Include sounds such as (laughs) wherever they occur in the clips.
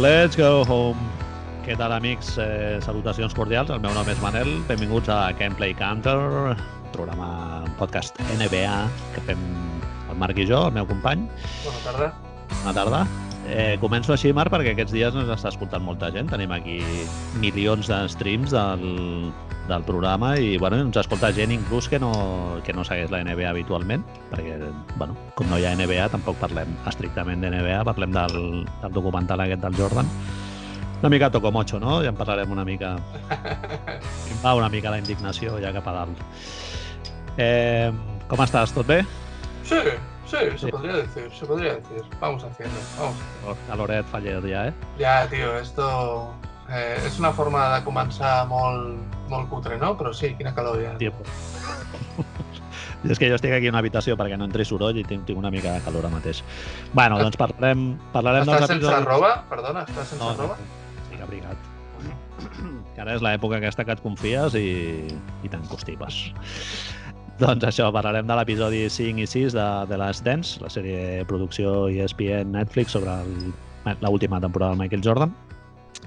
Let's go home. Què tal, amics? Eh, salutacions cordials. El meu nom és Manel. Benvinguts a Can Play Counter, programa, un podcast NBA que fem el Marc i jo, el meu company. Bona tarda. Bona tarda. Eh, començo així, Marc, perquè aquests dies ens està escoltant molta gent. Tenim aquí milions de streams del, del programa i bueno, ens escolta gent inclús que no, que no segueix la NBA habitualment, perquè bueno, com no hi ha NBA tampoc parlem estrictament de NBA, parlem del, del documental aquest del Jordan. Una mica tocomocho, no? Ja en parlarem una mica. Em (laughs) va una mica la indignació ja cap a dalt. Eh, com estàs? Tot bé? Sí, sí, se Sí. podría decir, se podría decir. Vamos haciendo, vamos. Caloret faller ja, eh? Ya, tío, esto eh, és una forma de començar molt, molt cutre, no? Però sí, quina calor ja. Tio. I és que jo estic aquí a una habitació perquè no entri soroll i tinc, tinc una mica de calor ara mateix. Bueno, doncs parlarem, parlarem Estàs sense roba? Perdona, estàs sense No, no, roba? estic abrigat. (clears throat) Que ara és l'època aquesta que et confies i, i t'encostipes. (laughs) Doncs això, parlarem de l'episodi 5 i 6 de, de Last Dance, la sèrie de producció ESPN Netflix sobre l'última temporada del Michael Jordan.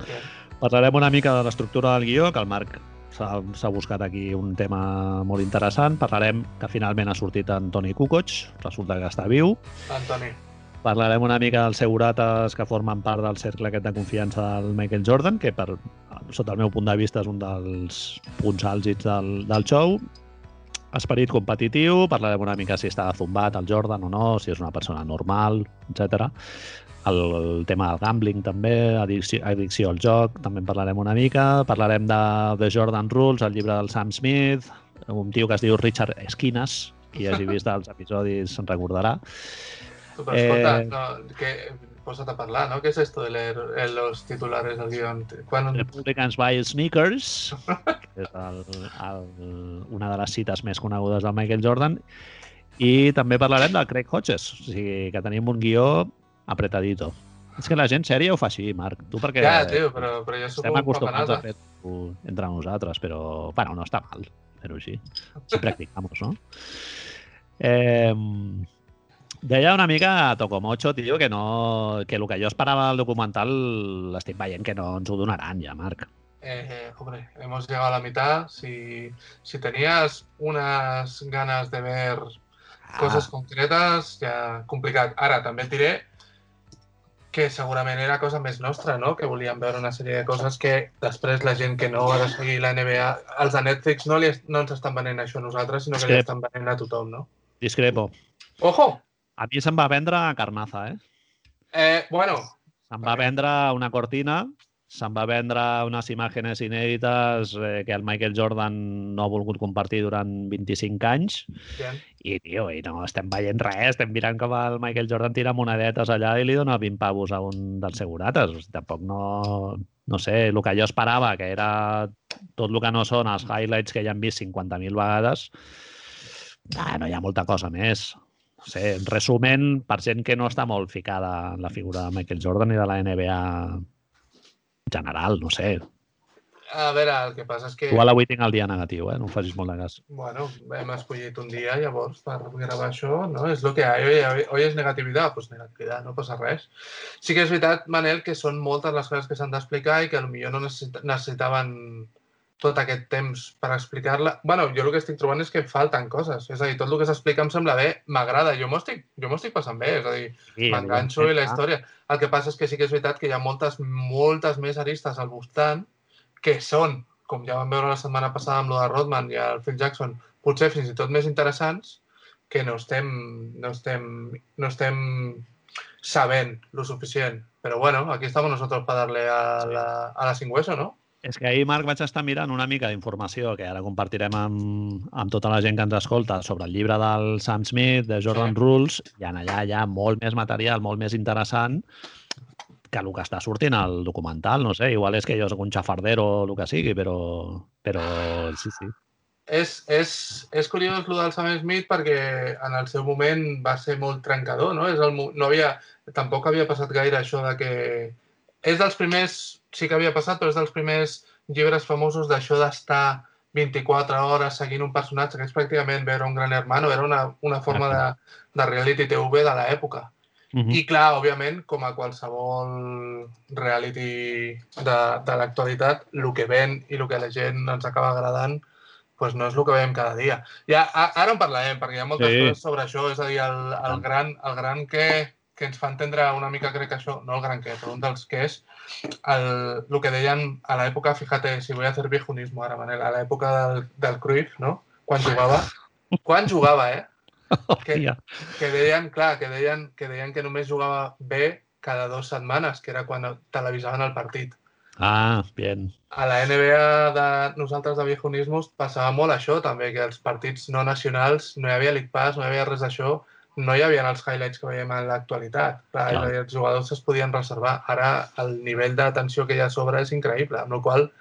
Bien. Parlarem una mica de l'estructura del guió, que el Marc s'ha buscat aquí un tema molt interessant. Parlarem que finalment ha sortit en Toni Kukoc, resulta que està viu. Antoni. Parlarem una mica dels segurates que formen part del cercle aquest de confiança del Michael Jordan, que per, sota el meu punt de vista és un dels punts àlgids del, del show. Esperit competitiu, parlarem una mica si està zumbat el Jordan o no, si és una persona normal, etc. El, el tema del gambling també, addicció, addicció al joc, també en parlarem una mica. Parlarem de The Jordan Rules, el llibre del Sam Smith, un tio que es diu Richard Esquinas, qui hagi vist els (laughs) episodis se'n recordarà. Però escolta, Eh, no, que, posa't a parlar, ¿no? ¿Qué es esto de leer eh, los titulares del guión? Quan... Republicans buy sneakers, que és el, el, una de les cites més conegudes del Michael Jordan, i també parlarem del Craig Hodges, o sigui que tenim un guió apretadito. És que la gent sèria ho fa així, Marc. Tu perquè Ja, tio, però, però jo estem acostumats a fer-ho entre nosaltres, però, bueno, no està mal fer-ho així. Si practicamos, no? Eh, deia una mica a Tocomocho, tio, que, no, que el que jo esperava del documental l'estic veient que no ens ho donaran ja, Marc. Eh, eh, hombre, hemos llegado a la mitad. Si, si tenías unas ganas de ver Ah. coses concretes, ja complicat. Ara, també et diré que segurament era cosa més nostra, no? Que volíem veure una sèrie de coses que després la gent que no ha de seguir la NBA, els de Netflix no, li, no ens estan venent això a nosaltres, sinó que li estan venent a tothom, no? Discrepo. Ojo! A mi se'm va vendre Carnaza, eh? Eh, bueno, Se'm va vendre una cortina, se'm va vendre unes imatges inèdites eh, que el Michael Jordan no ha volgut compartir durant 25 anys bien. i, tio, i no estem veient res, estem mirant com el Michael Jordan tira monedetes allà i li dona 20 pavos a un dels segurates. O sigui, tampoc no... No sé, el que jo esperava, que era tot el que no són els highlights que ja han vist 50.000 vegades, ah, no hi ha molta cosa més. No sé, en resumen, per gent que no està molt ficada en la figura de Michael Jordan i de la NBA en general, no sé. A veure, el que passa és que... Igual avui tinc el dia negatiu, eh? No em facis molt de cas. Bueno, hem escollit un dia llavors per gravar això, no? És el que hi ha. Hoy, és negativitat, doncs negativitat, no passa res. Sí que és veritat, Manel, que són moltes les coses que s'han d'explicar i que potser no necessit necessitaven tot aquest temps per explicar-la. bueno, jo el que estic trobant és que falten coses. És a dir, tot el que s'explica em sembla bé, m'agrada. Jo m'ho estic, jo estic passant bé. És a dir, Sí, m'enganxo i la història. El que passa és que sí que és veritat que hi ha moltes, moltes més aristes al voltant que són, com ja vam veure la setmana passada amb lo de Rodman i el Phil Jackson, potser fins i tot més interessants que no estem, no estem, no estem sabent lo suficient. Però bueno, aquí estamos nosotros para darle a la, a la sin hueso, ¿no? És que ahir, Marc, vaig estar mirant una mica d'informació que ara compartirem amb, amb tota la gent que ens escolta sobre el llibre del Sam Smith, de Jordan Sí. Rules, i en allà hi ha molt més material, molt més interessant que el que està sortint al documental. No sé, igual és que jo sóc un xafardero o el que sigui, però, però sí, sí. És, és, és curiós el del Sam Smith perquè en el seu moment va ser molt trencador, no? És el, no havia, tampoc havia passat gaire això de que... És dels primers, sí que havia passat, però és dels primers llibres famosos d'això d'estar 24 hores seguint un personatge, que és pràcticament veure un gran hermano, era una, una forma de, de reality TV de l'època. Uh -huh. I clar, òbviament, com a qualsevol reality de, de l'actualitat, el que ven i el que la gent ens acaba agradant pues no és el que veiem cada dia. Ja, a, ara en parlarem, perquè hi ha moltes sí. coses sobre això. És a dir, el, el gran, el gran que, que ens fa entendre una mica, crec que això, no el gran que, però un dels que és el, el que deien a l'època, fíjate, si voy a hacer viejunismo ara, Manel, a l'època del, del Cruyff, no? Quan jugava, quan jugava, eh? (laughs) Que, que deien, clar, que deien, que deien que només jugava bé cada dues setmanes, que era quan televisaven el partit. Ah, bien. A la NBA de nosaltres de viejunismos passava molt això també, que els partits no nacionals no hi havia League Pass, no hi havia res d'això, no hi havia els highlights que veiem en l'actualitat. Els jugadors es podien reservar. Ara el nivell d'atenció que hi ha a sobre és increïble, amb la qual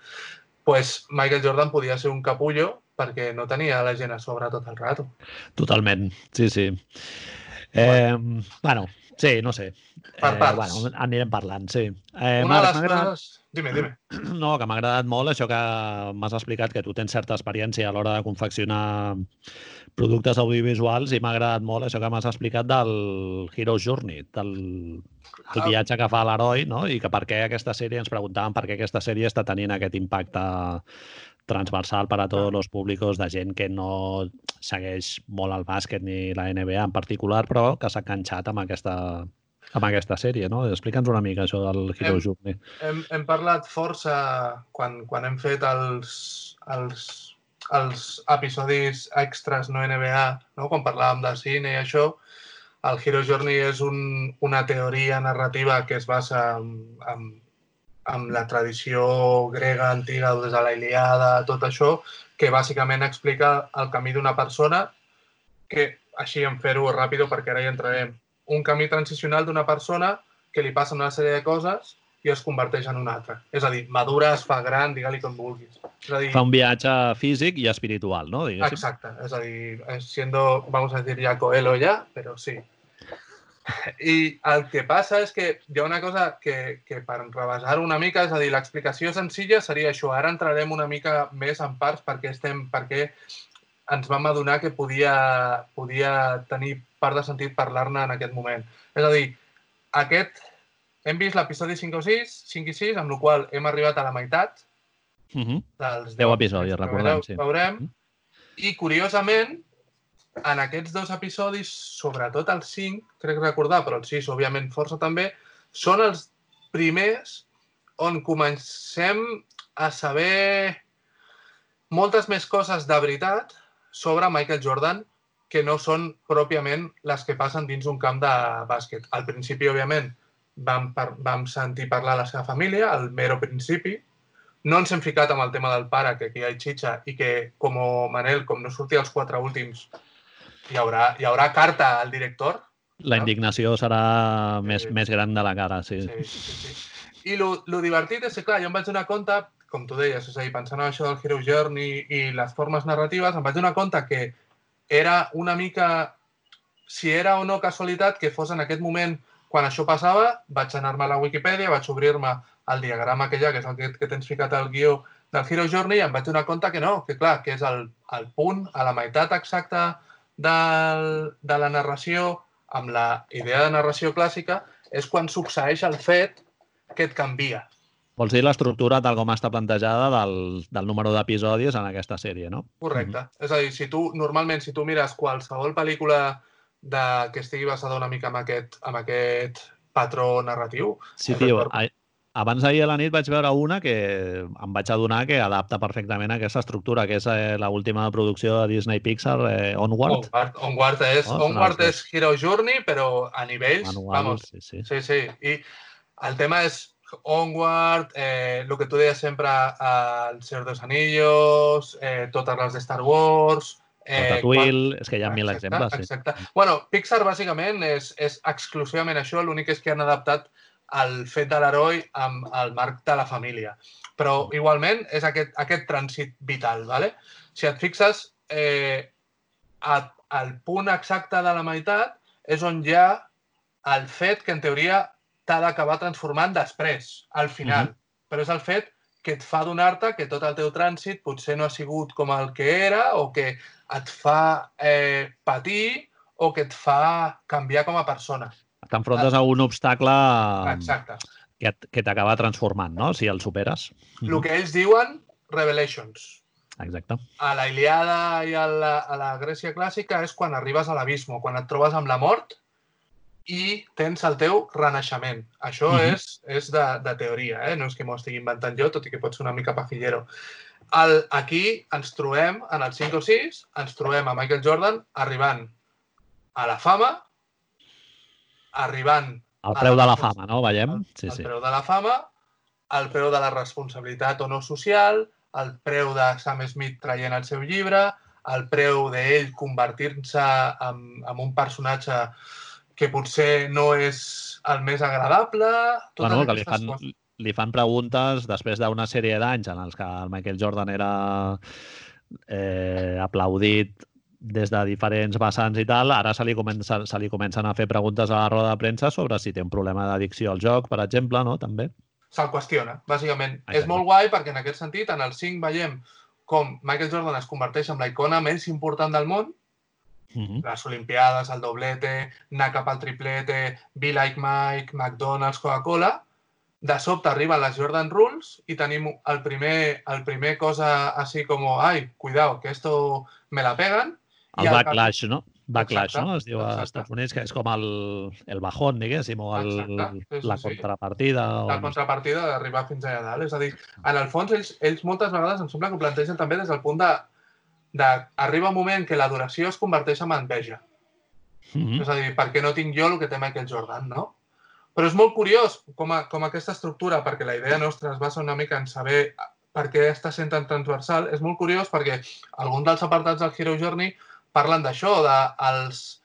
pues, Michael Jordan podia ser un capullo perquè no tenia la gent a sobre tot el rato. Totalment, sí, sí. Eh, bueno, sí, no sé. Per eh, parts. bueno, anirem parlant, sí. Eh, Una de Marc, les m'ha agradat- coses... Dime, dime. (clears throat) No, que m'ha agradat molt això que m'has explicat, que tu tens certa experiència a l'hora de confeccionar productes audiovisuals i m'ha agradat molt això que m'has explicat del Hero's Journey, del el Ah. viatge que fa l'heroi, no? I que per què aquesta sèrie, ens preguntàvem per què aquesta sèrie està tenint aquest impacte transversal per a tots els públics de gent que no segueix molt el bàsquet ni la NBA en particular, però que s'ha enganxat amb aquesta, amb aquesta sèrie, no? Explica'ns una mica això del Hero's Journey. Hem, hem parlat força quan, quan hem fet els, els, els episodis extras no NBA, no? quan parlàvem de cine i això, el Hero Journey és un, una teoria narrativa que es basa en, en, en la tradició grega antiga, des de la Iliada, tot això, que bàsicament explica el camí d'una persona que, així en fer-ho ràpid perquè ara hi entrarem, un camí transicional d'una persona que li passen una sèrie de coses i es converteix en una altra. És a dir, madura, es fa gran, digue-li com vulguis. És a dir, Fa un viatge físic i espiritual, no? Diguéssim. exacte. És a dir, eh, siendo, vamos a decir ya Coelho ya, pero sí. (laughs) I el que passa és que hi ha una cosa que, que per rebassar una mica, és a dir, l'explicació senzilla seria això. Ara entrarem una mica més en parts perquè estem, perquè ens vam adonar que podia, podia tenir part de sentit parlar-ne en aquest moment. És a dir, aquest, hem vist l'episodi 5 o 6, 5 i 6, amb la qual hem arribat a la meitat Uh -huh. dels Deu deu episodis, que recordem, veureu- sí. Veurem. Mm. I, curiosament, en aquests dos episodis, sobretot el 5, crec recordar, però el 6, òbviament, força també, són els primers on comencem a saber moltes més coses de veritat sobre Michael Jordan que no són pròpiament les que passen dins un camp de bàsquet. Al principi, òbviament, vam, par vam sentir parlar a la seva família, al mero principi. No ens hem ficat amb el tema del pare, que aquí hi ha xitxa, i que, com Manel, com no sortia els quatre últims, hi haurà, hi haurà carta al director. La indignació serà més, Sí. més gran de la cara, sí. Sí, sí, sí. I lo, lo divertit és que, clar, jo em vaig donar compte, com tu deies, és a dir, pensant en això del Hero Journey i les formes narratives, em vaig donar compte que era una mica, si era o no casualitat, que fos en aquest moment quan això passava, vaig anar-me a la Wikipedia, vaig obrir-me el diagrama que hi ha, que és el que, que tens ficat al guió del Hero Journey, i em vaig donar compte que no, que clar, que és el, el punt, a la meitat exacta del, de la narració, amb la idea de narració clàssica, és quan succeeix el fet que et canvia. Vols dir l'estructura tal com està plantejada del, del número d'episodis en aquesta sèrie, no? Correcte. Mm -hmm. És a dir, si tu, normalment, si tu mires qualsevol pel·lícula de, que estigui basada una mica en aquest, en aquest patró narratiu... Sí, tio, per- a- abans d'ahir a la nit vaig veure una que em vaig adonar que adapta perfectament a aquesta estructura, que és eh, l'última producció de Disney Pixar, eh, Onward. Onward, Onward és, Oh, Onward és Hero Journey, però a nivells, Manual, vamos, sí, sí. Sí, sí. I el tema és Onward, eh, el que tu deies sempre, El Señor dels Anillos, eh, totes les de Star Wars... Eh, Ratatouille, és que hi ha mil Exacte, exemples. Sí. Exacte. Bueno, Pixar bàsicament és, és exclusivament això, l'únic és que han adaptat el fet de l'heroi amb el marc de la família. Però igualment és aquest, aquest trànsit vital, ¿vale? Si et fixes, eh, a, al punt exacte de la meitat és on hi ha el fet que en teoria t'ha d'acabar transformant després, al final. Mhm. Però és el fet que et fa adonar-te que tot el teu trànsit potser no ha sigut com el que era o que et fa eh, patir o que et fa canviar com a persona. t'enfrontes a un obstacle Exacte. que, t'acaba transformant, no? Si el superes. El que ells diuen Revelations. Exacte. A la Iliada i a la, a la Grècia clàssica és quan arribes a l'abismo, quan et trobes amb la mort i tens el teu renaixement. Això Mhm. és, és de, de teoria, eh? no és que m'ho estigui inventant jo, tot i que pot ser una mica pajillero. El, aquí ens trobem, en el 5 o 6, ens trobem a Michael Jordan arribant a la fama, arribant El A preu la de la fama, no? Veiem? Sí, el sí. preu de la fama, el preu de la responsabilitat o no social, el preu de Sam Smith traient el seu llibre, el preu d'ell convertir-se en, en un personatge que potser no és el més agradable... Totes Bueno, que li fan, coses. li fan preguntes després d'una sèrie d'anys en els que el Michael Jordan era eh, aplaudit des de diferents vessants i tal, ara se li, comença, se li comencen a fer preguntes a la roda de premsa sobre si té un problema d'addicció al joc, per exemple, no? També. Se'l qüestiona, bàsicament. Exacte. És molt guai perquè en aquest sentit, en el 5 veiem com Michael Jordan es converteix en la icona més important del món, Uh -huh. les Olimpiades, el doblete, anar cap al triplete, Be Like Mike, McDonald's, Coca-Cola, de sobte arriben les Jordan Rules i tenim el primer, el primer cosa així com, ai, cuidao, que esto me la peguen. El i al cap- backlash, no? Backlash, Exacte, no? Es diu exacte. Estats Units, que és com el, el bajón, diguéssim, o el, Exacte, sí, sí, la sí. contrapartida. O... La contrapartida d'arribar fins allà dalt. És a dir, en el fons, ells, ells moltes vegades em sembla que ho plantegen també des del punt de, de arriba un moment que l'adoració es converteix en enveja. Mhm. És a dir, per què no tinc jo el que té Michael Jordan, no? Però és molt curiós com, a, com aquesta estructura, perquè la idea nostra es basa una mica en saber per què està sent tan transversal, és molt curiós perquè alguns dels apartats del Hero Journey parlen d'això, de els,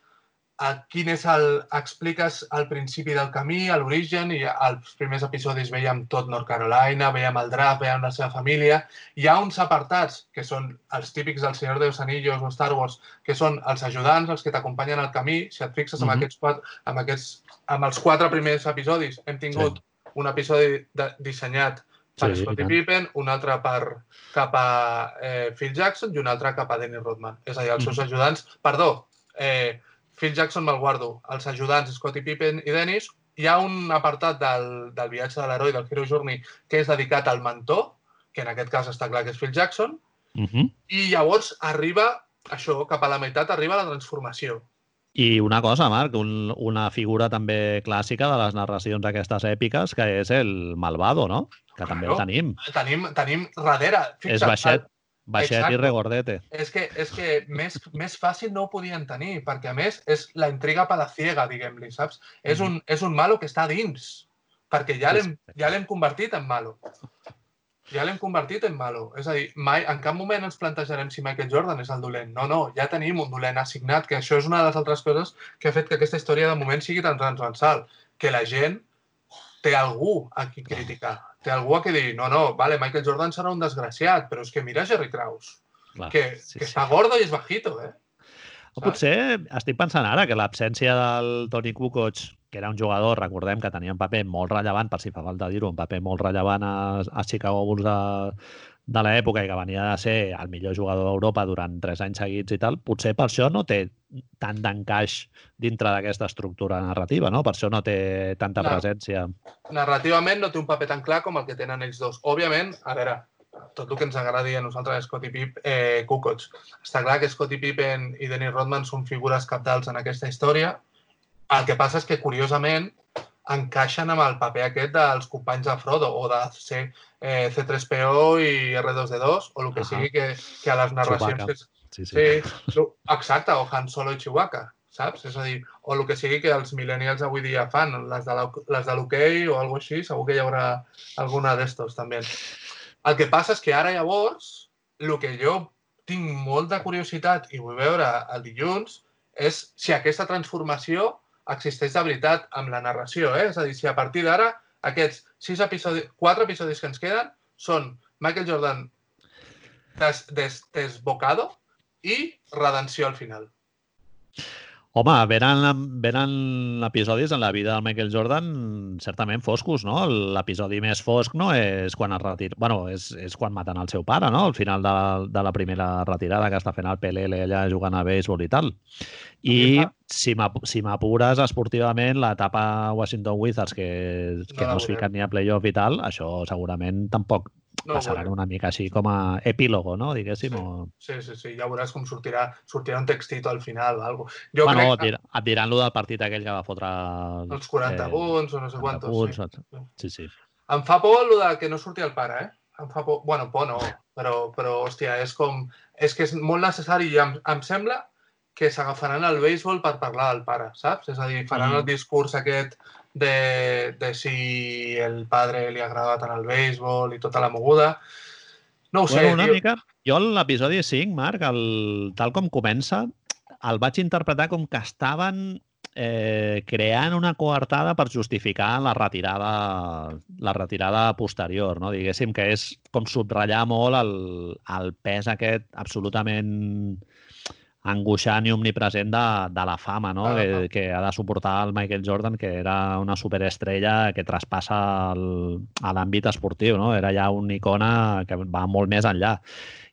a quin és el... expliques el principi del camí, a l'origen, i als primers episodis veiem tot North Carolina, veiem el draft, veiem la seva família. Hi ha uns apartats que són els típics del Senyor de los Anillos o Star Wars, que són els ajudants, els que t'acompanyen al camí. Si et fixes amb, Mhm. aquests quatre, amb, aquests, amb els quatre primers episodis, hem tingut un episodi de, dissenyat per Sí, Scottie. Pippen, un altre per, cap a eh, Phil Jackson i un altre cap a Dennis Rodman. És a dir, els seus Mhm. ajudants... Perdó, eh, Phil Jackson me'l guardo. Els ajudants Scottie Pippen i Dennis. Hi ha un apartat del, del viatge de l'heroi, del Hero Journey, que és dedicat al mentor, que en aquest cas està clar que és Phil Jackson, Mhm. i llavors arriba, això, cap a la meitat arriba la transformació. I una cosa, Marc, un, una figura també clàssica de les narracions aquestes èpiques, que és el Malvado, no? Que també el Claro. tenim. Tenim, tenim darrere... és fixa't, baixet, baixet i Exacte. regordete. És que, és que més, més fàcil no ho podien tenir, perquè a més és la intriga palaciega, diguem-li, saps? És, un, és un malo que està dins, perquè ja l'hem ja convertit en malo. Ja l'hem convertit en malo. És a dir, mai, en cap moment ens plantejarem si Michael Jordan és el dolent. No, no, ja tenim un dolent assignat, que això és una de les altres coses que ha fet que aquesta història de moment sigui tan transversal, que la gent té algú a qui criticar. Té algú a qui dir, no, no, vale, Michael Jordan serà un desgraciat, però és que mira Jerry Krause Clar, que, sí, que sí. està gordo i és bajito, eh? O potser estic pensant ara que l'absència del Tony Kukoc, que era un jugador, recordem que tenia un paper molt rellevant, per si fa falta dir-ho, un paper molt rellevant a, a Chicago Bulls de, de l'època i que venia de ser el millor jugador d'Europa durant tres anys seguits i tal, potser per això no té tant d'encaix dintre d'aquesta estructura narrativa, no? Per això no té tanta Clar. presència. Narrativament no té un paper tan clar com el que tenen ells dos. Òbviament, a veure, tot el que ens agradi a nosaltres Scottie Pip, eh, Kukoc. Està clar que Scottie Pippen i Dennis Rodman són figures capdals en aquesta història. El que passa és que, curiosament, encaixen amb el paper aquest dels companys de Frodo o de C, eh, C3PO i R2D2 o el que Ahà. sigui que, que a les narracions... Que, Sí, sí. Sí, exacte, o Han Solo i Chewbacca, saps? És a dir, o el que sigui que els millennials avui dia fan, les de l'ho- les de l'hoquei o alguna així, segur que hi haurà alguna d'estos també. El que passa és que ara llavors, el que jo tinc molta curiositat i vull veure el dilluns és si aquesta transformació existeix de veritat amb la narració, eh? És a dir, si a partir d'ara aquests sis episodis, quatre episodis que ens queden són Michael Jordan des, des, desbocado i redenció al final. Home, venen, venen episodis en la vida del Michael Jordan certament foscos, no? L'episodi més fosc no és quan es retira... bueno, és, és quan maten el seu pare, no? Al final de, de la primera retirada que està fent el PLL allà jugant a béisbol i tal. I si m'apures esportivament, l'etapa Washington Wizards, que, que no, no es fiquen ni a playoff i tal, això segurament tampoc no, passaran bueno. una mica així com a epílogo, no? Diguéssim. Sí, o... sí, sí, sí, ja veuràs com sortirà, sortirà un textito al final o cosa. Jo bueno, crec... dir, et diran lo del partit aquell que va fotre... Els 40 eh, punts o no sé quantos. Punts, sí. sí, sí. Em fa por el de que no surti el pare, eh? Em fa por... Bueno, por no, però, però hòstia, és com... És que és molt necessari i em, em sembla que s'agafaran el béisbol per parlar del pare, saps? És a dir, faran mm. el discurs aquest de, de si el padre li agrada tant el béisbol i tota la moguda. No ho sé. Bueno, una tio. mica... Jo l'episodi 5, Marc, el, tal com comença, el vaig interpretar com que estaven eh, creant una coartada per justificar la retirada, la retirada posterior, no? diguéssim, que és com subratllar molt el, el pes aquest absolutament angoixant i omnipresent de, de la fama no? Ah, que, que ha de suportar el Michael Jordan, que era una superestrella que traspassa el, a l'àmbit esportiu. No? Era ja una icona que va molt més enllà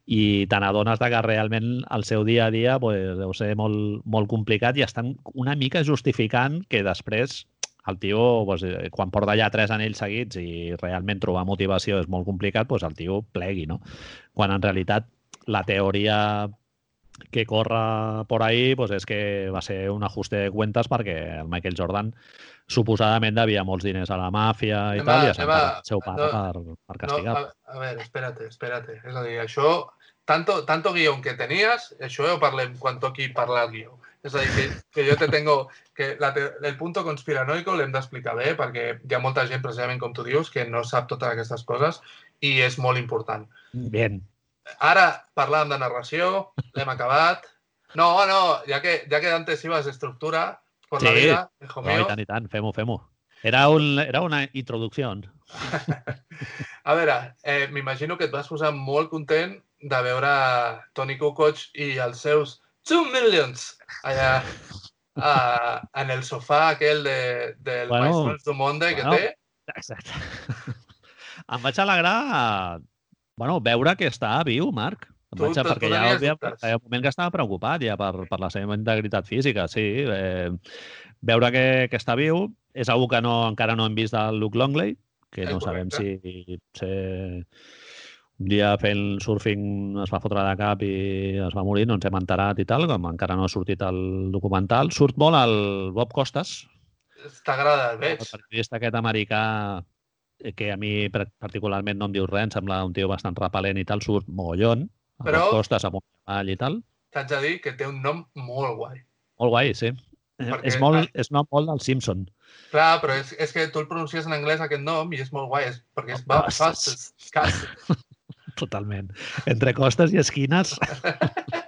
i te n'adones que realment el seu dia a dia pues, deu ser molt, molt complicat i estan una mica justificant que després el tio, pues, quan porta ja tres anells seguits i realment trobar motivació és molt complicat, pues, el tio plegui, no? Quan en realitat la teoria que corre por ahí pues és que va ser un ajuste de cuentas perquè el Michael Jordan suposadament devia molts diners a la màfia i tal, i ha el seu pare no, per, per castigar. No, a, a veure, espérate, espérate. És a dir, això, tanto, tanto guió que tenies, això ho parlem quan toqui parlar guió. És a dir, que, que jo te tengo... que la, el punto conspiranoico l'hem d'explicar bé perquè hi ha molta gent, precisament com tu dius, que no sap totes aquestes coses i és molt important. Bien. Ara parlàvem de narració, l'hem acabat. No, no, ja que, ja que antes ibas estructura por sí. la vida, hijo mío. No, i tant, i tant, fem-ho, fem-ho. Era, un, era una introducció. (laughs) a veure, eh, m'imagino que et vas posar molt content de veure Tony Kukoc i els seus 2 millions allà uh, en el sofà aquell de, del bueno, Maestros du Monde bueno, que té. Exacte. (laughs) em vaig alegrar Bueno, veure que està viu, Marc. Em vaig, tu, perquè ja havia, hi ha un moment que estava preocupat ja per, per la seva integritat física, sí. Eh, veure que, que està viu és algú que no, encara no hem vist del Luke Longley, que no sabem si potser un dia fent surfing es va fotre de cap i es va morir, no ens hem enterat i tal, com encara no ha sortit el documental. Surt molt el Bob Costas. T'agrada, el veig. El periodista aquest americà Eh, que a mi particularment no em diu res, em sembla un tio bastant repel·lent i tal, surt mogollon, a Però... costes, amb un cavall i tal. T'haig de dir que té un nom molt guai. Molt guai, sí. Eh, Perquè... És, molt, és nom molt del Simpson. Clar, però és, és que tu el pronuncies en anglès aquest nom i és molt guai, és, perquè és Bob Costas. (laughs) Totalment. Entre costes i esquines. (laughs)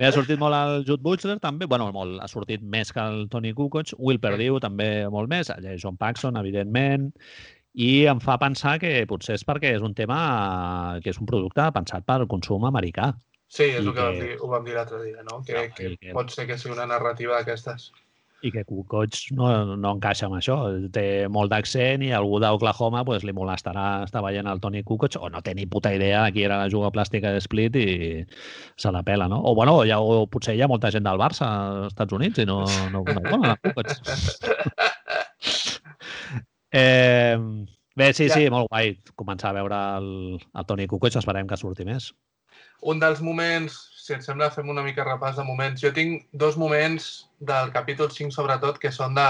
Bé, ha sortit molt el Jude Butcher, també. bueno, molt, ha sortit més que el Tony Kukoc. Will Perdue, també molt més. Allà John Paxson, evidentment. I em fa pensar que potser és perquè és un tema que és un producte pensat per al consum americà. Sí, és I el que, que... Vam dir, ho vam dir l'altre dia, no? Que, no, que, que pot ser que sigui una narrativa d'aquestes i que Kukoc no, no encaixa amb això. Té molt d'accent i algú d'Oklahoma pues, li molestarà estar veient el Tony Kukoc o no té ni puta idea de qui era la juga plàstica de Split i se la pela, no? O, bueno, ja, o potser hi ha molta gent del Barça als Estats Units i no, no, no no, Kukoc. eh, bé, sí, sí, molt guai començar a veure el, el Tony Kukoc. Esperem que surti més. Un dels moments si et sembla, fem una mica repàs de moments. Jo tinc dos moments del capítol 5, sobretot, que són de...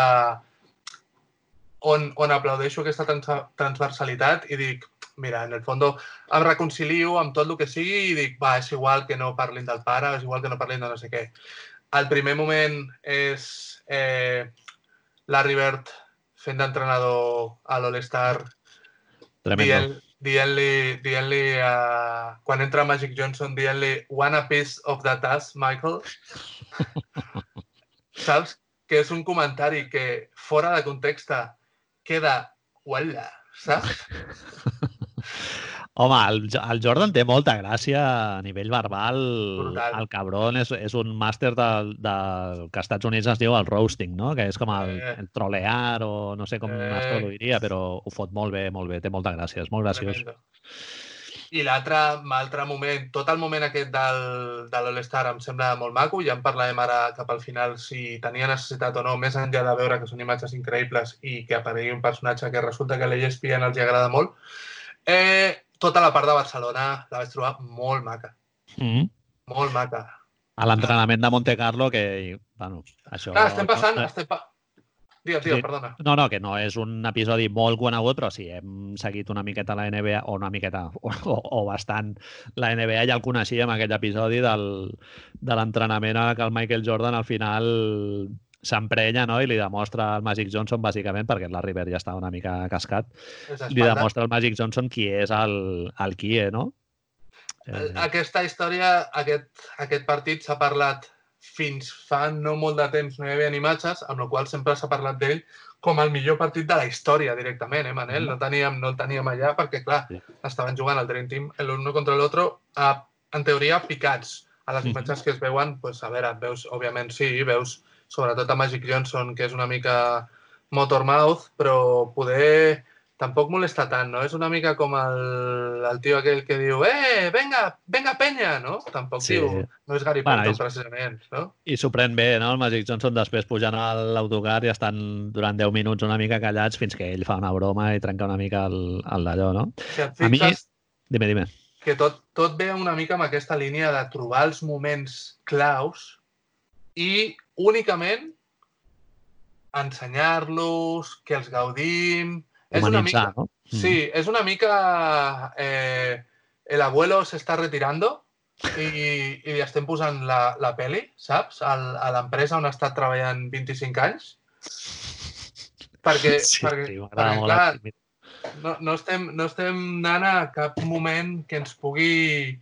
on, on aplaudeixo aquesta trans transversalitat i dic, mira, en el fons em reconcilio amb tot el que sigui i dic, va, és igual que no parlin del pare, és igual que no parlin de no sé què. El primer moment és eh, Larry Bird fent d'entrenador a l'All-Star dient, dient-li, dient uh, quan entra Magic Johnson, dient-li one a piece of that ass, Michael. (laughs) Saps? Que és un comentari que fora de context queda uala, saps? (laughs) Home, el, el Jordan té molta gràcia a nivell verbal. Brutal. El cabron és, és un màster del, del que als Estats Units es diu el roasting, no? Que és com el, Eh. el trolear o no sé com Eh. es traduiria, però ho fot molt bé, molt bé. Té molta gràcia, és molt graciós. Tremendo. I l'altre l'altre moment, tot el moment aquest del, de l'All-Star em sembla molt maco, ja en parlarem ara cap al final si tenia necessitat o no, més enllà de veure que són imatges increïbles i que aparegui un personatge que resulta que a l'ESPN els agrada molt. Eh, tota la part de Barcelona la vaig trobar molt maca, Mm. molt maca. A l'entrenament de Monte Carlo, que, bueno, això... Clar, estem passant... no, Estem pa... Digue'm, digue'm, Sí. perdona. No, no, que no és un episodi molt conegut, però sí, hem seguit una miqueta la NBA, o una miqueta, o, o bastant la NBA, ja el coneixíem, aquell episodi del, de l'entrenament a que el Michael Jordan al final s'emprenya no? i li demostra al Magic Johnson, bàsicament, perquè Larry Bird ja estava una mica cascat, li demostra al Magic Johnson qui és el, el Kie, no? Eh, Aquesta història, aquest, aquest partit s'ha parlat fins fa no molt de temps, no hi havia imatges, amb la qual sempre s'ha parlat d'ell com el millor partit de la història directament, eh, Manel? No, teníem, no el teníem allà perquè, clar, Sí. estaven jugant el Dream Team l'uno contra l'altre, a- en teoria picats. A les Mhm. imatges que es veuen, pues, a veure, veus, òbviament sí, veus sobretot a Magic Johnson, que és una mica motormouth, però poder tampoc molesta tant, no? És una mica com el, el tio aquell que diu eh, venga, venga penya, no? Tampoc Sí. diu, no és Gary Bueno, Payton, precisament, no? I s'ho pren bé, no? El Magic Johnson després pujant a l'autocar i estan durant 10 minuts una mica callats fins que ell fa una broma i trenca una mica el, el d'allò, no? Si A mi- Dime, dime. que tot, tot ve una mica amb aquesta línia de trobar els moments claus i únicament ensenyar-los, que els gaudim... És una mica... no? Mm. Sí, es una mica... Eh, el abuelo se está retirando i, i li estem posant la, la peli, saps? Al, a l'empresa on ha estat treballant 25 anys. Perquè, Sí, perquè, m'agrada perquè clar, el- no, no, estem, no estem anant a cap moment que ens pugui...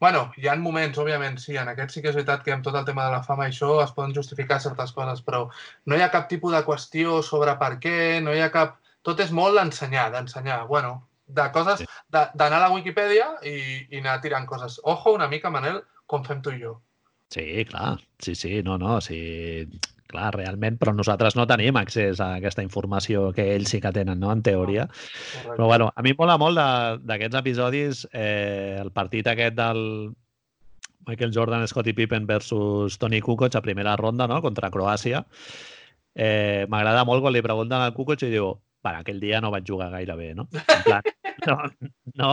bueno, hi ha moments, òbviament, sí, en aquest sí que és veritat que amb tot el tema de la fama i això es poden justificar certes coses, però no hi ha cap tipus de qüestió sobre per què, no hi ha cap... Tot és molt d'ensenyar, d'ensenyar, bueno, de coses, d'anar a la Wikipedia i, i anar tirant coses. Ojo una mica, Manel, com fem tu i jo. Sí, clar. Sí, sí, no, no, sí. Clar, realment, però nosaltres no tenim accés a aquesta informació que ells sí que tenen, no?, en teoria. Correcte. Però bueno, a mi mola molt d'aquests episodis eh, el partit aquest del Michael Jordan, Scottie Pippen versus Tony Kukoc a primera ronda, no?, contra Croàcia. Eh, M'agrada molt quan li pregunten al Kukoc i diu bueno, aquell dia no vaig jugar gaire bé, no? En plan, no, no,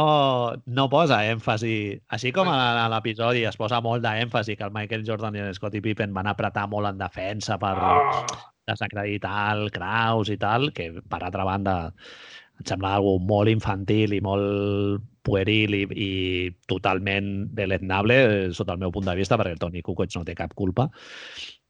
no posa èmfasi. Així com a l'episodi es posa molt d'èmfasi que el Michael Jordan i el Scottie Pippen van apretar molt en defensa per, Ah, desacreditar el Kraus i tal, que per altra banda em sembla algo molt infantil i molt pueril i, i totalment deleznable eh, sota el meu punt de vista, perquè el Toni Kukoc no té cap culpa.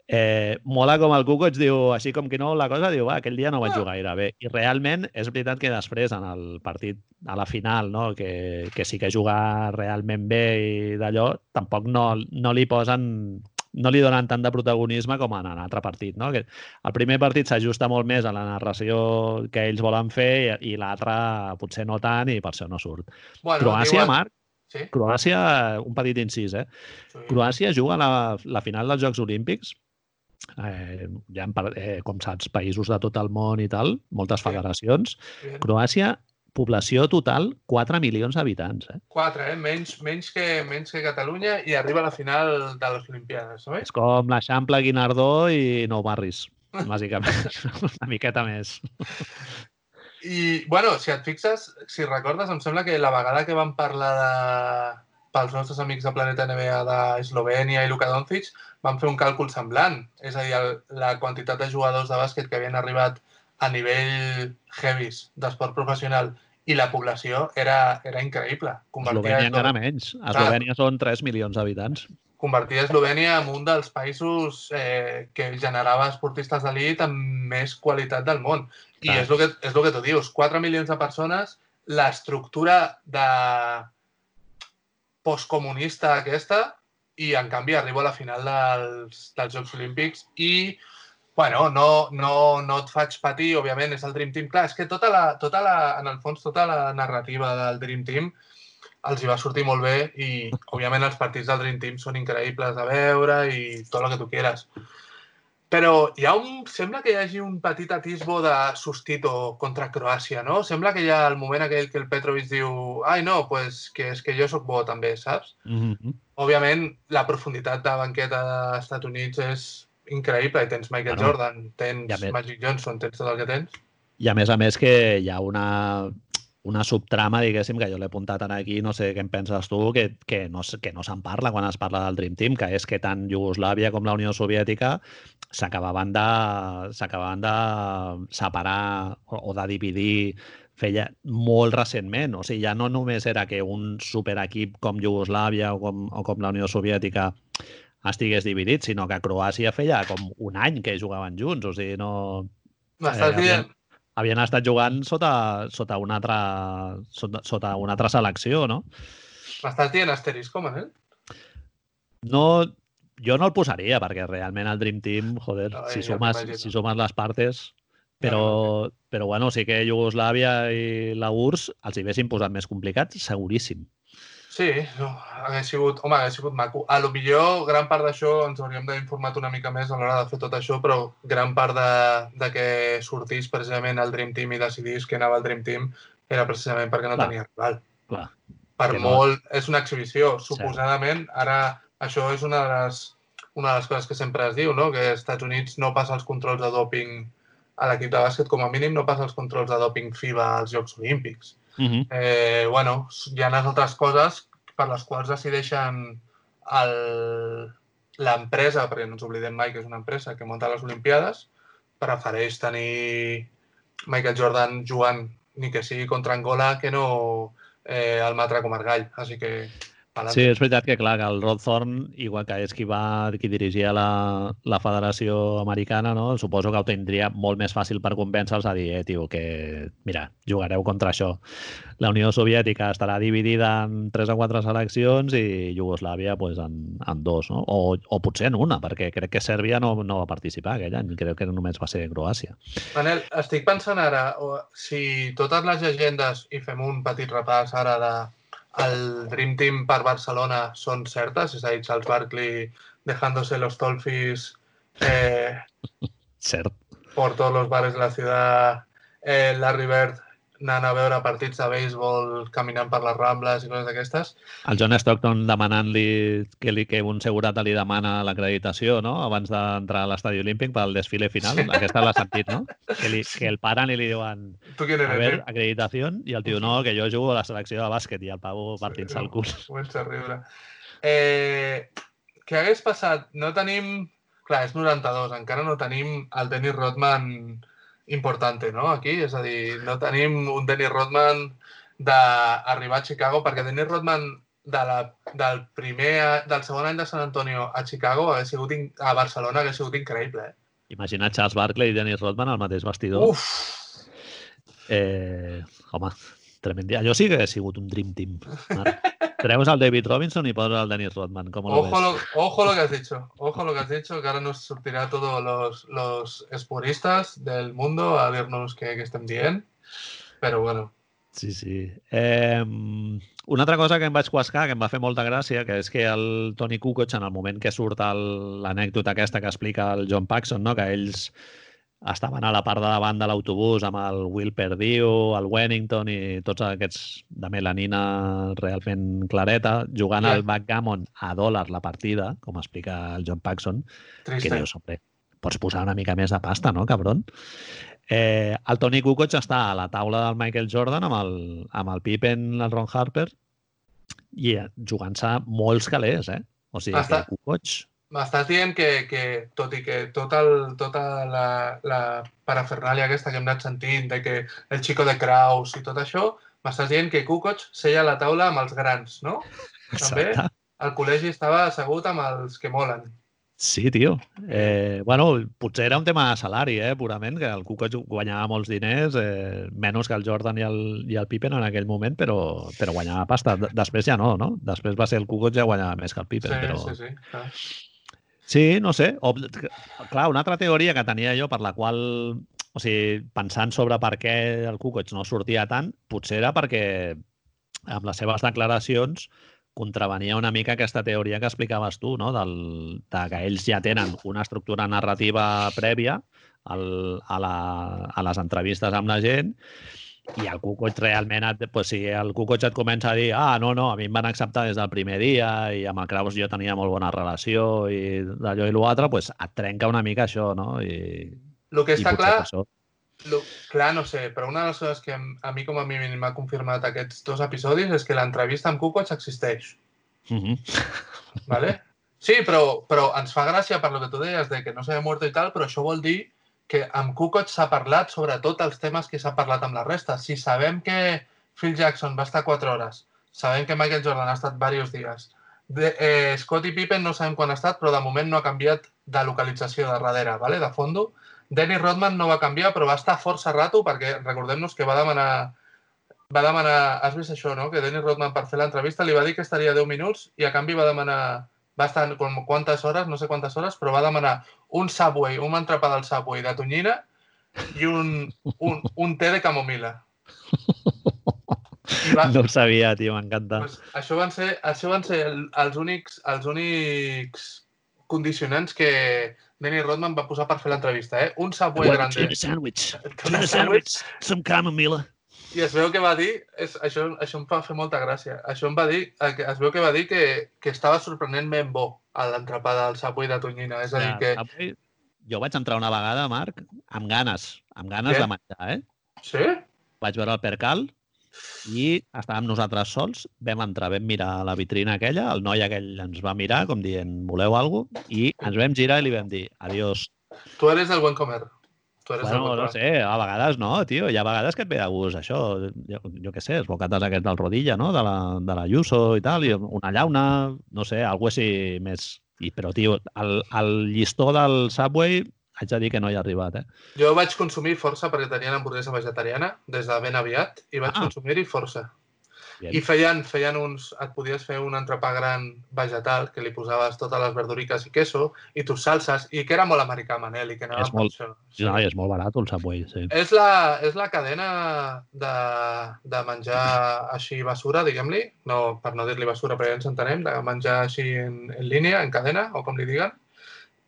Eh, mola com el Kukoc diu, així com que no, la cosa diu, va, aquell dia no vaig jugar gaire bé. I realment és veritat que després, en el partit, a la final, no, que, que sí que juga realment bé i d'allò, tampoc no, no li posen no li donen tant de protagonisme com en l'altre partit. No? Que el primer partit s'ajusta molt més a la narració que ells volen fer i, i l'altre potser no tant i per això no surt. bueno, Croàcia, diuen- Marc, Sí, Croàcia, un petit incís, eh? sí. Croàcia juga la, la final dels Jocs Olímpics. Eh, ha, par- eh, com saps, països de tot el món i tal, moltes Sí. federacions. Bien. Croàcia, població total, 4 milions d'habitants. Eh? Quatre, eh? Menys, menys, que, menys que Catalunya i arriba a la final de les Olimpiades, no? És com l'Eixample, Guinardó i Nou Barris, (laughs) bàsicament. (laughs) Una miqueta més. I, bueno, si et fixes, si recordes, em sembla que la vegada que vam parlar de pels nostres amics de Planeta NBA d'Eslovènia i Luka Doncic, vam fer un càlcul semblant. És a dir, el, la quantitat de jugadors de bàsquet que havien arribat a nivell heavies d'esport professional i la població era, era increïble. Convertia Eslovènia encara menys. Eslovènia són 3 milions d'habitants. convertia Eslovènia en un dels països eh, que generava esportistes d'elit amb més qualitat del món. I Clar. és el, que, és el que tu dius, 4 milions de persones, l'estructura de postcomunista aquesta, i en canvi arribo a la final dels, dels Jocs Olímpics i Bueno, no, no, no et faig patir, òbviament, és el Dream Team. Clar, és que tota la, tota la, en el fons, tota la narrativa del Dream Team els hi va sortir molt bé i, òbviament, els partits del Dream Team són increïbles de veure i tot el que tu quieras. Però hi ha un... Sembla que hi hagi un petit atisbo de sustito contra Croàcia, no? Sembla que hi ha el moment aquell que el Petrovic diu ai, no, pues, que és que jo sóc bo també, saps? Mm -hmm. Òbviament, la profunditat de banqueta dels Estats Units és increïble. I tens Michael Bueno, Jordan, tens ja. Magic Johnson, tens tot el que tens. I a més a més que hi ha una, una subtrama, diguéssim, que jo l'he apuntat en aquí, no sé què en penses tu, que, que no, que no se'n parla quan es parla del Dream Team, que és que tant Iugoslàvia com la Unió Soviètica s'acabaven de, s'acabaven de separar o, o de dividir feia molt recentment. O sigui, ja no només era que un superequip com Iugoslàvia o com, o com la Unió Soviètica estigués dividit, sinó que Croàcia feia com un any que jugaven junts. O sigui, no... M'estàs Eh, dient... havien estat jugant sota, sota, una altra, sota, sota una altra selecció, no? M'estàs dient asterisco, Manel? no jo no el posaria, perquè realment el Dream Team, joder, No, si, eh, sumes, si sumes les partes, però, però bueno, sí que Iugoslàvia i la URSS els hi haguessin posat més complicats, seguríssim. Sí, no, hagués sigut, home, hagués sigut maco. A lo millor, gran part d'això ens hauríem d'haver informat una mica més a l'hora de fer tot això, però gran part de, de que sortís precisament el Dream Team i decidís que anava al Dream Team era precisament perquè no Clar. tenia rival. Clar. Per Que no- molt... És una exhibició. Suposadament, ara això és una de les, una de les coses que sempre es diu, no? que als Estats Units no passa els controls de doping a l'equip de bàsquet, com a mínim no passa els controls de doping FIBA als Jocs Olímpics. Uh -huh. Eh, bueno, hi ha unes altres coses per les quals decideixen l'empresa, perquè no ens oblidem mai que és una empresa que munta les Olimpiades, prefereix tenir Michael Jordan jugant ni que sigui contra Angola que no eh, el Matra Comargall. Així que... Sí, és veritat que, clar, que el Rod Thorne, igual que és qui, va, qui dirigia la, la Federació Americana, no? suposo que ho tindria molt més fàcil per convèncer-los a dir, eh, tio, que, mira, jugareu contra això. La Unió Soviètica estarà dividida en tres o quatre seleccions i Iugoslàvia pues, en, en dos, no? O, o potser en una, perquè crec que Sèrbia no, no va participar aquell any, crec que només va ser Croàcia. Manel, estic pensant ara, si totes les llegendes, i fem un petit repàs ara de el Dream Team per Barcelona són certes, és a dir, Charles Barkley dejándose los tolfis eh, (laughs) Cert. por todos los bares de la ciudad, eh, Larry Bird anant a veure partits de béisbol caminant per les Rambles i coses d'aquestes. El John Stockton demanant-li que, li, que un segurata li demana l'acreditació no? abans d'entrar a l'estadi olímpic pel desfile final. Sí. Aquesta l'ha sentit, no? (laughs) Que, li, que el paren i li diuen Tu quién a eres? veure, eh? acreditació, i el tio no, que jo jugo a la selecció de bàsquet i el pavo partint-se el cul. Comença a riure. Eh, què hagués passat? No tenim... Clar, és 92, encara no tenim el Dennis Rodman importante, no? Aquí, és a dir, no tenim un Dennis Rodman d'arribar a Chicago, perquè Dennis Rodman de la, del primer, del segon any de San Antonio a Chicago hagués sigut, in, a Barcelona hagués sigut increïble, eh? Imagina Charles Barkley i Dennis Rodman al mateix vestidor. Uf! Eh, home, tremend. Allò sí que ha sigut un dream team. Marc. (laughs) Treus el David Robinson i poses el Dennis Rodman. Com lo Ojo ves? lo, ojo lo que has dicho, ojo lo que has dicho, que ahora nos sortirá todos los, los espuristas del mundo a dir-nos què, què estem dient. Però bueno, Sí, sí. Eh, una altra cosa que em vaig quascar, que em va fer molta gràcia, que és que el Tony Kukoc, en el moment que surt l'anècdota aquesta que explica el John Paxson, no? que ells estaven a la part de davant de l'autobús amb el Will Perdiu, el Wellington i tots aquests de melanina realment clareta, jugant Ja. al backgammon a dòlar la partida, com explica el John Paxson, que triste. dius, hombre, pots posar una mica més de pasta, no, cabron? Eh, el Tony Kukoc està a la taula del Michael Jordan amb el, amb el Pippen, el Ron Harper, i eh, jugant-se molts calés, eh? O sigui, Està- que Kukoc... M'estàs dient que, que, tot i que tot el, tota la, la parafernàlia aquesta que hem anat sentint, de que el Chico de Kraus i tot això, m'estàs dient que Kukoc seia a la taula amb els grans, no? També? Exacte. Al col·legi estava assegut amb els que molen. Sí, tio. Eh, bueno, potser era un tema de salari, eh, purament, que el Kukoc guanyava molts diners, eh, menys que el Jordan i el, i el Pippen en aquell moment, però, però guanyava pasta. Després ja no, no? Després va ser el Kukoc ja guanyava més que el Pippen, Sí, però... sí, sí. Clar. Sí, no sé. O, clar, una altra teoria que tenia jo per la qual, o sigui, pensant sobre per què el Kukoc no sortia tant, potser era perquè amb les seves declaracions, contravenia una mica aquesta teoria que explicaves tu, no? Del, de que ells ja tenen una estructura narrativa prèvia al, a, la, a les entrevistes amb la gent i el Cucoig realment, et, pues, si el Cucoig et comença a dir ah, no, no, a mi em van acceptar des del primer dia i amb el Kraus jo tenia molt bona relació i d'allò i l'altre, pues, et trenca una mica això, no? I, el que està clar, lo, clar, no sé, però una de les coses que a mi com a mi m'ha confirmat aquests dos episodis és que l'entrevista amb Kukoc existeix. Mm -hmm. ¿Vale? Sí, però, però ens fa gràcia per lo que tu deies de que no s'ha mort i tal, però això vol dir que amb Kukoc s'ha parlat sobre tot els temes que s'ha parlat amb la resta. Si sabem que Phil Jackson va estar 4 hores, sabem que Michael Jordan ha estat diversos dies, de, eh, Scottie Pippen no sabem quan ha estat, però de moment no ha canviat de localització de darrere, ¿vale? de fondo, Dennis Rodman no va canviar, però va estar força rato perquè recordem-nos que va demanar va demanar, has vist això, no? Que Dennis Rodman per fer l'entrevista li va dir que estaria 10 minuts i a canvi va demanar, va estar com quantes hores, no sé quantes hores, però va demanar un Subway, un entrepà del Subway de tonyina i un, un, un té de camomila. va, no ho sabia, tio, m'encanta. Pues, això van ser, això van ser els únics, els únics condicionants que, Denny Rodman va posar per fer l'entrevista, eh? Un Subway grande. Tuna sandwich. Tuna sandwich. Some camomilla. I es veu que va dir, és, això, això em fa fer molta gràcia, això em va dir, eh, es veu que va dir que, que estava sorprenentment bo a l'entrepà del Subway de Tonyina. És a dir, que... Subway, jo vaig entrar una vegada, Marc, amb ganes, amb ganes Què? de menjar, eh? Sí? Vaig veure el percal i estàvem nosaltres sols, vam entrar, vam mirar la vitrina aquella, el noi aquell ens va mirar com dient, voleu alguna cosa? I ens vam girar i li vam dir, adiós. Tu eres el buen comer. Tu eres bueno, no sé, a vegades no, tio. Hi ha vegades que et ve de gust això. Jo, jo què sé, els bocates aquests del Rodilla, no? De la, de la Yuso i tal, i una llauna, no sé, alguna així més... I, però, tio, el, el llistó del Subway haig de dir que no hi ha arribat, eh? Jo vaig consumir força perquè tenien hamburguesa vegetariana des de ben aviat i vaig ah. consumir-hi força. I feien, feien uns... Et podies fer un entrepà gran vegetal que li posaves totes les verduriques i queso i tus salses i que era molt americà, Manel, i que anava és molt, això. Sí. No, és molt barat el Subway, sí. És la, és la cadena de, de menjar així basura, diguem-li, no, per no dir-li basura, però ja ens entenem, de menjar així en, en línia, en cadena, o com li diguen,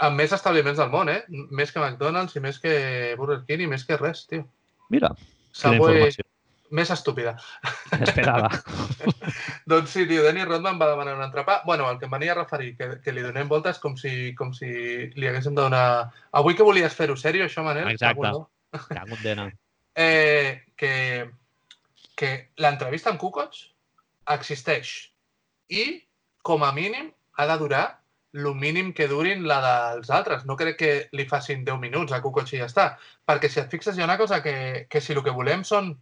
amb més establiments del món, eh? Més que McDonald's i més que Burger King i més que res, tio. Mira, quina informació. Més estúpida. Esperava. (laughs) doncs sí, tio, Denny Rodman va demanar un entrepà. bueno, el que em venia a referir, que, que li donem voltes com si, com si li haguéssim de donar... Avui que volies fer-ho sèrio, això, Manel? Exacte. Cago en (laughs) eh, que, que l'entrevista amb Kukoc existeix i, com a mínim, ha de durar el mínim que durin la dels altres. No crec que li facin 10 minuts a Kukoc i ja està. Perquè si et fixes, hi ha una cosa que, que si el que volem són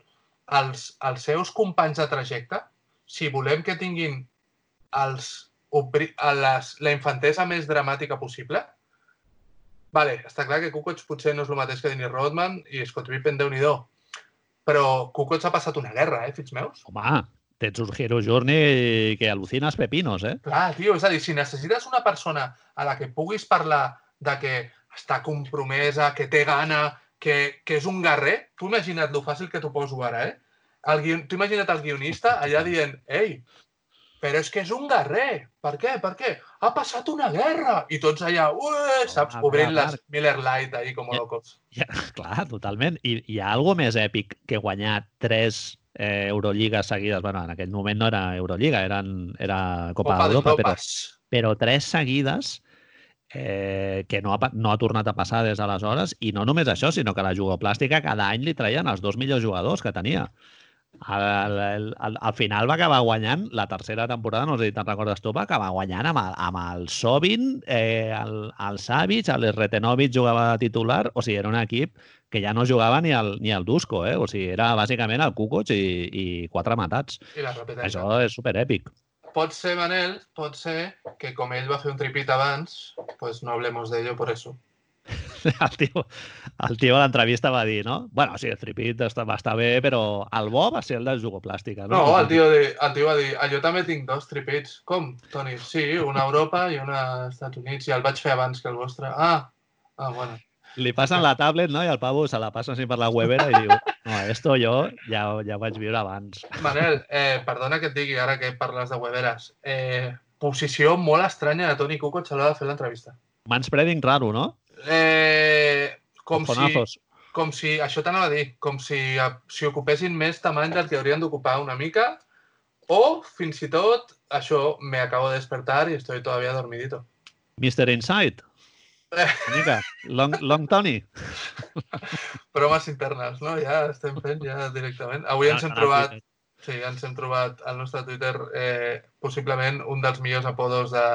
els, els seus companys de trajecte, si volem que tinguin els, les, la infantesa més dramàtica possible, vale, està clar que Kukoc potser no és el mateix que Dennis Rodman i Scott Pippen, déu nhi però Kukoc ha passat una guerra, eh, fills meus? Home, tens un Hero Journey que al·lucines pepinos, eh? Clar, tio, és a dir, si necessites una persona a la que puguis parlar de que està compromesa, que té gana, que, que és un guerrer, tu imagina't lo fàcil que t'ho poso ara, eh? El guion... Tu imagina't el guionista allà dient, ei, però és que és un guerrer. Per què? Per què? Ha passat una guerra. I tots allà, ué, saps, ah, obrint les Miller Light ahí com ja, locos. Ja, clar, totalment. I hi ha alguna més èpic que guanyar tres eh, Eurolligas seguides. Bueno, en aquell moment no era Eurolliga, eren, era Copa, Copa d'Europa, però, però tres seguides eh, que no ha, no ha tornat a passar des d'aleshores i no només això, sinó que la jugoplàstica cada any li traien els dos millors jugadors que tenia. Al, al, al, al final va acabar guanyant la tercera temporada, no sé si te'n recordes tu, va acabar guanyant amb el, amb el Sobin, eh, el, el Savic, el Retenovic jugava titular, o sigui, era un equip que ja no jugava ni el, ni el Dusko, eh? o sigui, era bàsicament el Kukoc i, i quatre matats. I Això és superèpic. Pot ser, Manel, pot ser que com ell va fer un tripit abans, pues no hablemos de ello por eso. (laughs) el tio, el tio a l'entrevista va dir, no? Bueno, sí, el tripit està, va estar bé, però el bo va ser el de jugoplàstica. No, no el, tio, de, el tio va dir, ah, jo també tinc dos tripits. Com, Toni? Sí, una a Europa i una als Estats Units, i el vaig fer abans que el vostre. Ah, ah bueno. Li passen la tablet, no? I el pavo se la passa així per la webera i diu no, esto jo ja, ja ho vaig viure abans. Manel, eh, perdona que et digui ara que parles de weberes. Eh, posició molt estranya de Toni Kukoc a l'hora de fer l'entrevista. Manspreading raro, no? Eh, com si, Cojonazos. com si, això t'anava a dir, com si, si ocupessin més tamany del que haurien d'ocupar una mica o, fins i tot, això, me acabo de despertar y estoy todavía dormidito. Mr. Inside. Mica. Long, long Tony. (laughs) Bromes internes, no? Ja estem fent ja directament. Avui ens hem Ah, trobat, sí, ens hem trobat al nostre Twitter eh, possiblement un dels millors apodos de...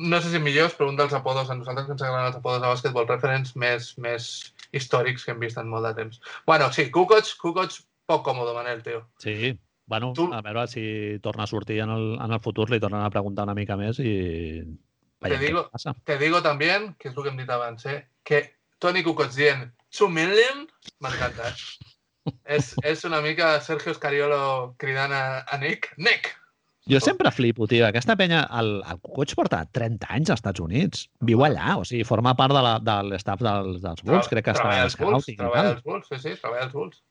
No sé si millors, però un dels apodos, a nosaltres que ens agraden els apodos de Basketball Reference més, més històrics que hem vist en molt de temps. Bueno, sí, Kukoc, Kukoc, poc còmode, Manel, tio. Sí. Bueno, Tu- a veure si torna a sortir en el, en el futur, li tornen a preguntar una mica més i veiem què digo-. Te digo también, que és el que hem dit abans, eh, que Toni Kukoc dient 2 million, m'encanta. Eh? (laughs) és, és una mica Sergio Scariolo cridant a, a Nick. Nick! Jo sempre flipo, tio. Aquesta penya, el, el Kukoc porta 30 anys als Estats Units. Viu allà, o sigui, forma part de la, de l'estaf dels, dels Bulls. Crec que treballa al als Bulls, treballa als Bulls, sí, sí, treballa als Bulls.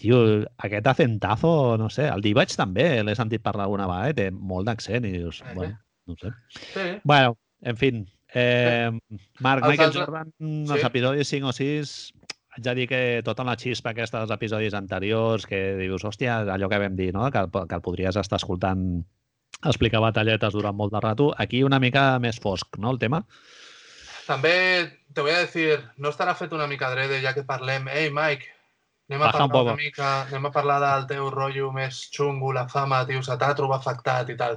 Tio, aquest acentazo, no sé, el Divac també l'he sentit parlar alguna vegada i té molt d'accent i dius, sí. bueno, no sé. Sí, Bueno, en fin. Eh, Marc, Els Michael altres- Jordan, Sí. els episodis 5 o 6, haig de dir que tota la xispa aquesta dels episodis anteriors, que dius, hòstia, allò que vam dir, no? que, que el podries estar escoltant explicar batalletes durant molt de rato, aquí una mica més fosc, no, el tema? També te voy a decir, no estarà fet una mica adrede ja que parlem, ei Mike, anem a Baja un parlar una mica, anem a parlar del teu rotllo més xungo, la fama, tio, se t'ha trobat afectat i tal.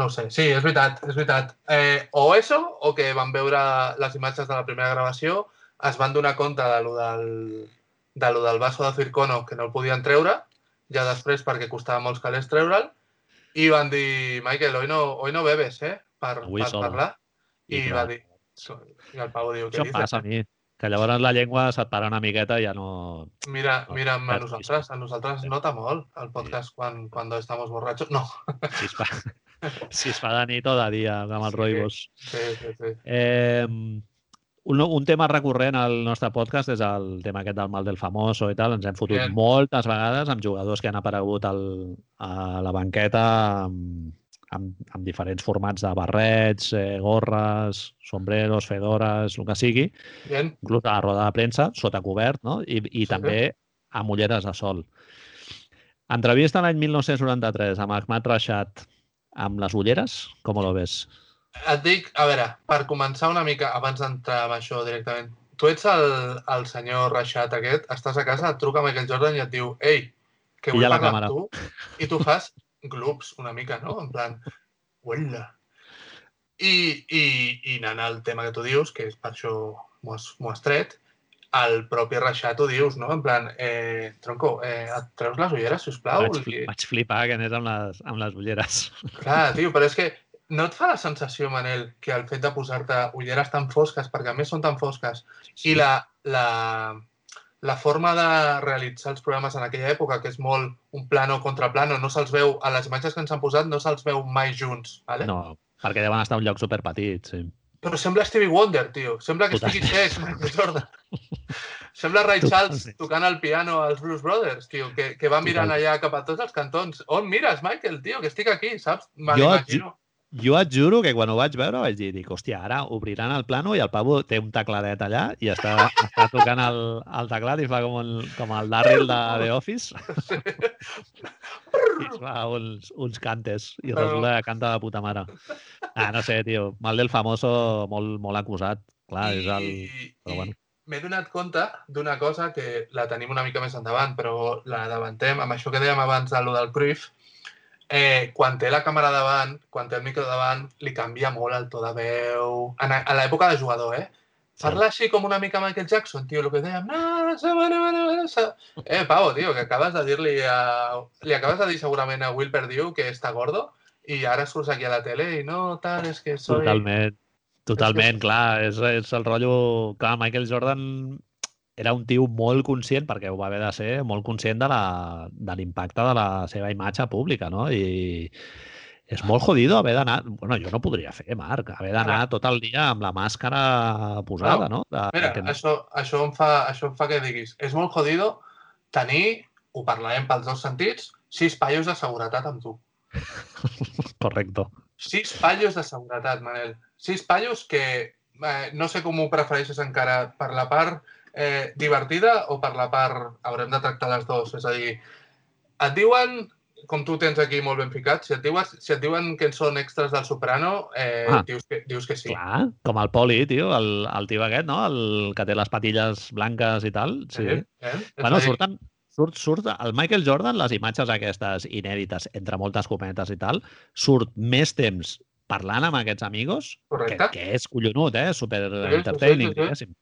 No sé, sí, és veritat, és veritat. Eh, o eso, o que van veure les imatges de la primera gravació, es van donar compte de lo del, de lo del vaso de circono que no el podien treure, ja després perquè costava molts calés treure'l, i van dir, Michael, hoy no, hoy no bebes, eh? Per, Avui per sola. parlar. I, I va dir, i el Pau diu, què Això dices? passa a mi, que llavors la llengua se't para una miqueta i ja no... Mira, No, mira, a nosaltres, a nosaltres Sí. nota molt el podcast quan, cuando estamos borrachos. No, (laughs) Si es fa, (laughs) si es fa de nit o de dia amb els Sí. roibos. sí, sí, sí. Eh, un, un tema recurrent al nostre podcast és el tema aquest del mal del famoso i tal. Ens hem fotut Bien. moltes vegades amb jugadors que han aparegut al, a la banqueta amb, amb, amb diferents formats de barrets, eh, gorres, sombreros, fedores, el que sigui, Bien, inclús a la roda de premsa, sota cobert, no? I, i Sí. també amb ulleres de sol. Entrevista l'any 1993 amb Ahmad Rashad amb les ulleres, com lo ves? et dic, a veure, per començar una mica, abans d'entrar amb això directament, tu ets el, el senyor Rashad aquest, estàs a casa, et truca Michael Jordan i et diu ei, que vull parlar amb tu, i tu fas gloops una mica, no? En plan, uella. I, i, i anant al tema que tu dius, que és per això m'ho has, has tret, el propi Rashad ho dius, no? En plan, eh, tronco, eh, et treus les ulleres, sisplau? Vaig, I- fli- vaig flipar que anés amb les, amb les ulleres. (laughs) Clar, tio, però és que no et fa la sensació, Manel, que el fet de posar-te ulleres tan fosques, perquè a més són tan fosques, i la, la, la forma de realitzar els programes en aquella època, que és molt un plano contra plano, no se'ls veu, a les imatges que ens han posat no se'ls veu mai junts, ¿vale? No, perquè deuen estar en un lloc superpetit, sí. Però sembla Stevie Wonder, tio. Sembla que estigui xec, Michael Jordan. Sembla Ray Charles tocant el piano als Blues Brothers, tio, que, que va mirant Totalment. allà cap a tots els cantons. On mires, Michael, tio, que estic aquí, saps? Me Jo- l'imagino. Jo et juro que quan ho vaig veure vaig dir, dic, hòstia, ara obriran el plano i el pavo té un tecladet allà i està, està tocant el, el teclat i fa com, un, com el Darryl de The Office i es fa uns, uns cantes i Però- resulta que canta de puta mare. Ah, no sé, tio, mal del famoso molt, molt acusat. Clar, és el... I, però i bueno. m'he donat compte d'una cosa que la tenim una mica més endavant, però la dabantem, amb això que dèiem abans de lo del Cruyff, eh, quan té la càmera davant, quan té el micro davant, li canvia molt el to de veu. En, a l'època de jugador, eh? Parla així com una mica Michael Jackson, tio, el que dèiem... Eh, Pau, tio, que acabes de dir-li a... Li acabes de dir segurament a Will Perdue que està gordo i ara surts aquí a la tele i no, tal, és que soy... Totalment. Totalment, (laughs) clar. És, és el rotllo... Clar, Michael Jordan era un tio molt conscient, perquè ho va haver de ser, molt conscient de l'impacte de, de la seva imatge pública, no? I, és molt jodido haver d'anar... Bueno, jo no podria fer, Marc, haver d'anar tot el dia amb la màscara posada, no? De, Mira, que... això, això, em fa, això em fa que diguis, és molt jodido tenir, ho parlarem pels dos sentits, sis pallos de seguretat amb tu. (laughs) Correcto. Sis pallos de seguretat, Manel. Sis pallos que eh, no sé com ho prefereixes encara, per la part eh, divertida o per la part... Haurem de tractar les dues. És a dir, et diuen com tu tens aquí molt ben ficat, si et diuen, si et diuen que són extras del Soprano, eh, ah, dius, que, dius que sí. Clar, com el Poli, tio, el, el tio aquest, no? El que té les patilles blanques i tal. Sí. Eh? Eh? Bueno, surten, surt, surt el Michael Jordan, les imatges aquestes inèdites, entre moltes cometes i tal, surt més temps parlant amb aquests amigos, que, que és collonut, eh? Super sí, entertaining, sí, sí, sí. diguéssim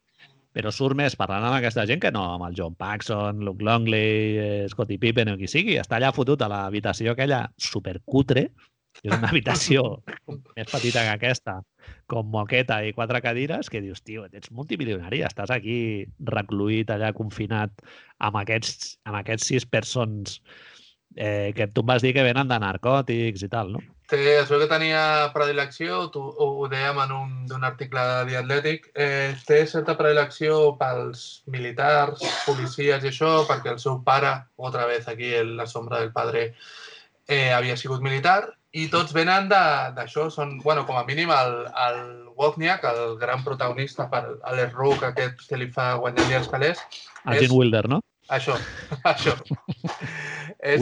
però surt més parlant amb aquesta gent que no amb el John Paxson, Luke Longley, eh, Scottie Pippen o qui sigui. Està allà fotut a l'habitació aquella supercutre, és una habitació (laughs) més petita que aquesta, com moqueta i quatre cadires, que dius, tio, ets multimilionari, estàs aquí recluït allà confinat amb aquests, amb aquests sis persones eh, que tu em vas dir que venen de narcòtics i tal, no? Té, es veu que tenia predilecció, tu, ho, ho dèiem en un, un article de The Athletic, eh, té certa predilecció pels militars, policies i això, perquè el seu pare, otra vez aquí en la sombra del padre, eh, havia sigut militar, i tots venen d'això, són, bueno, com a mínim el, el Wozniak, el gran protagonista per Rook, aquest que li fa guanyar-li els calés. El Gene Wilder, no? Això, (laughs) això. és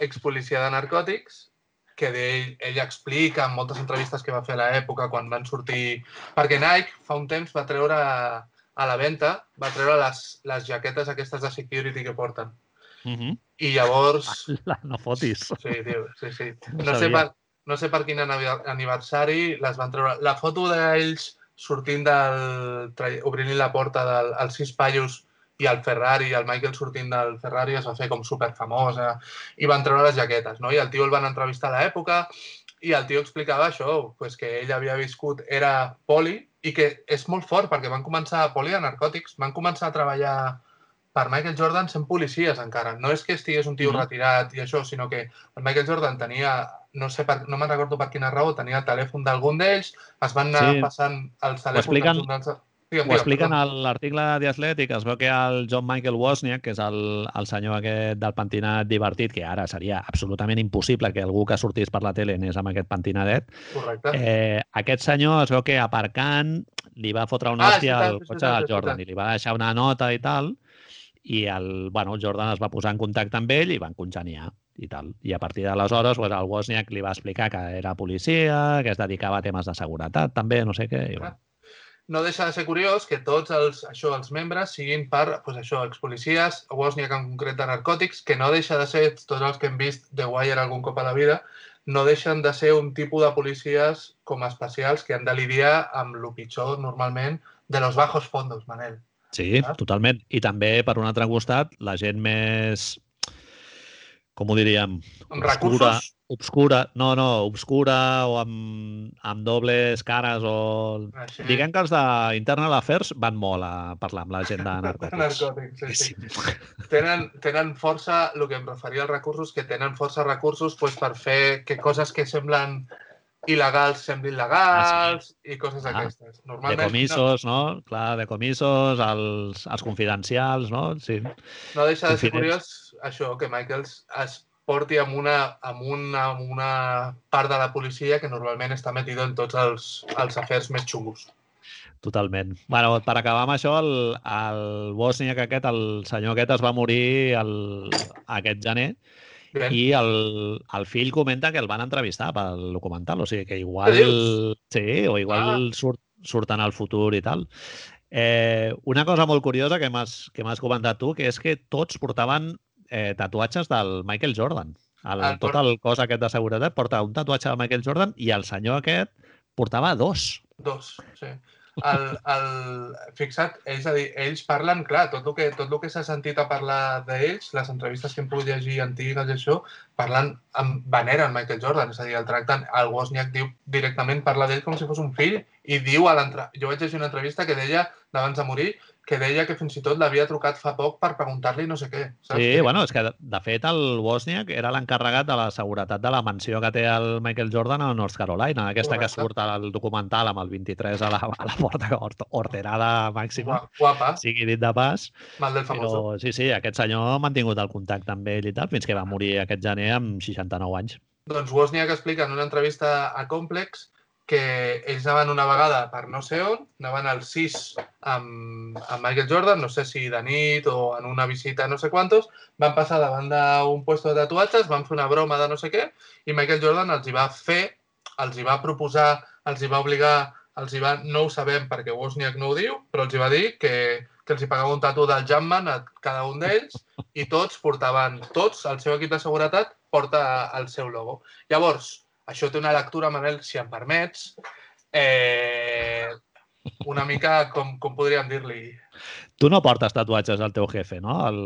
expolicia de narcòtics que ell, ell explica en moltes entrevistes que va fer a l'època quan van sortir... Perquè Nike fa un temps va treure a la venda, va treure les, les jaquetes aquestes de security que porten. Uh -huh. I llavors... La, no fotis. Sí, tio, sí, sí. (laughs) No, no sé, per, no sé per quin aniversari les van treure. La foto d'ells sortint del... obrint la porta del, als sis paios i el Ferrari, el Michael sortint del Ferrari es va fer com super famosa i van treure les jaquetes, no? I el tio el van entrevistar a l'època i el tio explicava això, pues que ell havia viscut, era poli i que és molt fort perquè van començar a poli de narcòtics, van començar a treballar per Michael Jordan sent policies encara. No és que estigués un tio mm -hmm. retirat i això, sinó que el Michael Jordan tenia, no sé, per, no me'n recordo per quina raó, tenia el telèfon d'algun d'ells, es van anar sí. passant els telèfons expliquen... dels Digue'm, Ho expliquen a l'article de Athletic, es veu que el John Michael Wozniak, que és el, el senyor aquest del pentinat divertit, que ara seria absolutament impossible que algú que sortís per la tele anés amb aquest pentinadet, Correcte. Eh, aquest senyor es veu que aparcant li va fotre una ah, hòstia al cotxe del Jordan i li va deixar una nota i tal, i el, bueno, el Jordan es va posar en contacte amb ell i van congeniar i tal. I a partir d'aleshores pues, el Wozniak li va explicar que era policia, que es dedicava a temes de seguretat també, no sé què, i bueno no deixa de ser curiós que tots els, això, els membres siguin per, pues això, expolicies, Wozniak en concret de narcòtics, que no deixa de ser, tots els que hem vist The Wire algun cop a la vida, no deixen de ser un tipus de policies com especials que han de lidiar amb el pitjor, normalment, de los bajos fondos, Manel. Sí, Saps? totalment. I també, per un altre costat, la gent més, com ho diríem? Amb recursos? Obscura, no, no, obscura o amb, amb dobles cares o... Ah, sí. Diguem que els d'Internal Affairs van molt a parlar amb la gent de (laughs) narcòtics. narcòtics, sí, sí. tenen, tenen força, el que em referia als recursos, que tenen força recursos pues, per fer que coses que semblen il·legals semblin legals ah, sí. i coses ah, aquestes. Normalment, de comissos, no. no? Clar, de comissos, els, els confidencials, no? Sí. No deixa de ser curiós això, que Michaels es porti amb una, amb una, amb una part de la policia que normalment està metido en tots els, els afers més xungos. Totalment. bueno, per acabar amb això, el, el Bosniak aquest, el senyor aquest es va morir el, aquest gener Bien. i el, el fill comenta que el van entrevistar pel documental, o sigui que igual... Sí, o igual ah. surt, surt en el futur i tal. Eh, una cosa molt curiosa que m'has comentat tu, que és que tots portaven eh, tatuatges del Michael Jordan. El, ah, tot el cos aquest de seguretat porta un tatuatge del Michael Jordan i el senyor aquest portava dos. Dos, sí. El, el, fixa't, és a dir, ells parlen, clar, tot el que, tot el que s'ha sentit a parlar d'ells, les entrevistes que hem pogut llegir antigues i això, parlen, amb, veneren Michael Jordan, és a dir, el tracten, el Wozniak diu directament, parla d'ell com si fos un fill i diu a l'entre... Jo vaig llegir una entrevista que deia, d'abans de morir, que deia que fins i tot l'havia trucat fa poc per preguntar-li no sé què. Saps? Sí, que... bueno, és que de, fet el Wozniak era l'encarregat de la seguretat de la mansió que té el Michael Jordan a North Carolina, aquesta Correcte. que surt al documental amb el 23 a la, a la porta orterada màxima, Guapa. sigui dit de pas. Mal del famoso. Però sí, sí, aquest senyor ha mantingut el contacte amb ell i tal, fins que va morir aquest gener amb 69 anys. Doncs Wozniak explica en una entrevista a Complex que ells anaven una vegada per no sé on, anaven al 6 amb, amb Michael Jordan, no sé si de nit o en una visita no sé quantos, van passar davant d'un puesto de tatuatges, van fer una broma de no sé què, i Michael Jordan els hi va fer, els hi va proposar, els hi va obligar, els hi va, no ho sabem perquè Wozniak no ho diu, però els hi va dir que, que els hi pagava un tatu del Jumpman a cada un d'ells i tots portaven, tots, el seu equip de seguretat porta el seu logo. Llavors, això té una lectura, Manel, si em permets, eh, una mica, com, com podríem dir-li... Tu no portes tatuatges al teu jefe, no? El...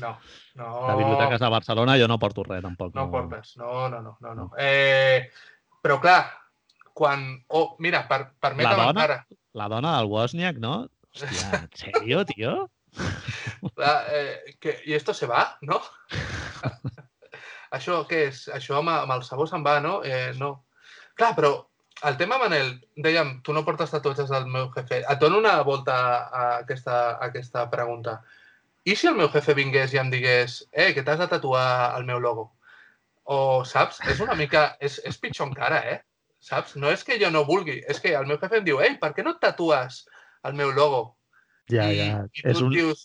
No, no. La biblioteca de Barcelona jo no porto res, tampoc. No, no portes, no, no, no. no, no. Eh, però clar, quan... Oh, mira, per, permetem la dona, encara... La dona del Wozniak, no? Hòstia, en sèrio, tio? (laughs) La, eh, que, I esto se va, no? (laughs) Això què és? Això amb, amb el sabó se'n va, no? Eh, no. Clar, però el tema, Manel, dèiem, tu no portes tatuatges del meu jefe. Et dono una volta a aquesta, a aquesta pregunta. I si el meu jefe vingués i em digués eh, que t'has de tatuar el meu logo? O, saps? És una mica... És, és pitjor encara, eh? Saps? No és que jo no vulgui, és que el meu jefe em diu ei, per què no et tatues el meu logo? Ja, I, ja. I tu és un, dius...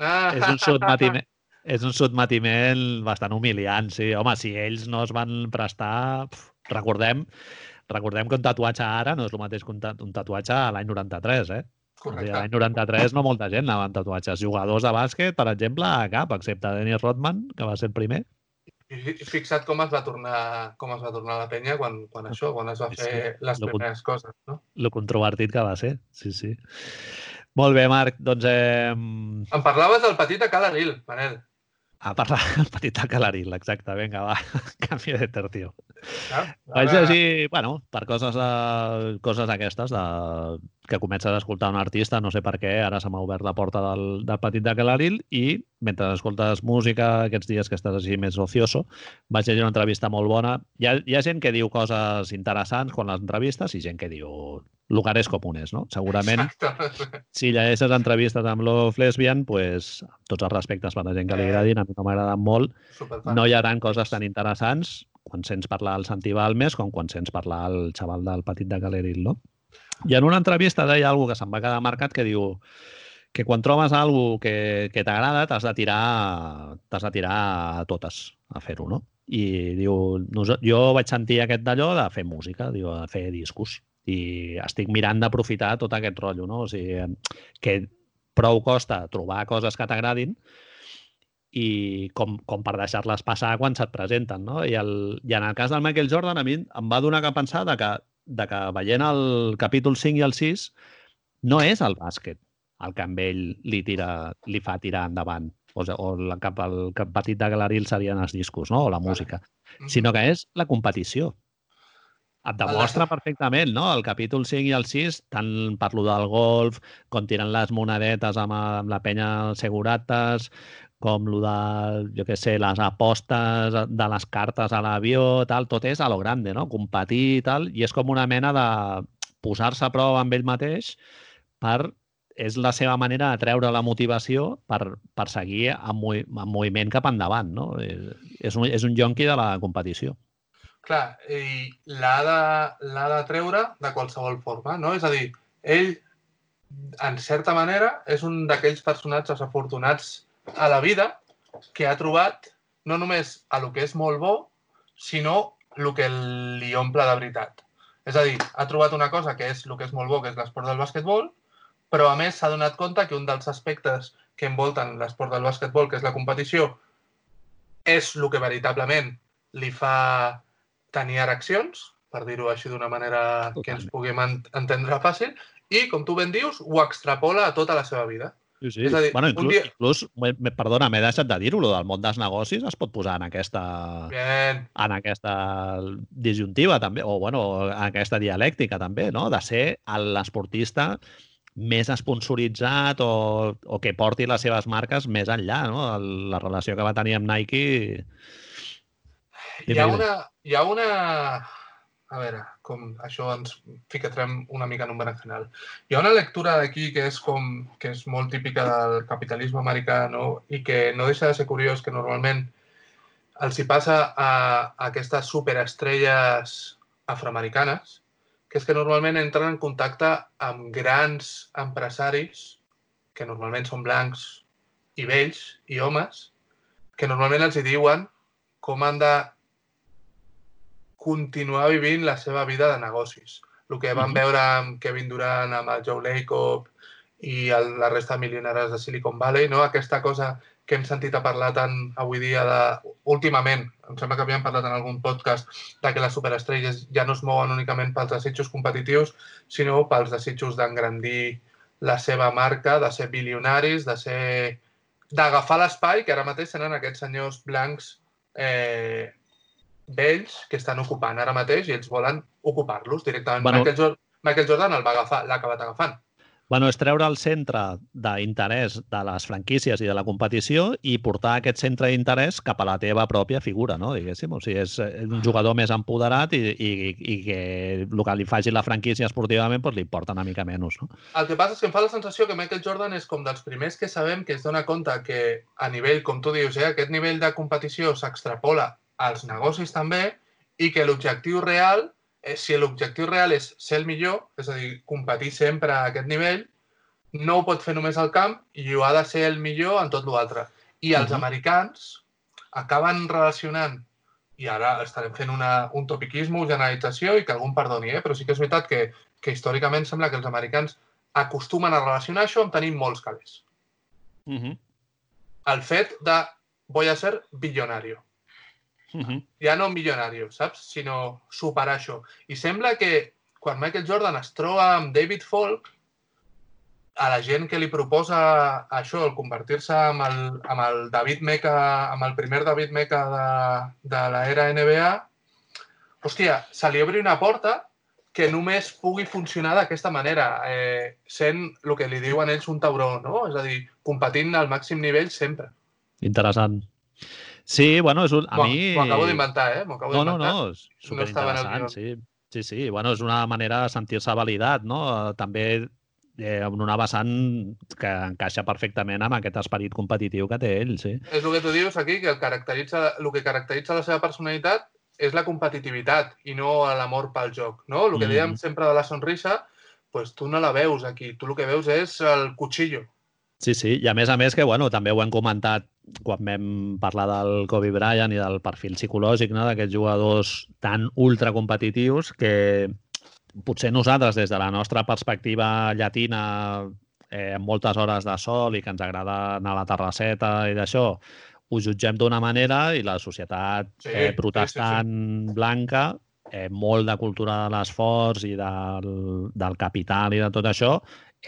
Ah, és un (laughs) sotmetiment, és un sotmetiment bastant humiliant, sí. Home, si ells no es van prestar... Pf, recordem, recordem que un tatuatge ara no és el mateix que un tatuatge a l'any 93, eh? Correcte. L'any 93 no molta gent anava amb tatuatges. Jugadors de bàsquet, per exemple, cap, excepte Dennis Rodman, que va ser el primer. I fixa't com es va tornar, com es va tornar la penya quan, quan això, quan es va fer sí, les primeres coses, no? Lo controvertit que va ser, sí, sí. Molt bé, Marc, doncs... Eh... Em parlaves del petit de Calaril, Manel a parlar (laughs) el petit Calaril, exacte. Vinga, va, (laughs) canvi de tertio. Ah, Vaig llegir, bueno, per coses, de, coses aquestes, de, que comences a escoltar un artista, no sé per què, ara se m'ha obert la porta del, del petit de Calaril i mentre escoltes música, aquests dies que estàs així més ocioso, vaig llegir una entrevista molt bona. Hi ha, hi ha gent que diu coses interessants quan les entrevistes i gent que diu lugares comunes, no? Segurament, Exacte. si llegeixes entrevistes amb Love Lesbian, pues, tots els respectes per la gent que li agradin, a mi no m'agraden molt, Superfan. no hi ha tant coses tan interessants quan sents parlar el Santi Balmes com quan sents parlar el xaval del petit de Galeril, no? I en una entrevista deia alguna que se'm va quedar marcat que diu que quan trobes alguna que, que t'agrada t'has de tirar t'has de tirar a totes a fer-ho, no? I diu, jo vaig sentir aquest d'allò de fer música, diu, de fer discos i estic mirant d'aprofitar tot aquest rotllo, no? O sigui, que prou costa trobar coses que t'agradin i com, com per deixar-les passar quan se't presenten, no? I, el, I en el cas del Michael Jordan, a mi em va donar que pensar de que, de que veient el capítol 5 i el 6 no és el bàsquet el que amb ell li, tira, li fa tirar endavant o, o el, cap, el cap petit de galeril serien els discos, no? o la música, sinó que és la competició et demostra perfectament, no? El capítol 5 i el 6, tant parlo del golf, com tiren les monedetes amb, amb la penya segurates, com lo de, jo què sé, les apostes de les cartes a l'avió, tal, tot és a lo grande, no? Competir i tal, i és com una mena de posar-se a prova amb ell mateix per és la seva manera de treure la motivació per, per seguir en, en moviment cap endavant, no? És un, és un jonqui de la competició. Clar, i l'ha de, de treure de qualsevol forma, no? És a dir, ell, en certa manera, és un d'aquells personatges afortunats a la vida que ha trobat no només a lo que és molt bo, sinó el que li omple de veritat. És a dir, ha trobat una cosa que és el que és molt bo, que és l'esport del bàsquetbol, però a més s'ha donat compte que un dels aspectes que envolten l'esport del bàsquetbol, que és la competició, és el que veritablement li fa tenir ereccions, per dir-ho així d'una manera que ens puguem entendre fàcil, i, com tu ben dius, ho extrapola a tota la seva vida. Sí, sí. És a dir, bueno, inclús, dia... inclús perdona, m'he deixat de dir-ho, del món dels negocis es pot posar en aquesta, Bien. en aquesta disjuntiva també, o bueno, en aquesta dialèctica també, no? de ser l'esportista més esponsoritzat o, o que porti les seves marques més enllà, no? La relació que va tenir amb Nike... Hi ha una... Hi ha una... A veure, com això ens ficatrem una mica en un berenjenal. Hi ha una lectura d'aquí que és com que és molt típica del capitalisme americà no? i que no deixa de ser curiós que normalment els hi passa a, a aquestes superestrelles afroamericanes, que és que normalment entren en contacte amb grans empresaris, que normalment són blancs i vells i homes, que normalment els hi diuen com han de continuar vivint la seva vida de negocis. El que vam veure amb Kevin Durant, amb el Joe Lacob i el, la resta de milionaris de Silicon Valley, no? aquesta cosa que hem sentit a parlar tant avui dia de, últimament, em sembla que havíem parlat en algun podcast, de que les superestrelles ja no es mouen únicament pels desitjos competitius, sinó pels desitjos d'engrandir la seva marca, de ser bilionaris, de ser d'agafar l'espai que ara mateix tenen aquests senyors blancs eh, vells que estan ocupant ara mateix i ells volen ocupar-los directament. Bueno- Michael, Jordan, Michael Jordan el va agafar, l'ha acabat agafant. Bueno, és treure el centre d'interès de les franquícies i de la competició i portar aquest centre d'interès cap a la teva pròpia figura, no? Diguéssim. O sigui, és eh, un jugador més empoderat i, i, i que el que li faci la franquícia esportivament doncs, li importa una mica menys, no? El que passa és que em fa la sensació que Michael Jordan és com dels primers que sabem que es dona compte que a nivell, com tu dius, eh, aquest nivell de competició s'extrapola als negocis també i que l'objectiu real, eh, si l'objectiu real és ser el millor, és a dir, competir sempre a aquest nivell, no ho pot fer només al camp i ho ha de ser el millor en tot l'altre. I els Mhm. americans acaben relacionant i ara estarem fent una, un topiquisme, generalització i que algú em perdoni, eh? però sí que és veritat que, que històricament sembla que els americans acostumen a relacionar això amb tenir molts calés. Uh -huh. El fet de voy a ser billonario. Uh -huh. Ja no millonario, saps? Sinó superar això. I sembla que quan Michael Jordan es troba amb David Falk, a la gent que li proposa això, el convertir-se amb, el, amb el David Meca, amb el primer David Meca de, de l'era NBA, hòstia, se li obri una porta que només pugui funcionar d'aquesta manera, eh, sent el que li diuen ells un tauró, no? És a dir, competint al màxim nivell sempre. Interessant. Sí, bueno, és un, a mi... m'ho acabo d'inventar, eh? Acabo No, no, no, és superinteressant, sí. Sí, sí, bueno, és una manera de sentir-se validat, no? Eh, També eh, en una vessant que encaixa perfectament amb aquest esperit competitiu que té ell, sí. És el que tu dius aquí, que el, caracteritza, el que caracteritza la seva personalitat és la competitivitat i no l'amor pel joc, no? El que Mm. dèiem sempre de la sonrisa, pues tu no la veus aquí, tu el que veus és el cuchillo. Sí, sí, i a més a més que, bueno, també ho hem comentat quan vam parlar del Kobe Bryant i del perfil psicològic no? d'aquests jugadors tan ultracompetitius que potser nosaltres, des de la nostra perspectiva llatina, eh, amb moltes hores de sol i que ens agrada anar a la terrasseta i d'això, ho jutgem d'una manera i la societat Sí, eh, sí, protestant blanca, eh, molt de cultura de l'esforç i del, del capital i de tot això,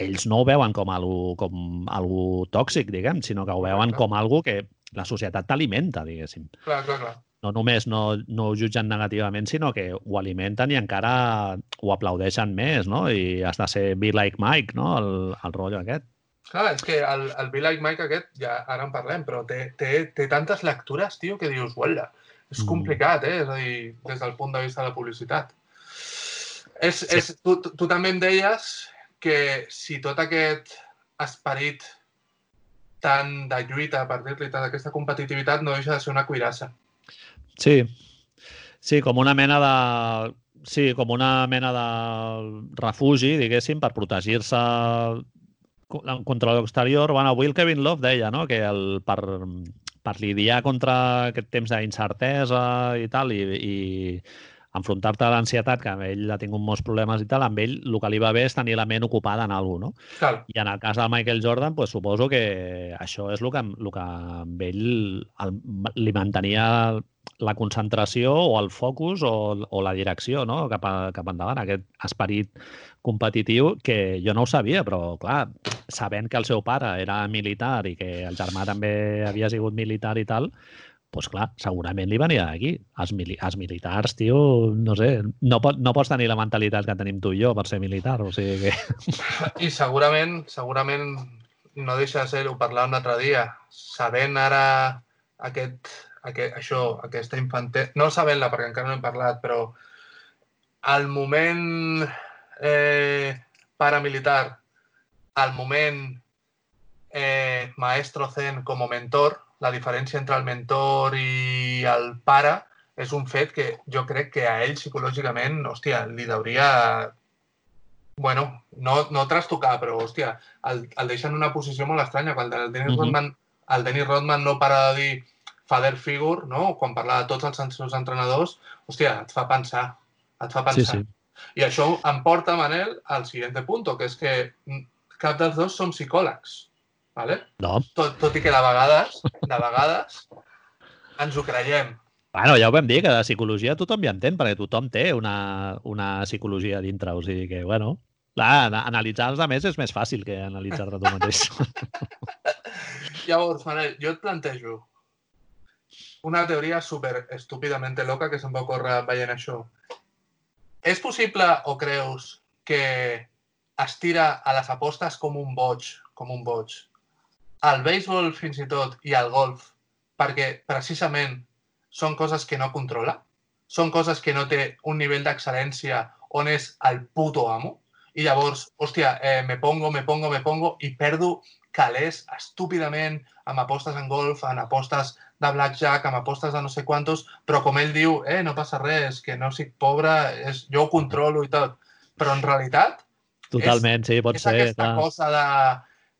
ells no ho veuen com algo, com algo tòxic, diguem, sinó que ho veuen Correcte. com algo que la societat t'alimenta, diguéssim. Clar, clar, clar. No només no, no ho jutgen negativament, sinó que ho alimenten i encara ho aplaudeixen més, no? I has de ser be like Mike, no? El, el rotllo aquest. Clar, és que el, el Be Like Mike aquest, ja ara en parlem, però té, té, té tantes lectures, tio, que dius, uala, és Mm. complicat, eh? És a dir, des del punt de vista de la publicitat. És, Sí. és, tu tu també em deies que si tot aquest esperit tant de lluita, per dir-li, tant d'aquesta competitivitat, no deixa de ser una cuirassa. Sí, sí, com una mena de... Sí, com una mena de refugi, diguéssim, per protegir-se co- contra l'exterior. Bueno, avui el Kevin Love deia no? que el, per, per lidiar contra aquest temps d'incertesa i tal, i, i enfrontar-te a l'ansietat, que amb ell ha tingut molts problemes i tal, amb ell el que li va bé és tenir la ment ocupada en alguna cosa, no? Clar, I en el cas del Michael Jordan, pues, suposo que això és el que, el que amb ell el, li mantenia la concentració o el focus o, o la direcció no? cap, a, cap endavant, aquest esperit competitiu que jo no ho sabia, però clar, sabent que el seu pare era militar i que el germà també havia sigut militar i tal, pues clar, segurament li venia d'aquí. Els, mili els militars, tio, no sé, no, pot, no pots tenir la mentalitat que tenim tu i jo per ser militar, o sigui que... (laughs) I segurament, segurament no deixa de ser, ho parlàvem un altre dia, sabent ara aquest, aquest, això, aquesta infantesa, no sabent-la perquè encara no hem parlat, però al moment eh, paramilitar, al moment eh, maestro zen com a mentor, la diferència entre el mentor i el pare és un fet que jo crec que a ell psicològicament, hòstia, li hauria bueno, no, no trastocar, però, hòstia, el, el deixa en una posició molt estranya. Quan el Dennis, mm -hmm. Rodman, el Dennis Rodman no para de dir father figure, no? quan parla de tots els seus entrenadors, hòstia, et fa pensar, et fa pensar. Sí, sí. I això em porta, Manel, al següent punt, que és que cap dels dos som psicòlegs. ¿Vale? No. Tot, tot i que de vegades, de vegades, ens ho creiem. Bueno, ja ho vam dir, que de psicologia tothom ja entén, perquè tothom té una, una psicologia dintre, o sigui que, bueno, clar, analitzar els altres és més fàcil que analitzar-te tu mateix. (laughs) Llavors, Manel, jo et plantejo una teoria super estúpidament loca que se'm va ocórrer veient això. És possible o creus que es tira a les apostes com un boig, com un boig, al béisbol fins i tot i al golf perquè precisament són coses que no controla, són coses que no té un nivell d'excel·lència on és el puto amo i llavors, hòstia, eh, me pongo, me pongo, me pongo i perdo calés estúpidament amb apostes en golf, en apostes de blackjack, amb apostes de no sé quantos, però com ell diu, eh, no passa res, que no soc pobre, és, jo ho controlo i tot. Però en realitat... Totalment, és, sí, pot és ser. aquesta clar. cosa de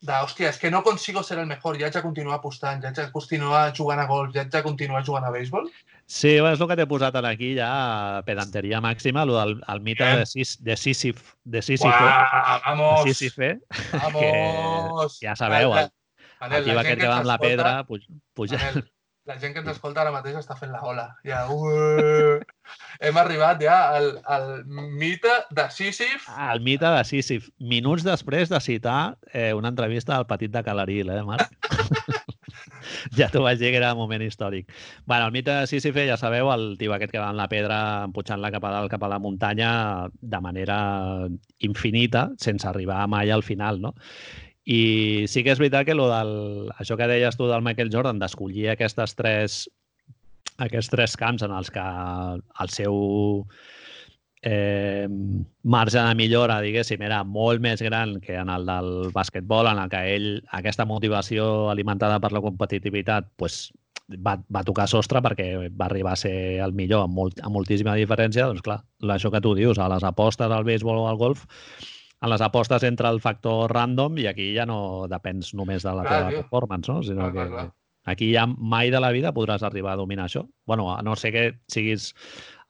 de, hòstia, és que no consigo ser el millor, ja haig de continuar apostant, ja haig de continuar jugant a golf, ja haig de continuar jugant a béisbol? Sí, és el que t'he posat aquí ja, pedanteria màxima, el del el mite de, Sis, de Sísif, de Sísifo, vamos, de Sísife, (laughs) vamos, que ja sabeu, el, el, el tio aquest que va amb la pedra, puja, puja, Manel, la gent que ens escolta ara mateix està fent la ola. Ja, hem arribat ja al, al mite de Sísif. El mite de Sísif. Minuts després de citar eh, una entrevista al petit de Calaril, eh, Marc? (laughs) ja t'ho vaig dir que era un moment històric. bueno, el mite de Sísif, ja sabeu, el tio aquest que va amb la pedra empujant-la cap a dalt, cap a la muntanya, de manera infinita, sense arribar mai al final, no? I sí que és veritat que lo del, això que deies tu del Michael Jordan, d'escollir aquestes tres, aquests tres camps en els que el seu eh, marge de millora, diguéssim, era molt més gran que en el del bàsquetbol, en el que ell, aquesta motivació alimentada per la competitivitat, pues, va, va tocar sostre perquè va arribar a ser el millor amb, molt, amb moltíssima diferència, doncs clar, això que tu dius, a les apostes al béisbol o al golf, en les apostes entra el factor random i aquí ja no depens només de la clar, teva tio. performance, no? sinó clar, que clar, clar. aquí ja mai de la vida podràs arribar a dominar això. bueno, a no sé que siguis...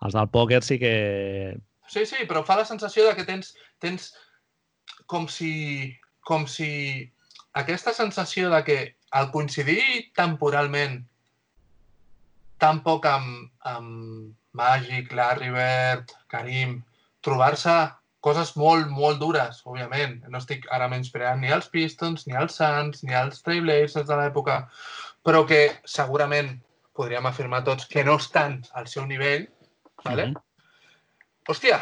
Els del pòquer sí que... Sí, sí, però fa la sensació de que tens, tens com si, com si aquesta sensació de que al coincidir temporalment tan poc amb, amb Magic, Larry Bird, Karim, trobar-se coses molt, molt dures, òbviament. No estic ara menyspreant ni els Pistons, ni els Suns, ni els Trailblazers de l'època, però que segurament podríem afirmar tots que no estan al seu nivell, ¿vale? Mm -hmm. Hòstia,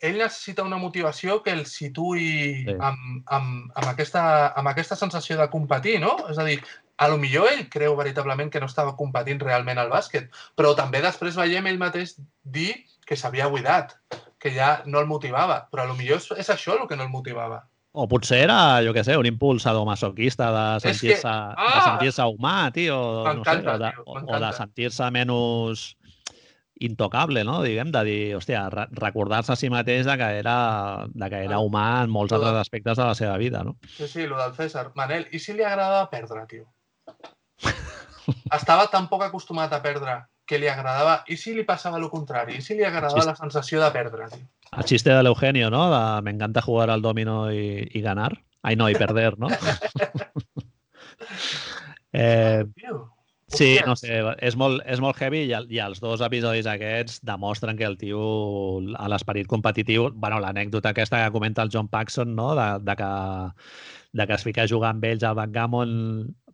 ell necessita una motivació que el situï sí. amb, amb, amb, aquesta, amb aquesta sensació de competir, no? És a dir, a lo millor ell creu veritablement que no estava competint realment al bàsquet, però també després veiem ell mateix dir que s'havia buidat, que ja no el motivava, però lo millor és, és això el que no el motivava. O potser era, jo què sé, un impulsador masoquista de sentir-se que... ah! de sentir humà, tio, no sé, o de, o de sentir-se menys intocable, no? Diguem, de dir, hòstia, recordar-se a si mateix de que era, de que era ah. humà en molts altres aspectes de la seva vida, no? Sí, sí, el del César. Manel, i si li agradava perdre, tio? Estava tan poc acostumat a perdre que li agradava... I si li passava el contrari? I si li agradava la sensació de perdre? El xiste de l'Eugenio, ¿no? De me encanta jugar al domino y, y ganar. Ai, no, i perder, ¿no? (laughs) eh, sí, no sé, és molt, és molt heavy i, i els dos episodis aquests demostren que el tio, a l'esperit competitiu, bueno, l'anècdota aquesta que comenta el John Paxson, no? de, de, que, de que es fica a jugar amb ells al backgammon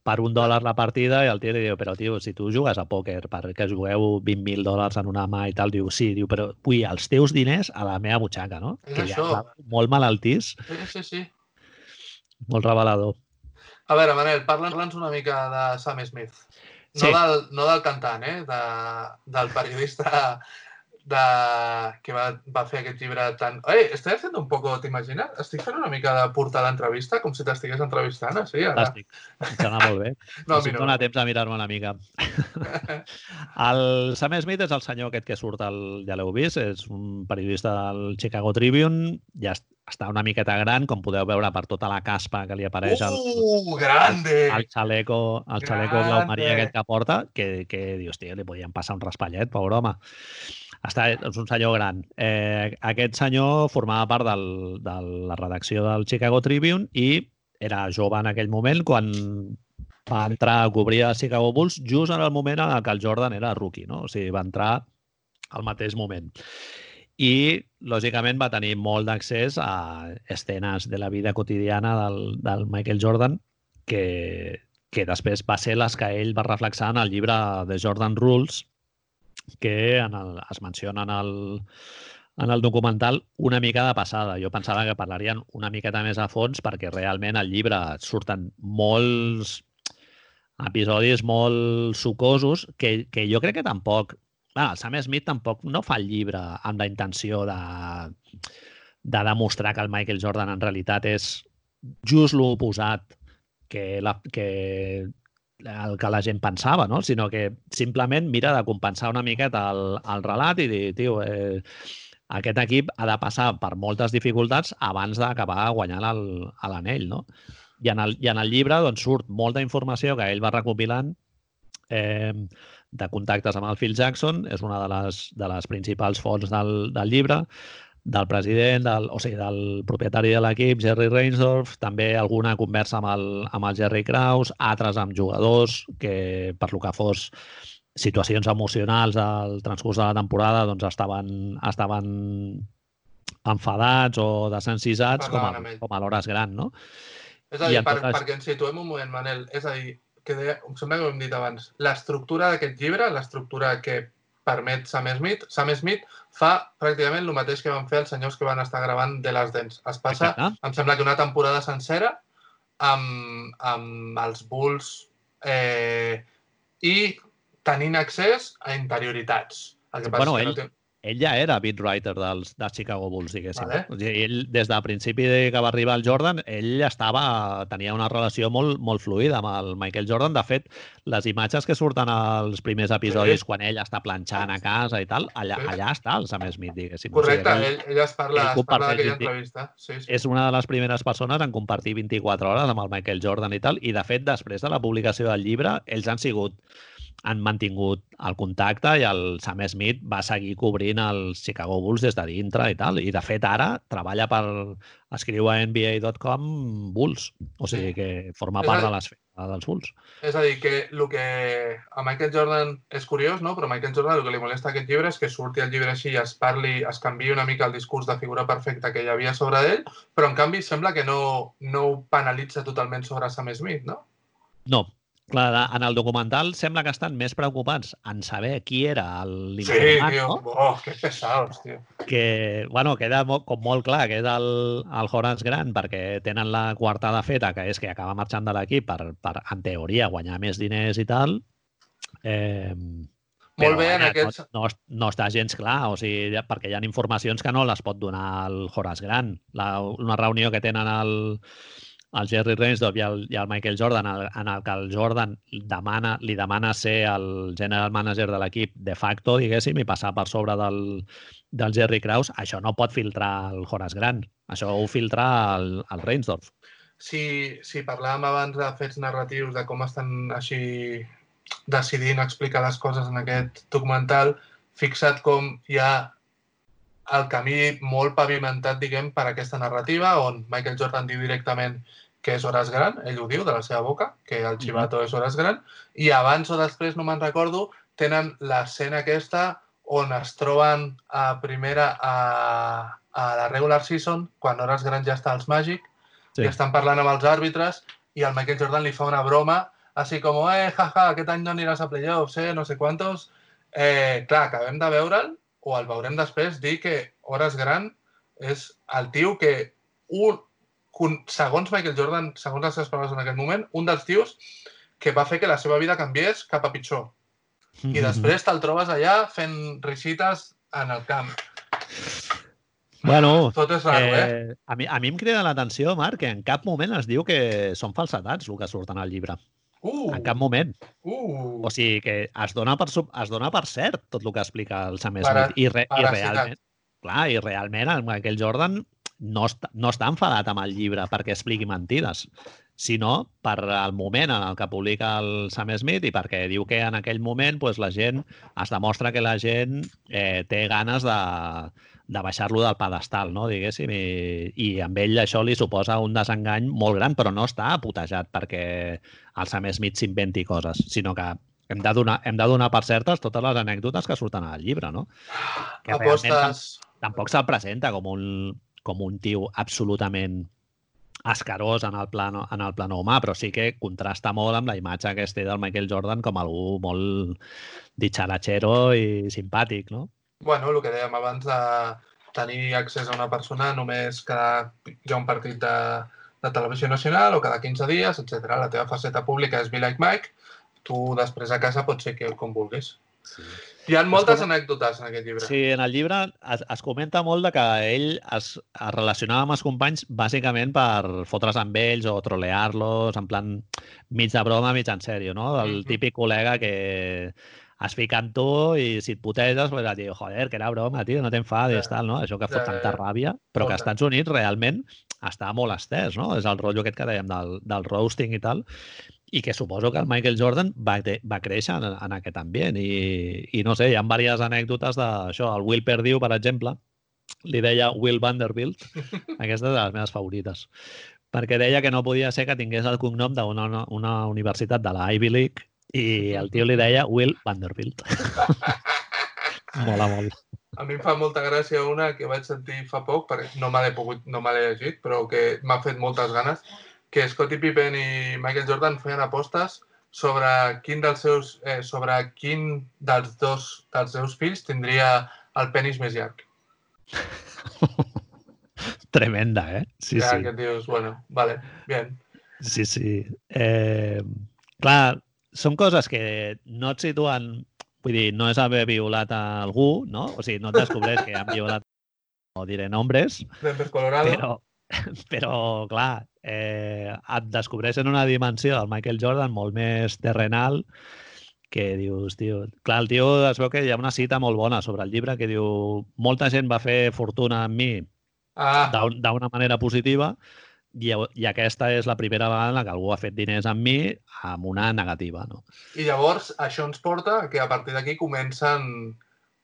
per un dòlar la partida i el tio li diu, però tio, si tu jugues a pòquer perquè jugueu 20.000 dòlars en una mà i tal, diu, sí, diu, però vull els teus diners a la meva butxaca, no? És que això. ja molt malaltís, Sí, sí, sí. molt revelador. A veure, Manel, parla'ns una mica de Sam Smith. No, Sí. del, no del cantant, eh? De, del periodista de, que va, va fer aquest llibre tan... Ei, estoy haciendo un poco, t'imagines? Estic fent una mica de portar l'entrevista, com si t'estigués entrevistant, així, ara. Fantàstic. Em sembla molt bé. (laughs) No, a si mi em no. dóna temps a mirar-me una mica. (laughs) El Sam Smith és el senyor aquest que surt, al, ja l'heu vist, és un periodista del Chicago Tribune, ja es- està una miqueta gran, com podeu veure per tota la caspa que li apareix al, Uh, grande! el xaleco, el xaleco blau marí aquest que porta, que, que dius, tio, li podien passar un raspallet, pobre home. Està, és un senyor gran. Eh, aquest senyor formava part del, de la redacció del Chicago Tribune i era jove en aquell moment quan va entrar a cobrir a Chicago Bulls just en el moment en què el Jordan era rookie, no? O sigui, va entrar al mateix moment. I, lògicament, va tenir molt d'accés a escenes de la vida quotidiana del, del Michael Jordan que, que després va ser les que ell va reflexar en el llibre de Jordan Rules, que en el, es menciona en el, en el documental una mica de passada. Jo pensava que parlarien una miqueta més a fons perquè realment al llibre surten molts episodis molt sucosos que, que jo crec que tampoc... Bueno, el Sam Smith tampoc no fa el llibre amb la intenció de, de demostrar que el Michael Jordan en realitat és just l'oposat que, la, que el que la gent pensava, no? sinó que simplement mira de compensar una miqueta el, el relat i dir, tio, eh, aquest equip ha de passar per moltes dificultats abans d'acabar guanyant l'anell, no? I en, el, I en el llibre doncs, surt molta informació que ell va recopilant eh, de contactes amb el Phil Jackson, és una de les, de les principals fonts del, del llibre, del president, del, o sigui, del propietari de l'equip, Jerry Reinsdorf, també alguna conversa amb el, amb el Jerry Krause, altres amb jugadors que, per lo que fos situacions emocionals al transcurs de la temporada, doncs estaven, estaven enfadats o desencisats com a, com a l'hores gran, no? És a dir, en per, tot això- perquè ens situem un moment, Manel, és a dir, que deia, em sembla que ho hem dit abans, l'estructura d'aquest llibre, l'estructura que permet Sam Smith, Sam Smith fa pràcticament el mateix que van fer els senyors que van estar gravant de les dents. Es passa, Exacte. em sembla que una temporada sencera amb, amb els Bulls eh, i tenint accés a interioritats. El que passa Bueno, és que ell- no té... ell ja era beat writer dels, dels Chicago Bulls, diguéssim. Vale. O sigui, ell, des del principi de que va arribar el Jordan, ell estava, tenia una relació molt, molt fluida amb el Michael Jordan. De fet, les imatges que surten als primers episodis Sí. quan ell està planxant a casa i tal, allà, Sí. allà està el Sam Smith, diguéssim. Correcte, o sigui, ell, ell es parla, ell es parla d'aquella entrevista. Sí, sí. és una de les primeres persones en compartir 24 hores amb el Michael Jordan i tal, i de fet, després de la publicació del llibre, ells han sigut han mantingut el contacte i el Sam Smith va seguir cobrint els Chicago Bulls des de dintre i tal. I, de fet, ara treballa per... escriu a NBA.com Bulls. O sigui que forma part de l'esfera dels Bulls. És a dir, que el que a Michael Jordan és curiós, no? però a Michael Jordan el que li molesta aquest llibre és que surti el llibre així i es parli, es canvi una mica el discurs de figura perfecta que hi havia sobre ell, però en canvi sembla que no, no ho penalitza totalment sobre Sam Smith, no? No, clar, en el documental sembla que estan més preocupats en saber qui era Sí, l'informat, tio. no? Oh, que pesados, tio. que, bueno, queda mo com molt clar que és el, el Horace Grant perquè tenen la coartada feta, que és que acaba marxant de l'equip per, per, en teoria, guanyar més diners i tal. Eh, Molt bé, en aquests... no, no, no està gens clar, o sigui, perquè hi ha informacions que no les pot donar el Horace Grant. La, una reunió que tenen el, el Jerry Reinsdorf i el, i el Michael Jordan, el, en el que el Jordan demana, li demana ser el general manager de l'equip de facto, diguéssim, i passar per sobre del, del Jerry Krause, això no pot filtrar el Horace Grant. Això ho filtra el, el Reinsdorf. Si, si parlàvem abans de fets narratius, de com estan així decidint explicar les coses en aquest documental, fixa't com hi ha el camí molt pavimentat, diguem, per aquesta narrativa, on Michael Jordan diu directament que és hores gran, ell ho diu de la seva boca, que el xivato és hores gran, i abans o després, no me'n recordo, tenen l'escena aquesta on es troben a primera a, a la regular season, quan hores gran ja està als Màgic, Sí. i estan parlant amb els àrbitres i el Michael Jordan li fa una broma així com, eh, jaja, aquest any no aniràs a playoffs, eh, no sé quantos. Eh, clar, acabem de veure'l, o el veurem després, dir que Hores Gran és el tio que, un, segons Michael Jordan, segons les seves paraules en aquest moment, un dels tios que va fer que la seva vida canviés cap a pitjor. I després te'l trobes allà fent risites en el camp. Bueno, Tot és raro, eh? eh, a, mi, a mi em crida l'atenció, Marc, que en cap moment es diu que són falsetats el que surten al llibre. Uh, En cap moment. uh. O sigui que es dona per, es dona per cert tot el que explica el Sam Para- Smith. I, re, i realment, clar, i realment el Michael Jordan no està, no està enfadat amb el llibre perquè expliqui mentides, sinó per al moment en el que publica el Sam Smith i perquè diu que en aquell moment pues, la gent es demostra que la gent eh, té ganes de, de baixar-lo del pedestal, no? diguéssim, i, i amb ell això li suposa un desengany molt gran, però no està putejat perquè el Sam Smith s'inventi coses, sinó que hem de, donar, hem de donar per certes totes les anècdotes que surten al llibre, no? Que Apostes... tampoc se'l presenta com un, com un tio absolutament escarós en el, plano, en el plano humà, però sí que contrasta molt amb la imatge que es té del Michael Jordan com algú molt ditxaratxero i simpàtic, no? Bueno, el que dèiem abans de tenir accés a una persona només cada hi ha un partit de, de televisió nacional o cada 15 dies, etc. La teva faceta pública és Be Like Mike, tu després a casa pots ser que com vulguis. Sí. Hi ha moltes com- anècdotes en aquest llibre. Sí, en el llibre es, es comenta molt de que ell es, es relacionava amb els companys bàsicament per fotre's amb ells o trolear-los, en plan mig de broma, mig en sèrio, no? El Mhm. típic col·lega que es fica en tu i si et puteges, pues, et diu, joder, que era broma, tio, no t'enfadis, Ja. tal, no? Això que fot ja, tanta ràbia, però que als. Estats Units realment està molt estès, no? És el rotllo aquest que dèiem del, del roasting i tal, i que suposo que el Michael Jordan va, va créixer en, en aquest ambient i, i no sé, hi ha diverses anècdotes d'això. El Will Perdiu, per exemple, li deia Will Vanderbilt, (laughs) aquesta és de les meves favorites, perquè deia que no podia ser que tingués el cognom d'una una, una universitat de la Ivy League i el tio li deia Will Vanderbilt. (laughs) Mola molt. A mi em fa molta gràcia una que vaig sentir fa poc, perquè no me l'he pogut, no me l'he llegit, però que m'ha fet moltes ganes, que Scottie Pippen i Michael Jordan feien apostes sobre quin dels seus, eh, sobre quin dels dos dels seus fills tindria el penis més llarg. (laughs) Tremenda, eh? Sí, ja sí. que dius, bueno, vale, bien. Sí, sí. Eh, clar, són coses que no et situen... Vull dir, no és haver violat a algú, no? O sigui, no et descobreix que han violat, no diré nombres, Denver, Colorado. però, (laughs) però clar, eh, et descobreixen una dimensió del Michael Jordan molt més terrenal que dius, tio... Clar, el tio es veu que hi ha una cita molt bona sobre el llibre que diu molta gent va fer fortuna amb mi Ah, d'un- d'una manera positiva i, i aquesta és la primera vegada en la que algú ha fet diners amb mi amb una negativa, no? I llavors això ens porta que a partir d'aquí comencen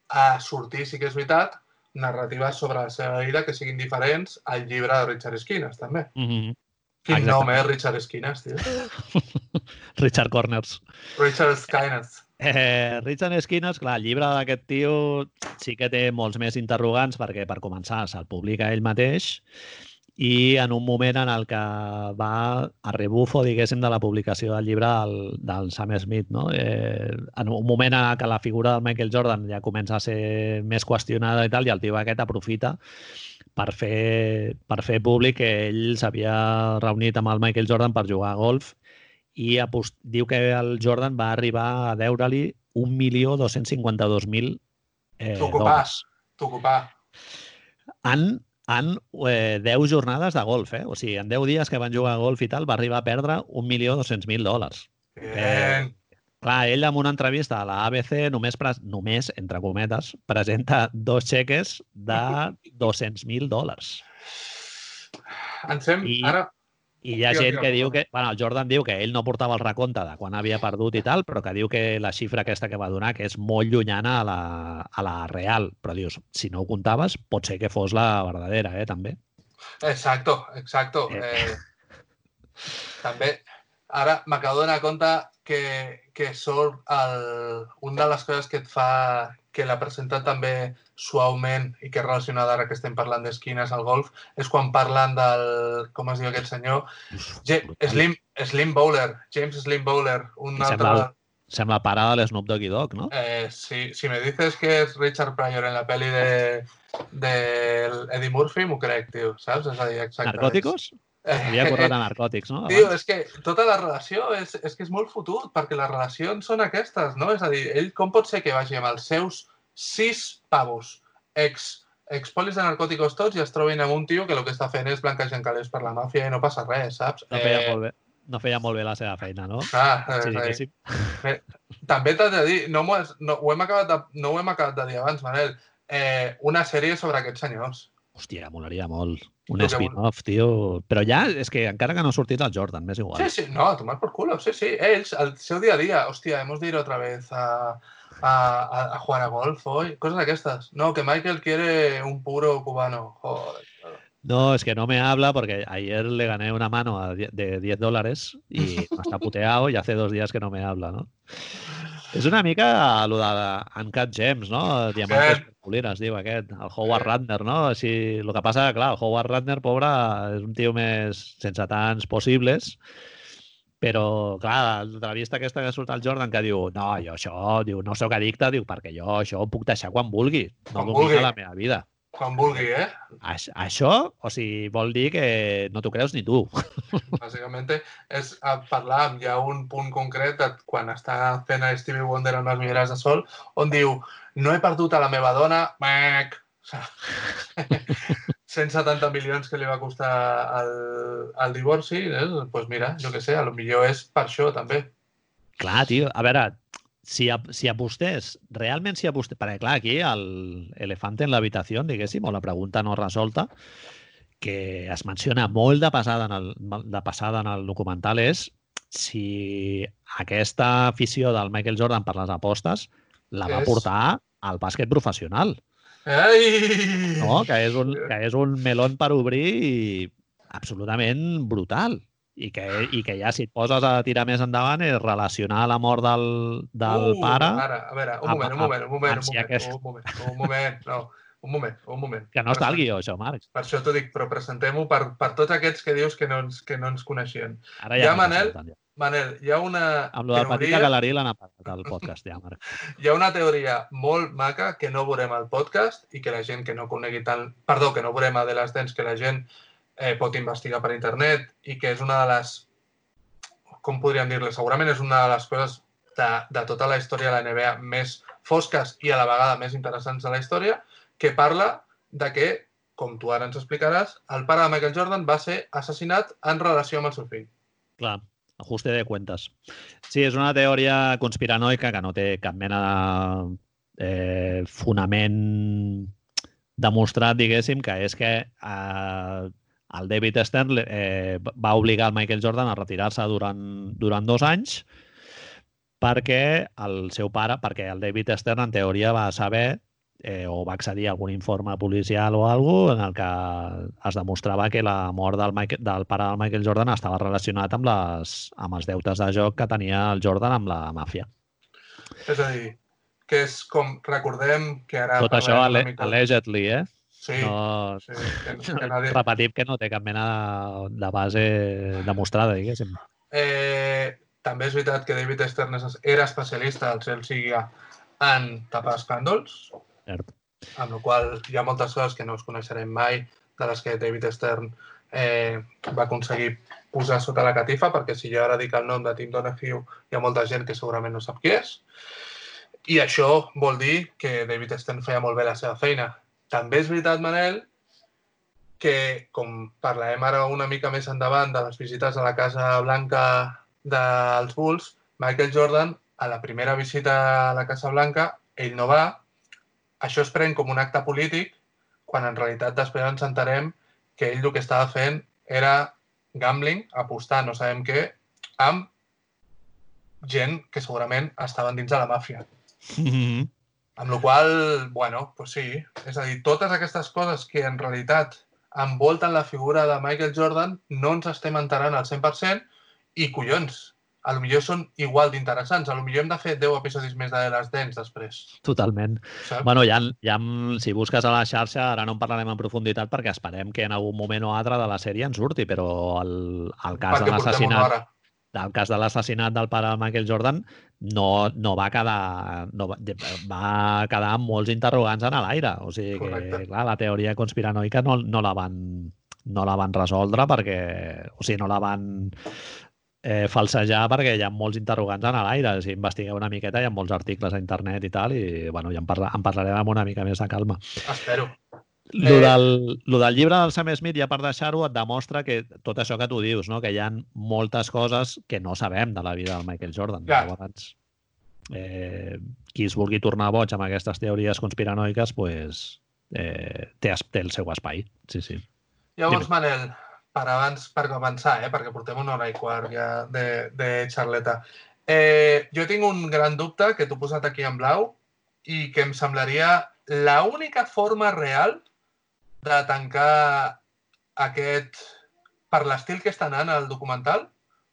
a sortir, sí que és veritat, narratives sobre la seva vida que siguin diferents al llibre de Richard Skinner, també. Mm -hmm. Quin Exactament. nom, eh, Richard Skinner, tio. (laughs) Richard Corners. Richard Skinner. Eh, Richard Skinner, clar, el llibre d'aquest tio sí que té molts més interrogants perquè, per començar, se'l publica ell mateix i en un moment en el que va a rebufo, diguéssim, de la publicació del llibre del, del Sam Smith, no? Eh, en un moment en que la figura del Michael Jordan ja comença a ser més qüestionada i tal, i el tio aquest aprofita per fer, per fer públic que ell s'havia reunit amb el Michael Jordan per jugar a golf i apost... diu que el Jordan va arribar a deure-li 1.252.000 eh, dòlars. T'ocupar. En, en eh, 10 jornades de golf, eh? O sigui, en 10 dies que van jugar a golf i tal, va arribar a perdre 1.200.000 dòlars. Bien. Clar, ell en una entrevista a la ABC només, només entre cometes, presenta dos xeques de (laughs) 200.000 dòlars. Ens. I- Ara, I hi ha gent que diu que... Bueno, el Jordan diu que ell no portava el recompte de quan havia perdut i tal, però que diu que la xifra aquesta que va donar que és molt llunyana a la, a la real. Però dius, si no ho comptaves, pot ser que fos la verdadera, eh, també. exacto, exacto. Eh. Eh, també, ara m'acabo de donar compte que, que sort el, una de les coses que et fa que la presenta també suaument i que és relacionada ara que estem parlant d'esquines al golf, és quan parlen del, com es diu aquest senyor, Ge Slim, Slim Bowler, James Slim Bowler, un I altre... sembla, sembla pare de l'Snoop Doggy Dogg, no? Eh, si, si me dices que és Richard Pryor en la pel·li de, de Eddie Murphy, m'ho crec, tio, saps? És a dir, exactament. Narcòticos? Havia corret a narcòtics, no? Tio, és que tota la relació és, és que és molt fotut, perquè les relacions són aquestes, no? És a dir, ell com pot ser que vagi amb els seus sis pavos ex, expolis de narcòticos tots i es trobin amb un tio que el que està fent és blanquejant calés per la màfia i no passa res, saps? No feia, molt bé, no feia molt bé la seva feina, no? Clar, Sí, a dir, diguéssim. també t'he de dir, no, m'ho has- no, ho hem acabat de, no ho hem acabat de dir abans, Manel, eh, una sèrie sobre aquests senyors. Hòstia, molaria molt. Un El que spin-off, tio. Però ja, és que encara que no ha sortit el Jordan, m'és igual. Sí, sí, no, a tomar por culo, sí, sí. Ells, el seu día a día, hostia, hemos de ir otra vez a, a, a, jugar a golf hoy, cosas d'aquestes. No, que Michael quiere un puro cubano, joder. No, es que no me habla porque ayer le gané una mano de 10 dólares y (laughs) está puteado y hace dos días que no me habla, ¿no? És una mica el de Uncut Gems, no? Diamantes Sí. per polir, es diu aquest, el Howard Sí. Ratner, no? Així, el que passa, clar, el Howard Ratner, pobre, és un tio més sense tants possibles, però, clar, l'entrevista aquesta que surt el Jordan que diu no, jo això, diu, no sóc addicte, diu, perquè jo això ho puc deixar quan vulgui, no Quan vulgui. la meva vida. Quan vulgui, eh? Aix- Això, o sigui, vol dir que no t'ho creus ni tu. (laughs) Bàsicament és a parlar, hi ha un punt concret de quan està fent Stevie Wonder amb les milleres de sol, on diu, no he perdut a la meva dona, mac, 170 (laughs) milions que li va costar el, el divorci, eh? pues mira, jo què sé, a lo millor és per això també. Clar, tio, a veure, si, ap- si apostés, realment si apostés, perquè clar, aquí el elefante en l'habitació, diguéssim, o la pregunta no resolta, que es menciona molt de passada en el, de passada en el documental és si aquesta afició del Michael Jordan per les apostes la va És- portar al bàsquet professional, Ai! no? que, és un, que és un melón per obrir absolutament brutal. I que, I que ja si et poses a tirar més endavant és relacionar la mort del, del Uh, pare Ara, a veure, un amb- moment, un moment, un moment, amb un moment, aquest- un moment, un moment, no, un moment, un moment. Que no està al guió, això, Marc. Per això t'ho dic, però presentem-ho per, per tots aquests que dius que no ens, que no ens coneixien. Ara Ja, ja, Manel. Manel, hi ha una Amb lo del Petit teoria, Galerí l'han apagat al podcast, ja, Marc. hi ha una teoria molt maca que no veurem al podcast i que la gent que no conegui tant... Perdó, que no veurem a de les dents, que la gent eh, pot investigar per internet i que és una de les... Com podríem dir-li? Segurament és una de les coses de, de tota la història de la NBA més fosques i a la vegada més interessants de la història, que parla de que, com tu ara ens explicaràs, el pare de Michael Jordan va ser assassinat en relació amb el seu fill. Clar, ajuste de cuentas. Sí, és una teoria conspiranoica que no té cap mena de eh, fonament demostrat, diguéssim, que és que eh, el David Stern eh, va obligar el Michael Jordan a retirar-se durant, durant dos anys perquè el seu pare, perquè el David Stern en teoria va saber eh, o va accedir a algun informe policial o alguna en el que es demostrava que la mort del, Michael, del pare del Michael Jordan estava relacionat amb, les, amb els deutes de joc que tenia el Jordan amb la màfia. És a dir, que és com, recordem que ara... Tot això ale mica- allegedly, eh? Sí, No, sí, que, (laughs) que nadie... repetim que no té cap mena de, de base demostrada, diguéssim. Eh, també és veritat que David Stern era especialista al Chelsea en tapar escàndols, Cert. amb la qual hi ha moltes coses que no us coneixerem mai, de les que David Stern eh, va aconseguir posar sota la catifa, perquè si jo ara dic el nom de Tim Donahue, hi ha molta gent que segurament no sap qui és. I això vol dir que David Stern feia molt bé la seva feina. També és veritat, Manel, que, com parlarem ara una mica més endavant de les visites a la Casa Blanca dels Bulls, Michael Jordan, a la primera visita a la Casa Blanca, ell no va. Això es pren com un acte polític, quan en realitat després ens entarem que ell el que estava fent era gambling, apostar, no sabem què, amb gent que segurament estaven dins de la màfia. (laughs) Amb la qual bueno, pues sí, és a dir, totes aquestes coses que en realitat envolten la figura de Michael Jordan no ens estem enterant al 100% i collons, a lo millor són igual d'interessants. A lo millor hem de fer 10 episodis més de les dents després. Totalment. Saps? Bueno, ja, ja, si busques a la xarxa, ara no en parlarem en profunditat perquè esperem que en algun moment o altre de la sèrie en surti, però el, el cas perquè de l'assassinat hora. el cas de l'assassinat del pare de Michael Jordan no, no va quedar no va, va quedar amb molts interrogants en l'aire. O sigui que, Correcte. clar, la teoria conspiranoica no, no la van no la van resoldre perquè, o sigui, no la van eh, falsejar perquè hi ha molts interrogants en l'aire. Si investigueu una miqueta, hi ha molts articles a internet i tal, i bueno, ja en, parla, en parlarem amb una mica més de calma. Espero. Lo, Eh. del, lo del llibre del Sam Smith, ja per deixar-ho, et demostra que tot això que tu dius, no? que hi ha moltes coses que no sabem de la vida del Michael Jordan. Clar. Llavors, eh, qui es vulgui tornar boig amb aquestes teories conspiranoiques, pues, eh, té, té el seu espai. Sí, sí. Llavors, Dime. Manel, per abans, per avançar, eh, perquè portem una hora i quart ja de, de xarleta, eh, jo tinc un gran dubte que t'ho he posat aquí en blau i que em semblaria la única forma real de tancar aquest... per l'estil que està anant el documental,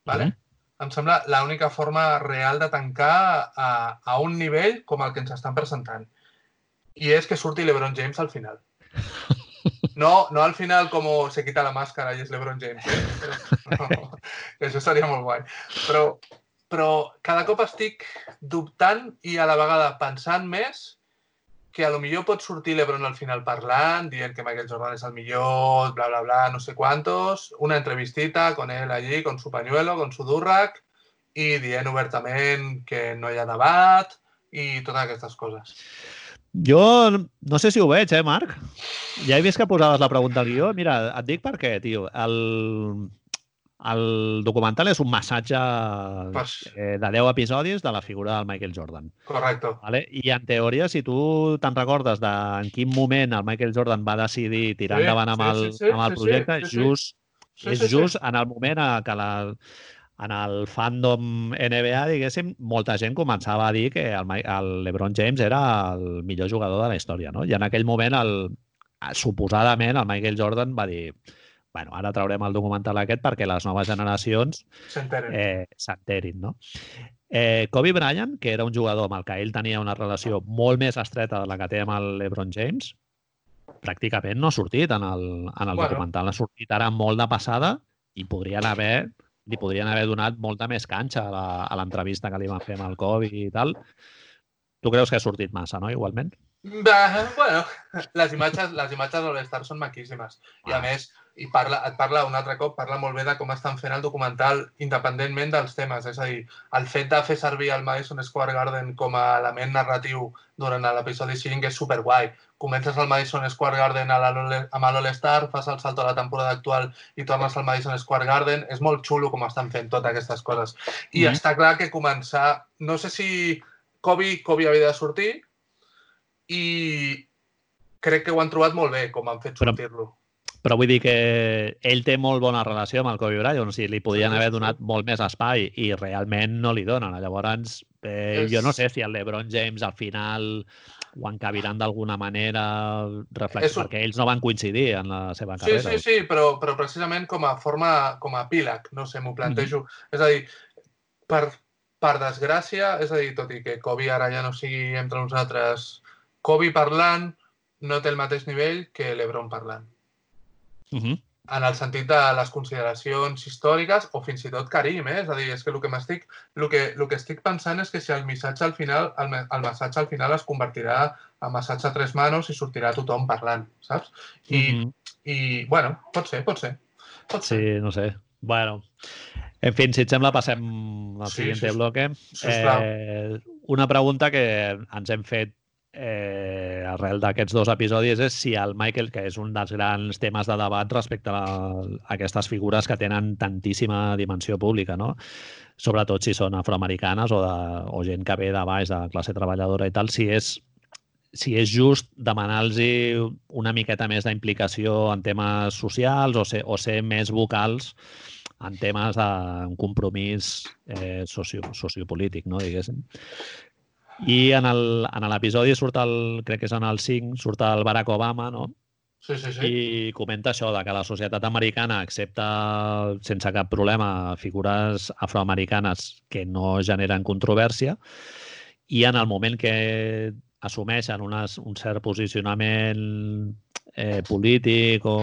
vale? Mhm. em sembla l'única forma real de tancar a, a un nivell com el que ens estan presentant. I és que surti LeBron James al final. (laughs) No, no al final com se quita la màscara i és LeBron James, eh? Però, no, (laughs) això seria molt guai. Però, però cada cop estic dubtant i a la vegada pensant més que a lo millor pot sortir LeBron al final parlant, dient que Michael Jordan és el millor, bla, bla, bla, no sé cuántos, una entrevistita con él allí, con su pañuelo, con su durrac, i dient obertament que no hi ha debat i totes aquestes coses. Jo no sé si ho veig, eh, Marc? Ja he vist que posaves la pregunta al guió. Mira, et dic per què, tio. El, el documental és un massatge Pues, eh, de 10 episodis de la figura del Michael Jordan. correcte. Vale? I en teoria, si tu te'n recordes de en quin moment el Michael Jordan va decidir tirar Sí, endavant amb sí, el, sí, sí, amb el sí, sí, projecte, sí, sí. just, Sí, és sí, sí. just en el moment que la, en el fandom NBA, diguéssim, molta gent començava a dir que el, el LeBron James era el millor jugador de la història, no? I en aquell moment, el, suposadament, el Michael Jordan va dir bueno, ara traurem el documental aquest perquè les noves generacions S'entenen. eh, s'enterin, no? Eh, Kobe Bryant, que era un jugador amb el que ell tenia una relació molt més estreta de la que té amb el LeBron James, pràcticament no ha sortit en el, en el Bueno. documental. Ha sortit ara molt de passada i podrien haver, li podrien haver donat molta més canxa a l'entrevista que li van fer amb el Kobe i tal. Tu creus que ha sortit massa, no? Igualment. Va, bueno, (laughs) les imatges, les imatges de l'Star són maquíssimes. I a Ah. més, i parla, et parla un altre cop, parla molt bé de com estan fent el documental independentment dels temes. És a dir, el fet de fer servir el Madison Square Garden com a element narratiu durant l'episodi 5 és superguai. Comences al Madison Square Garden a amb l'All-Star, fas el salto a la temporada actual i tornes al Madison Square Garden. És molt xulo com estan fent totes aquestes coses. I Mhm. està clar que començar... No sé si Kobe, Kobe havia de sortir i crec que ho han trobat molt bé, com han fet sortir-lo. Però vull dir que ell té molt bona relació amb el Kobe Bryant, o sigui, li podien Sí, haver sí. donat molt més espai i realment no li donen. Llavors, eh, És- jo no sé si el LeBron James al final ho encabiran d'alguna manera, reflex... Un- perquè ells no van coincidir en la seva Sí, carrera. sí, sí, però, però precisament com a forma, com a epíleg, no sé, m'ho plantejo. És a dir, per, per desgràcia, és a dir, tot i que Kobe ara ja no sigui entre nosaltres, Kobe parlant no té el mateix nivell que l'Ebron parlant. Mhm. en el sentit de les consideracions històriques o fins i tot Karim, eh? És a dir, és que el que m'estic el que, el que estic pensant és que si el missatge al final el, el massatge al final es convertirà en massatge a tres manos i sortirà tothom parlant, saps? I, Mhm. i bueno, pot ser, pot ser. Pot ser. Sí, no sé. Bueno, en fi, si et sembla, passem al Sí, siguiente sis- bloque. sisplau. Eh, una pregunta que ens hem fet eh, arrel d'aquests dos episodis és si el Michael, que és un dels grans temes de debat respecte a, a aquestes figures que tenen tantíssima dimensió pública, no? sobretot si són afroamericanes o, de, o gent que ve de baix, de classe treballadora i tal, si és si és just demanar-los una miqueta més d'implicació en temes socials o ser, o ser més vocals en temes d'un compromís eh, socio, sociopolític, no, diguéssim. I en el- en l'episodi surt el, crec que és en el 5, surt el Barack Obama, no? Sí, sí, sí. i comenta això, de que la societat americana accepta sense cap problema figures afroamericanes que no generen controvèrsia i en el moment que assumeixen unes, un cert posicionament eh, polític o,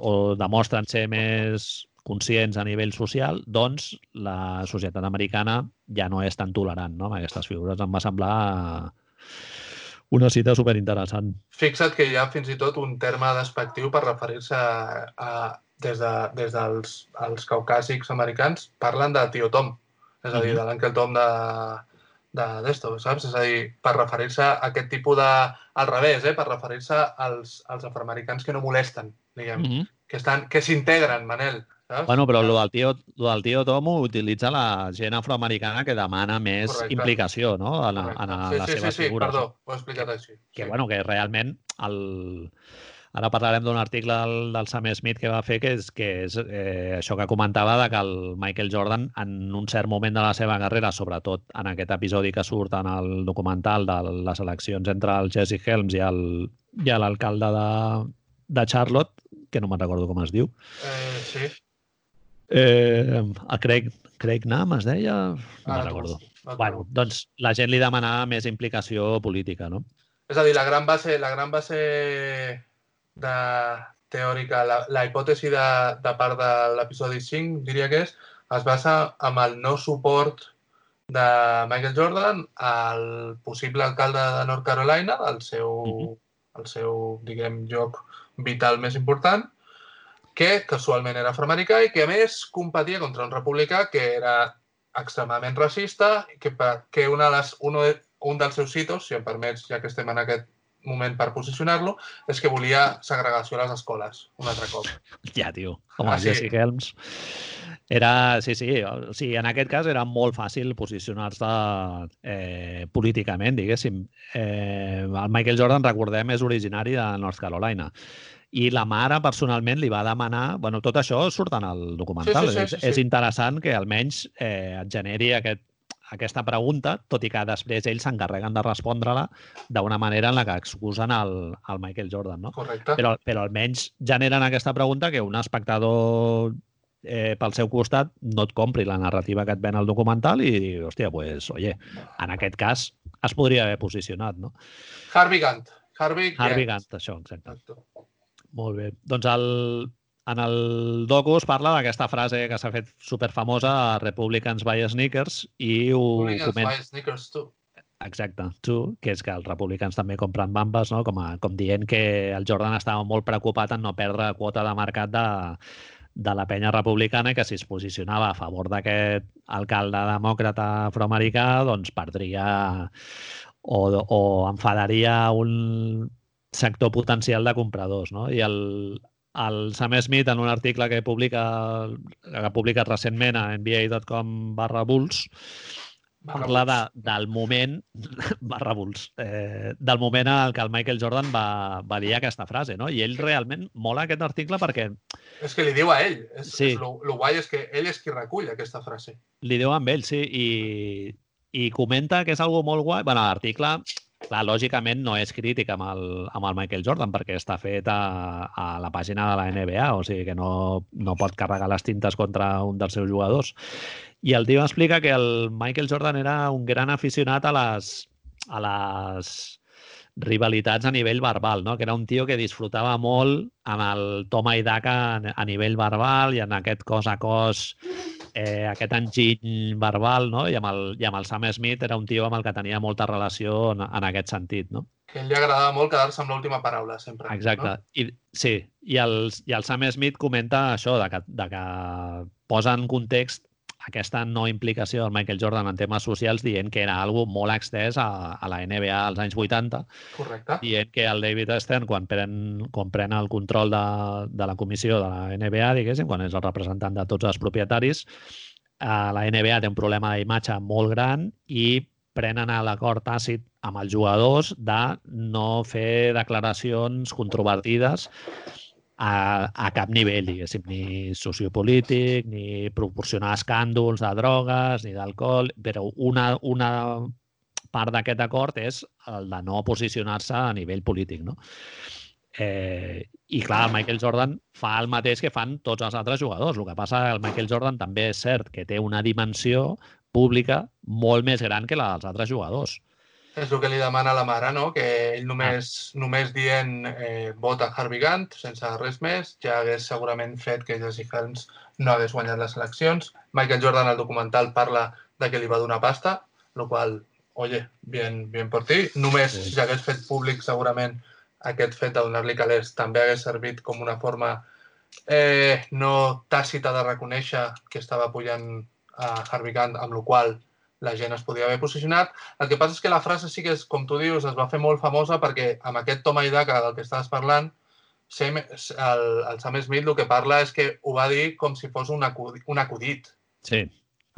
o demostren ser més conscients a nivell social, doncs la societat americana ja no és tan tolerant no? amb aquestes figures. Em va semblar una cita superinteressant. Fixa't que hi ha fins i tot un terme despectiu per referir-se a, a, des, de, des dels els caucàsics americans, parlen de tio Tom, és a dir, Mhm. de l'Uncle Tom de de d'esto, saps? És a dir, per referir-se a aquest tipus de... Al revés, eh? Per referir-se als, als afroamericans que no molesten, diguem, Mm -hmm. que estan que s'integren, Manel, saps? Bueno, però lo del, tio, lo del tio Tom ho utilitza la gent afroamericana que demana més Correcte. implicació no? en, Correcte. en, en sí, les sí, sí, seves sí, figures. perdó, ho he explicat així. que, sí. bueno, que realment el... ara parlarem d'un article del, del Sam Smith que va fer que és, que és eh, això que comentava de que el Michael Jordan en un cert moment de la seva carrera, sobretot en aquest episodi que surt en el documental de les eleccions entre el Jesse Helms i el i l'alcalde de, de Charlotte, que no me'n recordo com es diu, Eh, sí, eh, a Craig, Craig Nam es deia? No tu- recordo. no Bueno, doncs la gent li demanava més implicació política, no? És a dir, la gran base, la gran base de teòrica, la, la hipòtesi de, de part de l'episodi 5, diria que és, es basa amb el no suport de Michael Jordan al possible alcalde de North Carolina, el seu, Mhm. el seu diguem, lloc vital més important, que casualment era afroamericà i que a més competia contra un republicà que era extremadament racista i que, que una de les, uno, de- un dels seus citos, si em permets, ja que estem en aquest moment per posicionar-lo, és que volia segregació a les escoles, un altre cop. Ja, tio. Home, Ah, sí? Jesse Helms. Era, sí, sí, o sigui, en aquest cas era molt fàcil posicionar-se eh, políticament, diguéssim. Eh, el Michael Jordan, recordem, és originari de North Carolina. I la mare, personalment, li va demanar... bueno, tot això surt en el documental. Sí, sí, sí, és, sí, sí. és interessant que almenys eh, et generi aquest, aquesta pregunta, tot i que després ells s'encarreguen de respondre-la d'una manera en la que excusen el, el Michael Jordan, no? Correcte. però, però almenys generen aquesta pregunta que un espectador eh, pel seu costat no et compri la narrativa que et ven el documental i digui, hòstia, pues, oye, en aquest cas es podria haver posicionat, no? Harvey Gantt. Harvey, Harvey Gantt. Gantt, això, exacte. Exacte. Molt bé. Doncs el, en el docu es parla d'aquesta frase que s'ha fet superfamosa a Republicans buy sneakers i ho Hooligans comenta... buy sneakers too. Exacte, tu, que és que els republicans també compren bambes, no? com, a, com dient que el Jordan estava molt preocupat en no perdre quota de mercat de, de la penya republicana que si es posicionava a favor d'aquest alcalde demòcrata afroamericà, doncs perdria o, o enfadaria un sector potencial de compradors. No? I el, el Sam Smith, en un article que publica que ha publicat recentment a nba.com barra Bulls, parla de, del moment (laughs) barra Bulls, eh, del moment en que el Michael Jordan va, va dir aquesta frase, no? I ell realment mola aquest article perquè És que li diu a ell. És, Sí. és lo, lo guai és que ell és qui recull aquesta frase. li diu amb ell, sí, i, i comenta que és algo molt guai. bueno, l'article, clar, lògicament no és crític amb el, amb el Michael Jordan perquè està fet a, a la pàgina de la NBA, o sigui que no, no pot carregar les tintes contra un dels seus jugadors. I el tio explica que el Michael Jordan era un gran aficionat a les, a les rivalitats a nivell verbal, no? que era un tio que disfrutava molt amb el toma i daca a- a nivell verbal i en aquest cos a cos, eh, aquest enginy verbal, no? I, amb el, i amb el Sam Smith era un tio amb el que tenia molta relació en, en aquest sentit. No? Que ell li agradava molt quedar-se amb l'última paraula, sempre. Exacte. No? I, sí, i el, i el Sam Smith comenta això, de que, de que posa en context aquesta no implicació del Michael Jordan en temes socials dient que era algo molt extès a, a la NBA als anys 80, Correcte. dient que el David Stern, quan pren, quan pren el control de, de la comissió de la NBA, diguéssim, quan és el representant de tots els propietaris, eh, la NBA té un problema d'imatge molt gran i prenen l'acord tàcit amb els jugadors de no fer declaracions controvertides a, a cap nivell, diguéssim, ni sociopolític, ni proporcionar escàndols de drogues, ni d'alcohol, però una, una part d'aquest acord és el de no posicionar-se a nivell polític, no? Eh, I clar, el Michael Jordan fa el mateix que fan tots els altres jugadors. El que passa que el Michael Jordan també és cert que té una dimensió pública molt més gran que la dels altres jugadors. És el que li demana la mare, no? Que ell només, ah. només dient eh, vota Harvey Gantt, sense res més, ja hagués segurament fet que Jesse Helms no hagués guanyat les eleccions. Michael Jordan al documental parla de que li va donar pasta, el qual, oye, bien, bien por ti. Només sí. si hagués fet públic segurament aquest fet de donar-li calés també hagués servit com una forma eh, no tàcita de reconèixer que estava pujant a Harvey Gantt, amb la qual la gent es podia haver posicionat. El que passa és que la frase sí que és, com tu dius, es va fer molt famosa perquè amb aquest toma i daca del que estaves parlant, Sam, el, el Sam Smith el que parla és que ho va dir com si fos un, acudit. Un acudit. Sí,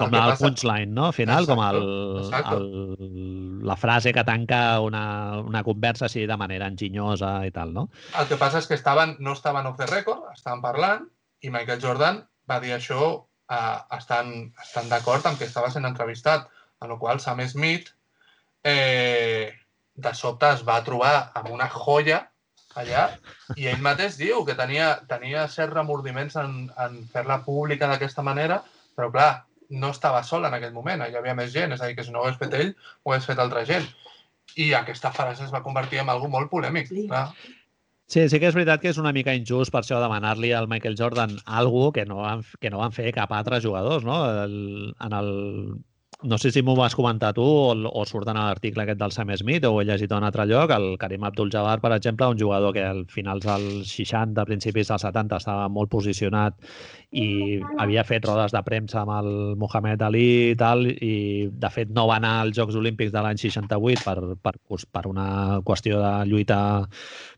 com el, el punchline, no? Al final, exacto, com el, el, la frase que tanca una, una conversa així de manera enginyosa i tal, no? El que passa és que estaven, no estaven off the record, estaven parlant, i Michael Jordan va dir això eh, estan, estan d'acord amb que estava sent entrevistat, en el qual Sam Smith eh, de sobte es va trobar amb una joia allà i ell mateix diu que tenia, tenia certs remordiments en, en fer-la pública d'aquesta manera, però clar, no estava sol en aquell moment, hi havia més gent, és a dir, que si no ho hagués fet ell, ho hagués fet altra gent. I aquesta frase es va convertir en algo molt polèmic. Clar. Sí, sí que és veritat que és una mica injust per això demanar-li al Michael Jordan algo que no van, que no van fer cap altre jugadors, no? El, en el, no sé si m'ho vas comentar tu o, o surt en l'article aquest del Sam Smith o he llegit a un altre lloc, el Karim Abdul-Jabbar, per exemple, un jugador que al finals dels 60, principis dels 70 estava molt posicionat i havia fet rodes de premsa amb el Mohamed Ali i tal, i de fet no va anar als Jocs Olímpics de l'any 68 per, per, per una qüestió de lluita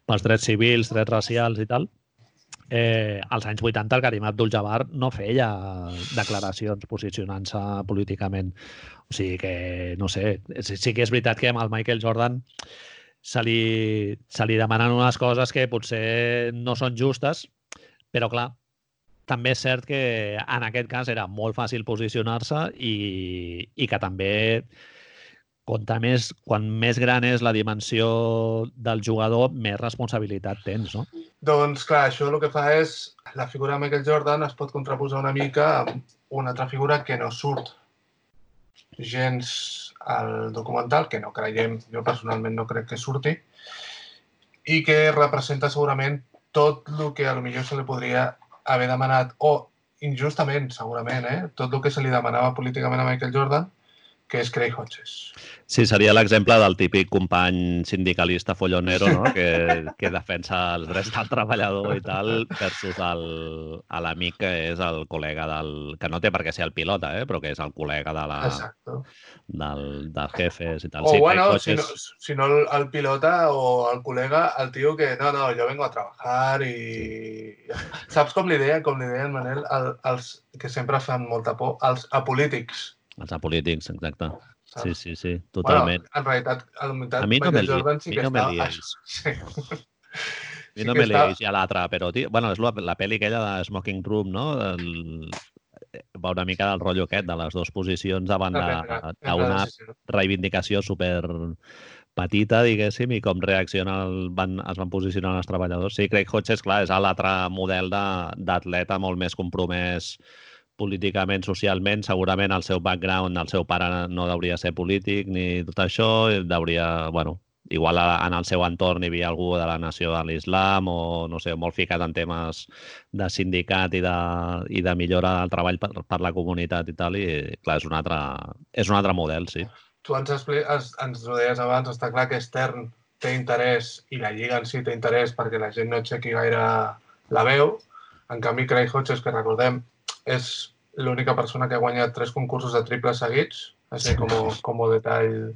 pels drets civils, drets racials i tal, eh, als anys 80 el Karim Abdul-Jabbar no feia declaracions posicionant-se políticament. O sigui que, no sé, sí que és veritat que amb el Michael Jordan se li, se li demanen unes coses que potser no són justes, però clar, també és cert que en aquest cas era molt fàcil posicionar-se i, i que també Conta més, quan més gran és la dimensió del jugador, més responsabilitat tens, no? Doncs clar, això el que fa és... La figura de Michael Jordan es pot contraposar una mica amb una altra figura que no surt gens al documental, que no creiem, jo personalment no crec que surti, i que representa segurament tot el que a lo millor se li podria haver demanat, o injustament, segurament, eh? tot el que se li demanava políticament a Michael Jordan, que és Craig Hodges. Sí, seria l'exemple del típic company sindicalista follonero, no? que, que defensa els drets del treballador i tal, versus l'amic que és el col·lega del... que no té per què ser el pilota, eh? però que és el col·lega de la, Exacto. del, dels jefes i tal. O sí, bueno, Hodges... si no, si no el, el pilota o el col·lega, el tio que no, no, jo vengo a treballar i... Saps com li deien, com li deien, Manel, el, els que sempre fan molta por, els apolítics els apolítics, exacte. Sí, sí, sí, totalment. Bueno, en realitat, a, la a mi no me, Jordan sí que no me lies. (laughs) Sí. A mi no me lies ja l'altre, però, tio, bueno, és la, la pel·li aquella de Smoking Room, no? El, va una mica del rotllo aquest, de les dues posicions davant d'una reivindicació super petita, diguéssim, i com reacciona el, van, es van posicionar els treballadors. Sí, Craig Hodges, clar, és l'altre model d'atleta molt més compromès políticament, socialment, segurament el seu background, el seu pare no hauria ser polític ni tot això, hauria, bueno, igual en el seu entorn hi havia algú de la nació de l'islam o, no sé, molt ficat en temes de sindicat i de, i de millora del treball per, per la comunitat i tal, i clar, és un altre, és un altre model, sí. Tu ens, ens, ens ho deies abans, està clar que Stern té interès i la Lliga en si té interès perquè la gent no aixequi gaire la veu. En canvi, Craig Hodges, que recordem, és l'única persona que ha guanyat tres concursos de triple seguits, així com, com detall...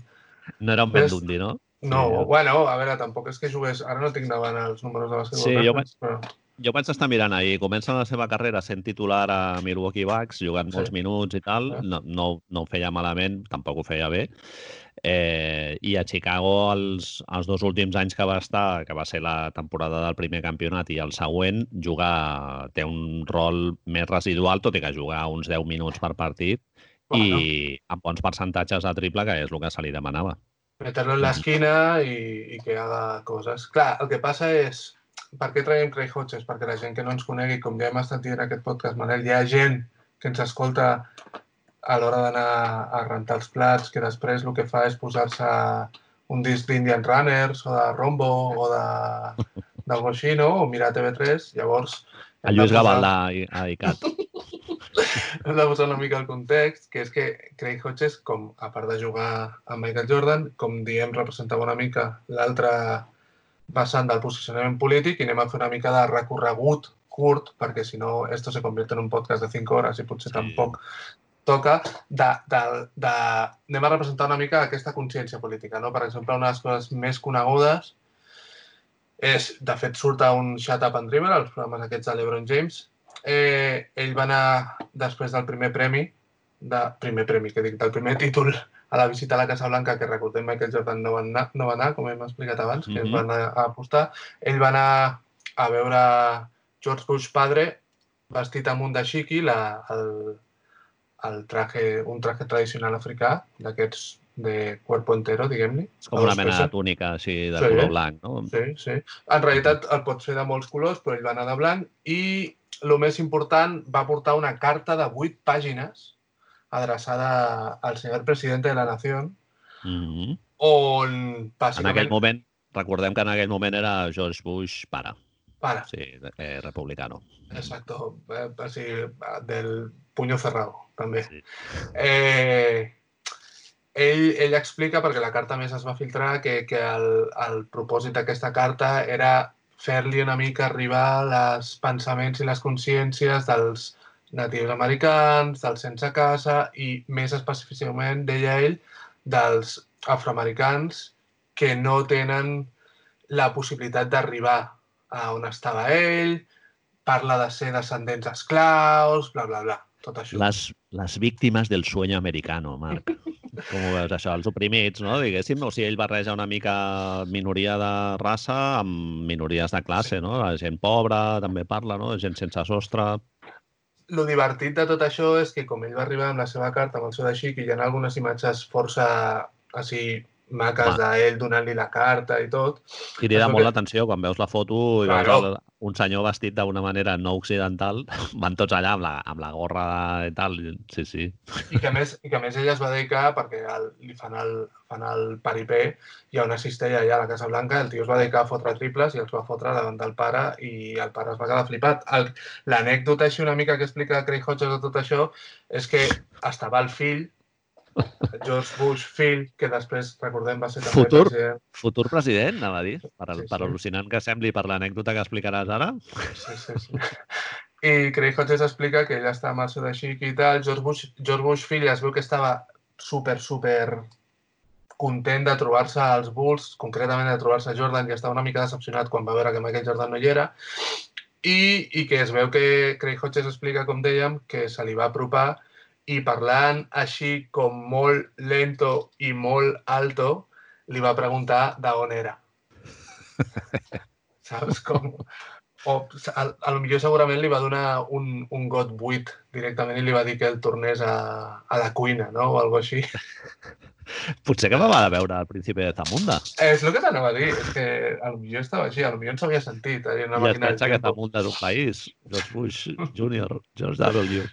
No era un Bendundi, no? No, sí, bueno, a veure, tampoc és que jugués... Ara no tinc davant els números de bàsquet. Sí, jo, però... jo vaig estar mirant ahir. Comença la seva carrera sent titular a Milwaukee Bucks, jugant sí. molts minuts i tal. No, no, no ho feia malament, tampoc ho feia bé. Eh, I a Chicago, els, els dos últims anys que va estar, que va ser la temporada del primer campionat i el següent, jugar, té un rol més residual, tot i que jugar uns 10 minuts per partit bueno. i amb bons percentatges de triple, que és el que se li demanava. Meterlo en l'esquina i, i que haga coses. Clar, el que passa és, per què traiem Craig Hodges? Perquè la gent que no ens conegui, com ja hem estat dient en aquest podcast, Manel, hi ha gent que ens escolta a l'hora d'anar a rentar els plats, que després el que fa és posar-se un disc d'Indian Runners o de Rombo o de d'algú així, no? O mirar TV3, llavors... El Lluís Gavaldà ha dedicat. (laughs) hem de posar una mica el context, que és que Craig Hodges, com a part de jugar amb Michael Jordan, com diem, representava una mica l'altre vessant del posicionament polític i anem a fer una mica de recorregut curt, perquè si no, esto se convierte en un podcast de 5 hores i potser sí. tampoc toca, de, de, de, anem a representar una mica aquesta consciència política. No? Per exemple, una de les coses més conegudes és, de fet, surt a un Shut Up and Dribble, els programes aquests de l'Ebron James. Eh, ell va anar, després del primer premi, de, primer premi, que dic, del primer títol a la visita a la Casa Blanca, que recordem Michael Jordan no va anar, no va anar com hem explicat abans, que mm -hmm. va anar a apostar. Ell va anar a veure George Bush padre vestit amb un dashiki, la, el, el traje, un traje tradicional africà, d'aquests de cuerpo entero, diguem-ne. És com una mena de túnica així de sí, color blanc, no? Sí, sí. En realitat el pots fer de molts colors, però ell va anar de blanc i el més important, va portar una carta de vuit pàgines adreçada al senyor president de la nació, mm -hmm. on bàsicament... En aquell moment, recordem que en aquell moment era George Bush pare. Pare. Sí, eh, republicano. Exacto, eh, así, del puño cerrado, també. Sí. Eh, ell, ell explica, perquè la carta més es va filtrar, que, que el, el propòsit d'aquesta carta era fer-li una mica arribar els pensaments i les consciències dels, natius americans, dels sense casa i més específicament, deia ell, dels afroamericans que no tenen la possibilitat d'arribar a on estava ell, parla de ser descendents esclaus, bla, bla, bla, tot això. Les, les víctimes del sueño americano, Marc. Com ho veus, això? Els oprimits, no? Diguéssim, o sigui, ell barreja una mica minoria de raça amb minories de classe, no? La gent pobra també parla, no? Gent sense sostre lo divertit de tot això és que com ell va arribar amb la seva carta, amb el seu així, que hi ha algunes imatges força així maques d'ell donant-li la carta i tot. Crida molt que... l'atenció quan veus la foto i claro. veus el, un senyor vestit d'una manera no occidental, (laughs) van tots allà amb la, amb la gorra i tal, sí, sí. I que més, i que més ella es va dedicar, perquè el, li fan el, fan el paripé, hi ha una cistella allà a la Casa Blanca, el tio es va dedicar a fotre triples i els va fotre davant del pare i el pare es va quedar flipat. L'anècdota així una mica que explica Craig Hodges de tot això és que estava el fill (laughs) George Bush fill, que després, recordem, va ser també futur, president. Futur president, anava a dir, per, sí, per sí. al·lucinant que sembli per l'anècdota que explicaràs ara. Sí, sí, sí. I Craig Hodges explica que ell està amb el seu de xic i tal. George Bush, George Bush fill es veu que estava super, super content de trobar-se als Bulls, concretament de trobar-se a Jordan, i estava una mica decepcionat quan va veure que Michael Jordan no hi era, i, i que es veu que Craig Hodges explica, com dèiem, que se li va apropar i parlant així com molt lento i molt alto, li va preguntar d'on era. (laughs) Saps com? O a, a lo millor segurament li va donar un, un got buit directament i li va dir que el tornés a, a la cuina, no? O alguna així. (laughs) Potser que va veure al principi de Zamunda. És el que t'anava a dir, és que a lo millor estava així, a lo millor no s'havia sentit. Eh, una I es pensa que Zamunda és un país, George Bush Jr., George W.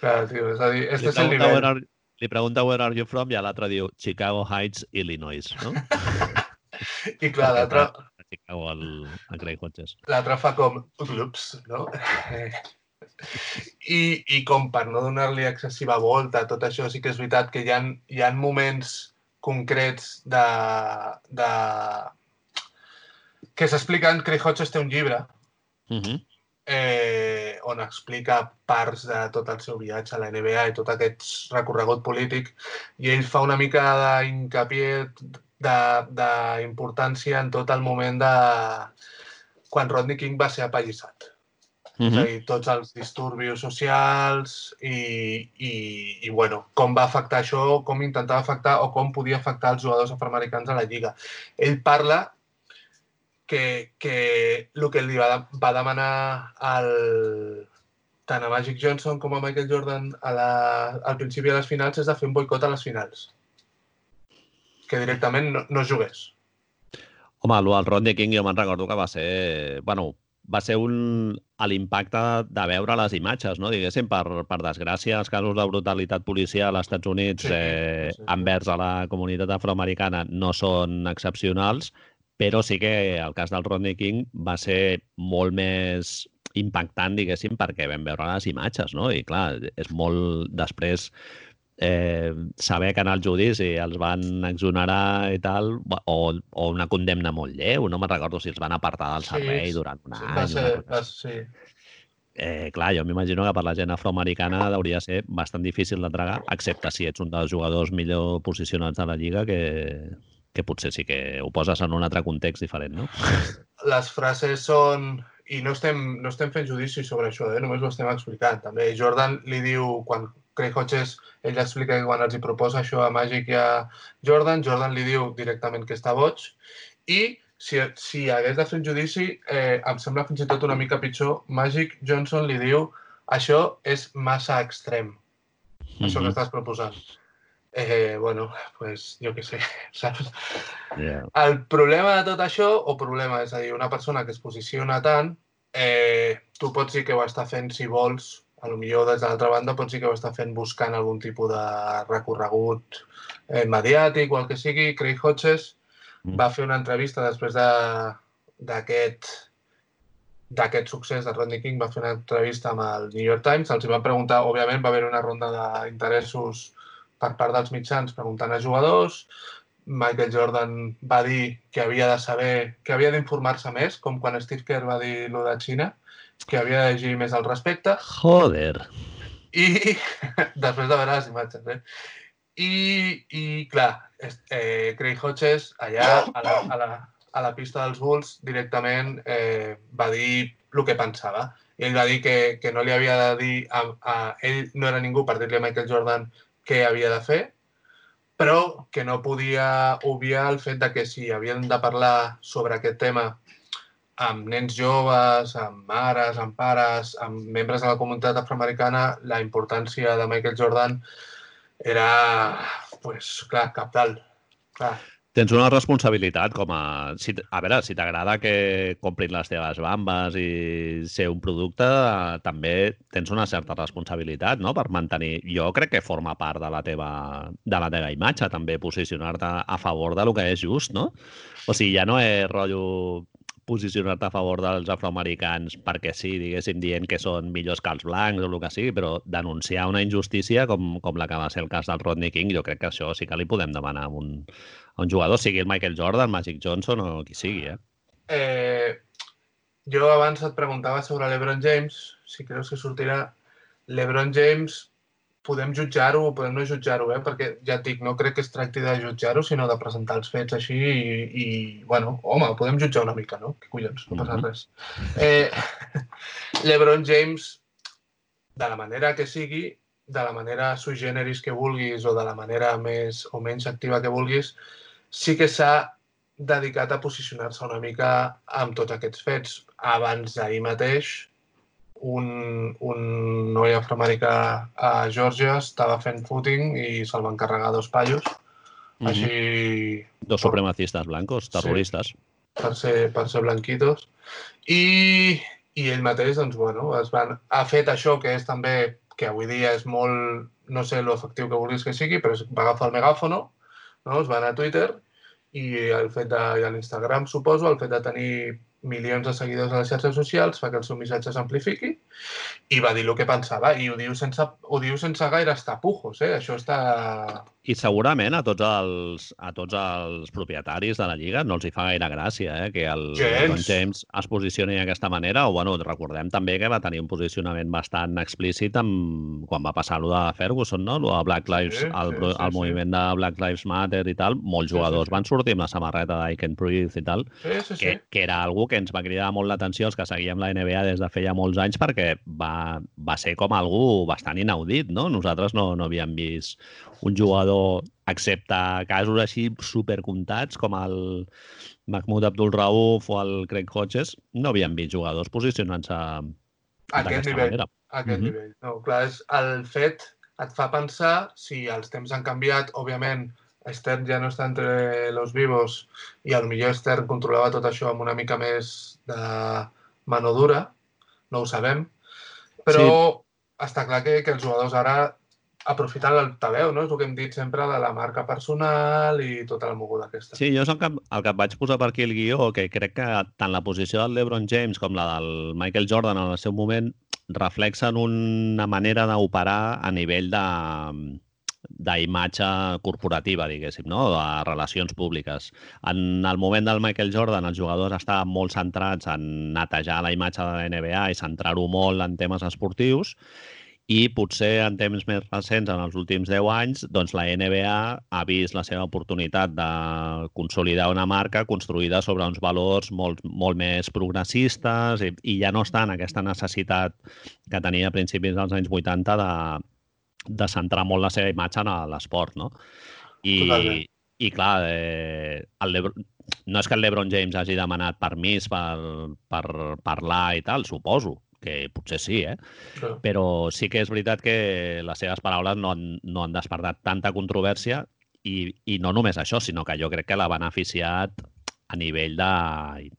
Clar, tio, és a dir, este és el nivell. Are, li pregunta where are you from i l'altre diu Chicago Heights, Illinois, no? I clar, l'altre... Chicago al, a Craig Hodges. L'altre fa com, ups, no? (laughs) I, I com per no donar-li excessiva volta a tot això, sí que és veritat que hi ha, hi ha moments concrets de, de... que s'expliquen, Craig Hodges té un llibre, uh -huh eh, on explica parts de tot el seu viatge a la NBA i tot aquest recorregut polític, i ell fa una mica d'incapié d'importància en tot el moment de quan Rodney King va ser apallissat. Mm -hmm. És a mhm. dir, tots els disturbis socials i, i, i bueno, com va afectar això, com intentava afectar o com podia afectar els jugadors afroamericans a la Lliga. Ell parla que, que el que li va, va demanar al, tant a Magic Johnson com a Michael Jordan a la, al principi de les finals és de fer un boicot a les finals. Que directament no, no jugués. Home, el Rodney King jo me'n recordo que va ser... Bueno, va ser un, l'impacte de veure les imatges, no? diguéssim, per, per desgràcia, els casos de brutalitat policial als Estats Units sí, eh, sí. envers a la comunitat afroamericana no són excepcionals, però sí que el cas del Rodney King va ser molt més impactant, diguéssim, perquè vam veure les imatges, no? I clar, és molt... Després eh, saber que en el judici els van exonerar i tal, o, o una condemna molt lleu, no me'n recordo si els van apartar del servei sí, durant un sí, any. Va ser, va, sí. Eh, clar, jo m'imagino que per la gent afroamericana hauria ser bastant difícil de tragar, excepte si ets un dels jugadors millor posicionats de la Lliga, que, que potser sí que ho poses en un altre context diferent, no? Les frases són... I no estem, no estem fent judici sobre això, eh? només ho estem explicant. També Jordan li diu, quan Craig Hodges, ell explica que quan els hi proposa això a Magic i a Jordan, Jordan li diu directament que està boig i si, si hagués de fer un judici, eh, em sembla fins i tot una mica pitjor, Magic Johnson li diu això és massa extrem, mm -hmm. això que mhm. estàs proposant. Eh, bueno, pues jo què sé, saps? Yeah. El problema de tot això, o problema, és a dir, una persona que es posiciona tant, eh, tu pots dir que ho està fent, si vols, a lo millor des de l'altra banda pot sí que ho està fent buscant algun tipus de recorregut eh, mediàtic o el que sigui. Craig Hodges mm. va fer una entrevista després d'aquest de, d'aquest succés de Rodney King, va fer una entrevista amb el New York Times, els van preguntar, òbviament va haver una ronda d'interessos per part dels mitjans preguntant a jugadors, Michael Jordan va dir que havia de saber, que havia d'informar-se més, com quan Steve Kerr va dir lo de Xina, que havia de llegir més al respecte. Joder. I (laughs) després de veure les imatges, eh? I, i clar, eh, Craig Hodges allà a la, a, la, a la pista dels Bulls directament eh, va dir el que pensava. I ell va dir que, que no li havia de dir... A, a, ell no era ningú per dir-li a Michael Jordan què havia de fer, però que no podia obviar el fet de que si havien de parlar sobre aquest tema amb nens joves, amb mares, amb pares, amb membres de la comunitat afroamericana, la importància de Michael Jordan era, pues, clar, capdalt. Clar. Tens una responsabilitat com a... Si, a veure, si t'agrada que comprin les teves bambes i ser un producte, també tens una certa responsabilitat, no?, per mantenir... Jo crec que forma part de la teva, de la teva imatge, també, posicionar-te a favor de lo que és just, no? O sigui, ja no és rotllo posicionar-te a favor dels afroamericans perquè sí, diguéssim, dient que són millors que els blancs o el que sigui, però denunciar una injustícia com, com la que va ser el cas del Rodney King, jo crec que això sí que li podem demanar un, un jugador, sigui el Michael Jordan, Magic Johnson o qui sigui, eh? eh jo abans et preguntava sobre l'Ebron James, si creus que sortirà l'Ebron James podem jutjar-ho o podem no jutjar-ho, eh? perquè ja et dic, no crec que es tracti de jutjar-ho, sinó de presentar els fets així i, i bueno, home, podem jutjar una mica, no? Que collons, no passa res. Eh, (laughs) L'Ebron James, de la manera que sigui, de la manera sui generis que vulguis o de la manera més o menys activa que vulguis, sí que s'ha dedicat a posicionar-se una mica amb tots aquests fets. Abans d'ahir mateix, un, un noi afroamericà a Georgia estava fent footing i se'l van carregar dos paios. Mm -hmm. Així... Dos supremacistes blancos, terroristes. Sí, per ser, per ser blanquitos. I, I ell mateix, doncs, bueno, es van, ha fet això que és també, que avui dia és molt, no sé l'efectiu que vulguis que sigui, però va agafar el megàfono, no? es va anar a Twitter i el fet de, i a l'Instagram, suposo, el fet de tenir milions de seguidors a les xarxes socials, fa que el seu missatge s'amplifiqui i va dir el que pensava i ho diu sense, ho diu sense gaires tapujos, eh? Això està... I segurament a tots els, a tots els propietaris de la Lliga no els hi fa gaire gràcia eh? que el Gens. James es posicioni d'aquesta manera o, bueno, recordem també que va tenir un posicionament bastant explícit amb, quan va passar allò de Ferguson, no? Allò de Black Lives, sí, el, sí, el sí, moviment sí. de Black Lives Matter i tal, molts jugadors sí, sí, sí. van sortir amb la samarreta d'I Can Breathe i tal, sí, sí, sí. Que, que era algú que ens va cridar molt l'atenció els que seguíem la NBA des de feia molts anys perquè va, va ser com algú bastant inaudit, no? Nosaltres no, no havíem vist un jugador, excepte casos així supercomptats com el Mahmoud Abdul Rauf o el Craig Hodges, no havíem vist jugadors posicionant-se d'aquesta manera. A aquest mm -hmm. nivell. No, clar, és el fet et fa pensar si els temps han canviat, òbviament, Stern ja no està entre los vivos i a lo millor Stern controlava tot això amb una mica més de mano dura, no ho sabem, però sí. està clar que, que els jugadors ara aprofiten l'altaveu, no? És el que hem dit sempre de la marca personal i tota la moguda aquesta. Sí, jo és el que, el que vaig posar per aquí el guió, que crec que tant la posició del LeBron James com la del Michael Jordan en el seu moment reflexen una manera d'operar a nivell de d'imatge corporativa, diguéssim, no? de relacions públiques. En el moment del Michael Jordan, els jugadors estaven molt centrats en netejar la imatge de la NBA i centrar-ho molt en temes esportius, i potser en temps més recents, en els últims 10 anys, doncs la NBA ha vist la seva oportunitat de consolidar una marca construïda sobre uns valors molt, molt més progressistes i, i ja no està en aquesta necessitat que tenia a principis dels anys 80 de, de centrar molt la seva imatge en l'esport, no? I, Totalment. i clar, eh, el Lebron, no és que el LeBron James hagi demanat permís per, per parlar i tal, suposo, que potser sí, eh? Però sí que és veritat que les seves paraules no han, no han despertat tanta controvèrsia i, i no només això, sinó que jo crec que l'ha beneficiat a nivell de,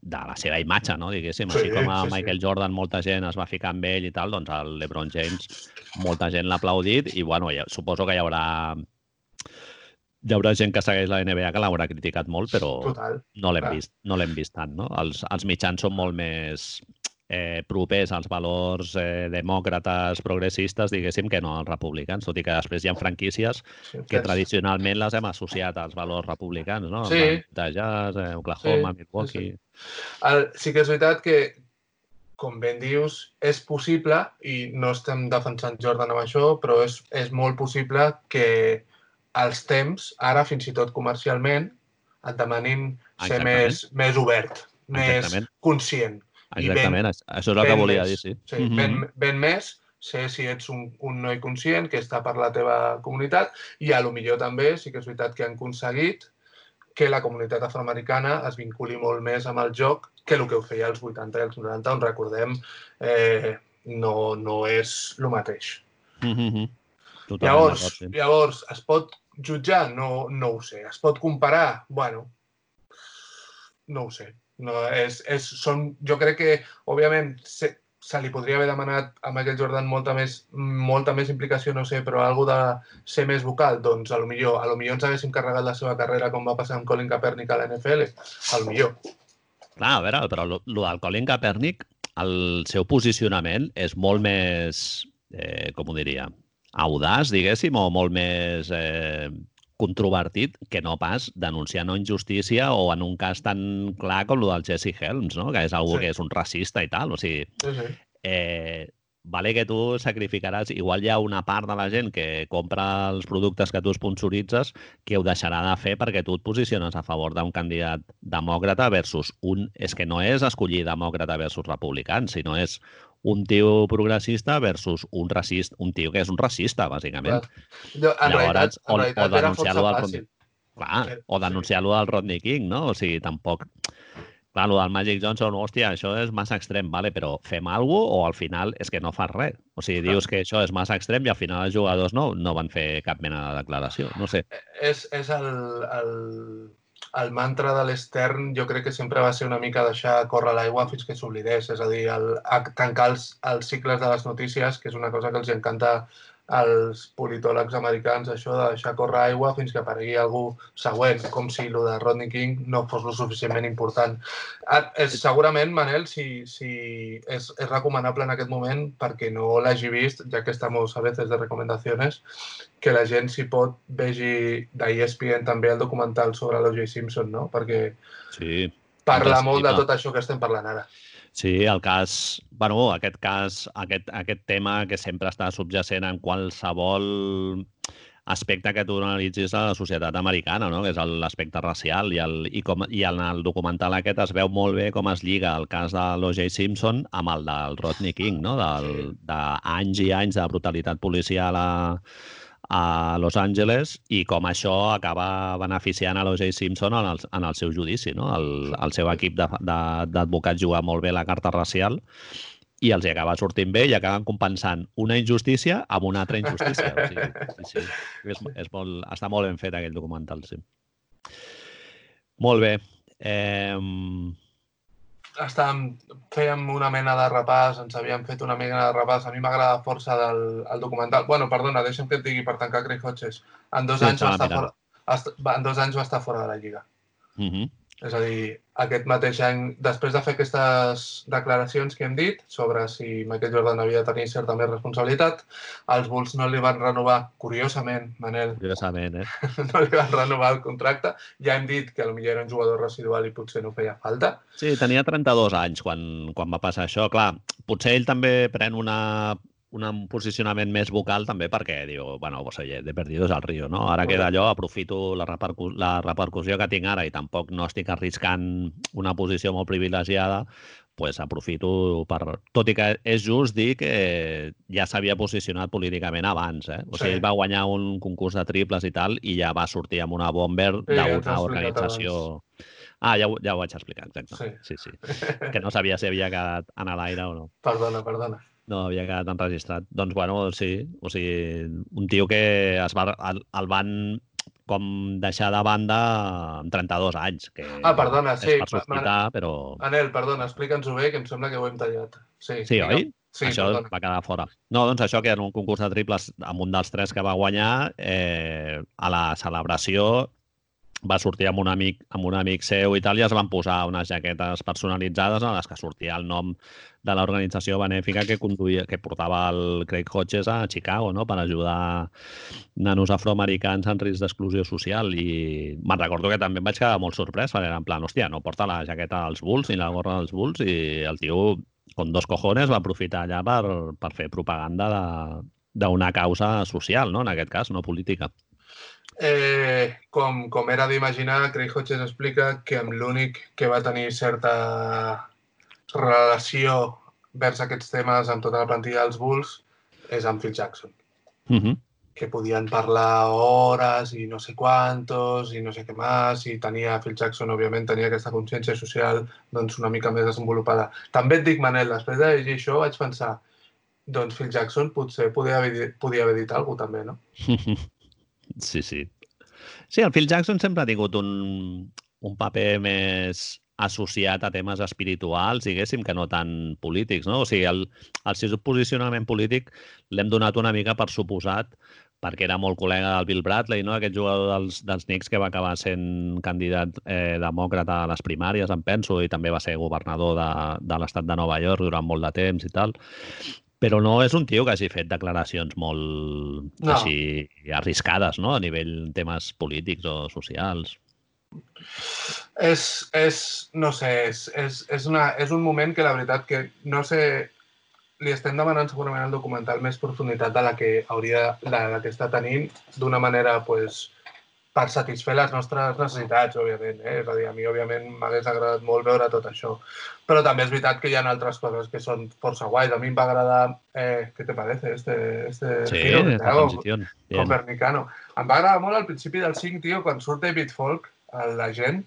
de la seva imatge, no? diguéssim. Sí, Així com a sí, Michael sí. Jordan molta gent es va ficar amb ell i tal, doncs el LeBron James molta gent l'ha aplaudit i bueno, ja, suposo que hi haurà hi haurà gent que segueix la NBA que l'haurà criticat molt, però Total. no l'hem vist, no l'hem vist tant, no? Els, els mitjans són molt més eh, propers als valors eh, demòcrates progressistes, diguéssim, que no als republicans, tot i que després hi ha franquícies sí, que tradicionalment les hem associat als valors republicans, no? Sí. De Jazz, eh, Oklahoma, sí, Milwaukee... Sí, sí. El, sí que és veritat que, com ben dius, és possible, i no estem defensant Jordan amb això, però és, és molt possible que els temps, ara fins i tot comercialment, et demanin ser més, més obert, més conscient. Exactament, ben, això és el que volia més, dir, sí. sí mm -hmm. ben, ben més, sé si ets un, un noi conscient que està per la teva comunitat i a lo millor també sí que és veritat que han aconseguit que la comunitat afroamericana es vinculi molt més amb el joc que el que ho feia als 80 i als 90, on recordem eh, no, no és el mateix. Mm -hmm. llavors, sí. llavors, es pot jutjar? No, no ho sé. Es pot comparar? Bueno, no ho sé. No, és, és, són, jo crec que, òbviament, se, se li podria haver demanat a Michael Jordan molta més, molta més implicació, no sé, però algo de ser més vocal, doncs a lo millor, a lo millor ens haguéssim carregat la seva carrera com va passar amb Colin Kaepernick a la NFL, a lo millor. Clar, a veure, però el del Colin Kaepernick, el seu posicionament és molt més, eh, com ho diria, audaç, diguéssim, o molt més eh, controvertit que no pas denunciar una injustícia o en un cas tan clar com el del Jesse Helms, no? que és algú sí. que és un racista i tal. O sigui, sí, sí. Eh, vale que tu sacrificaràs, igual hi ha una part de la gent que compra els productes que tu sponsoritzes que ho deixarà de fer perquè tu et posiciones a favor d'un candidat demòcrata versus un... És que no és escollir demòcrata versus republicans, sinó és un tio progressista versus un racista, un tio que és un racista, bàsicament. Jo, en Llavors, realitat, en o, realitat o denunciar-lo del Rodney, clar, sí, o denunciar-lo del Rodney King, no? O sigui, tampoc... Clar, el del Magic Johnson, hòstia, això és massa extrem, vale? però fem alguna cosa o al final és que no fas res. O sigui, dius que això és massa extrem i al final els jugadors no, no van fer cap mena de declaració. No sé. Eh, és, és el, el, el mantra de l'Estern jo crec que sempre va ser una mica deixar córrer l'aigua fins que s'oblidés, és a dir, el, a tancar els, els cicles de les notícies, que és una cosa que els encanta als politòlegs americans, això de deixar córrer aigua fins que aparegui algú següent, com si el de Rodney King no fos lo suficientment important. Ah, és, segurament, Manel, si, si és, és recomanable en aquest moment, perquè no l'hagi vist, ja que estem a veces de recomanacions, que la gent, si pot, vegi d'ESPN també el documental sobre l'O.J. Simpson, no? Perquè sí, parla molt de tot això que estem parlant ara. Sí, el cas, bueno, aquest cas, aquest, aquest tema que sempre està subjacent en qualsevol aspecte que tu analitzis a la societat americana, no? que és l'aspecte racial, i, el, i, com, i en el documental aquest es veu molt bé com es lliga el cas de l'O.J. Simpson amb el del Rodney King, no? del, d'anys i anys de brutalitat policial a, a Los Angeles i com això acaba beneficiant a l'O.J. Simpson en el, en el seu judici. No? El, el seu equip d'advocats juga molt bé la carta racial i els hi acaba sortint bé i acaben compensant una injustícia amb una altra injustícia. O sigui, sí, sí. És, és molt, està molt ben fet aquell documental, sí. Molt bé. Eh, estàvem, fèiem una mena de repàs, ens havíem fet una mena de repàs. A mi m'agrada força del el documental. Bueno, perdona, deixa'm que et digui per tancar Craig Hodges. En dos, Sí, anys va estar fora, en dos anys va estar fora de la Lliga. uh -huh. És a dir, aquest mateix any, després de fer aquestes declaracions que hem dit sobre si Michael Jordan havia de tenir certa més responsabilitat, els Bulls no li van renovar, curiosament, Manel, Curiosament, eh? (laughs) no li van renovar el contracte. Ja hem dit que potser era un jugador residual i potser no feia falta. Sí, tenia 32 anys quan, quan va passar això. Clar, potser ell també pren una, un posicionament més vocal també perquè diu, bueno, pues oye, de perdidos al río, no? Ara queda allò, aprofito la, repercu la repercussió que tinc ara i tampoc no estic arriscant una posició molt privilegiada, pues aprofito per... Tot i que és just dir que ja s'havia posicionat políticament abans, eh? O sigui, Sí. ell va guanyar un concurs de triples i tal i ja va sortir amb una bomber Sí, ja d'una explicat organització... Ah, ja, ho- ja ho vaig explicar, exacte. Sí. sí, sí que no sabia si havia quedat en l'aire o no. Perdona, perdona. No havia quedat enregistrat. Doncs, bueno, sí. O sigui, un tio que es va, el, el van com deixar de banda amb 32 anys. Que Ah, perdona, és sí, per sospitar, però... Manel, perdona, explica'ns-ho bé, que em sembla que ho hem tallat. Sí, Sí, oi? Sí, això perdona. va quedar fora. No, doncs això, que en un concurs de triples, amb un dels tres que va guanyar, eh, a la celebració va sortir amb un amic, amb un amic seu i tal, i es van posar unes jaquetes personalitzades en les que sortia el nom de l'organització benèfica que conduïa, que portava el Craig Hodges a Chicago, no?, per ajudar nanos afroamericans en risc d'exclusió social. I me'n recordo que també em vaig quedar molt sorprès, perquè era en plan, hòstia, no porta la jaqueta dels Bulls ni la gorra dels Bulls, i el tio, con dos cojones, va aprofitar allà per, per fer propaganda d'una causa social, no? en aquest cas, no política. Eh, com, com era d'imaginar, Craig Hodges explica que amb l'únic que va tenir certa relació vers aquests temes amb tota la plantilla dels Bulls és amb Phil Jackson, Uh -huh. que podien parlar hores i no sé quantos i no sé què més, i tenia Phil Jackson, òbviament, tenia aquesta consciència social doncs, una mica més desenvolupada. També et dic, Manel, després de llegir això vaig pensar doncs Phil Jackson potser podia haver, podia haver dit alguna cosa també, no? (laughs) Sí, sí. Sí, el Phil Jackson sempre ha tingut un, un paper més associat a temes espirituals, diguéssim, que no tan polítics, no? O sigui, el, el seu posicionament polític l'hem donat una mica per suposat perquè era molt col·lega del Bill Bradley, no? aquest jugador dels, dels Knicks que va acabar sent candidat eh, demòcrata a les primàries, em penso, i també va ser governador de, de l'estat de Nova York durant molt de temps i tal. Però no és un tio que hagi fet declaracions molt No. així arriscades, no? A nivell temes polítics o socials. És, és no sé, és, és, és, una, és un moment que la veritat que no sé, li estem demanant segurament al documental més profunditat de la que hauria, de la que està tenint d'una manera, pues, per satisfer les nostres necessitats, òbviament. Eh? És a dir, a mi, òbviament, m'hagués agradat molt veure tot això. Però també és veritat que hi ha altres coses que són força guais. A mi em va agradar... Eh, què te parece? Este, este Sí, giro esta hago? transición. Bien. Copernicano. Em va agradar molt al principi del 5, tio, quan surt David Folk, la gent,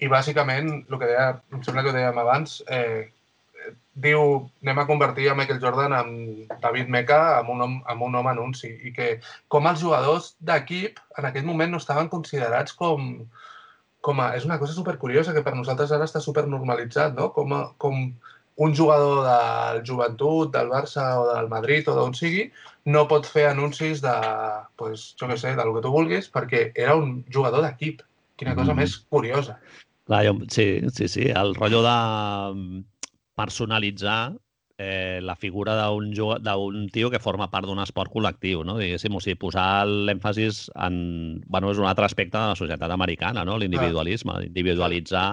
i bàsicament, el que deia, em sembla que ho dèiem abans, eh, diu, anem a convertir a Michael Jordan amb David Meca amb un, amb un home anunci i que com els jugadors d'equip en aquell moment no estaven considerats com, com a... És una cosa supercuriosa que per nosaltres ara està supernormalitzat, no? Com, a, com un jugador del joventut, del Barça o del Madrid o d'on sigui, no pot fer anuncis de, pues, jo què sé, del que tu vulguis, perquè era un jugador d'equip. Quina cosa Mhm. més curiosa. Clar, jo, sí, sí, sí. El rotllo de mm, personalitzar eh, la figura d'un tio que forma part d'un esport col·lectiu, no? Diguéssim, o sigui, posar l'èmfasis en... Bueno, és un altre aspecte de la societat americana, no? L'individualisme, individualitzar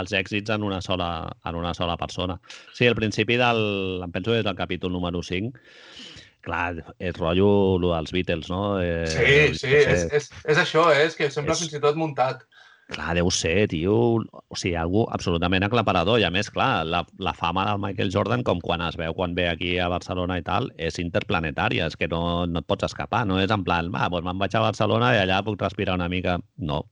els èxits en una sola, en una sola persona. Sí, al principi del... Em penso que és el capítol número 5, clar, és rotllo lo dels Beatles, no? Eh, Sí, sí, no sé. és, és, és això, eh? és que sembla És- fins i tot muntat. Clar, deu ser, tio, o sigui, algú absolutament aclaparador. I a més, clar, la, la fama del Michael Jordan, com quan es veu quan ve aquí a Barcelona i tal, és interplanetària, és que no, no et pots escapar, no és en plan, va, doncs me'n vaig a Barcelona i allà puc respirar una mica. No.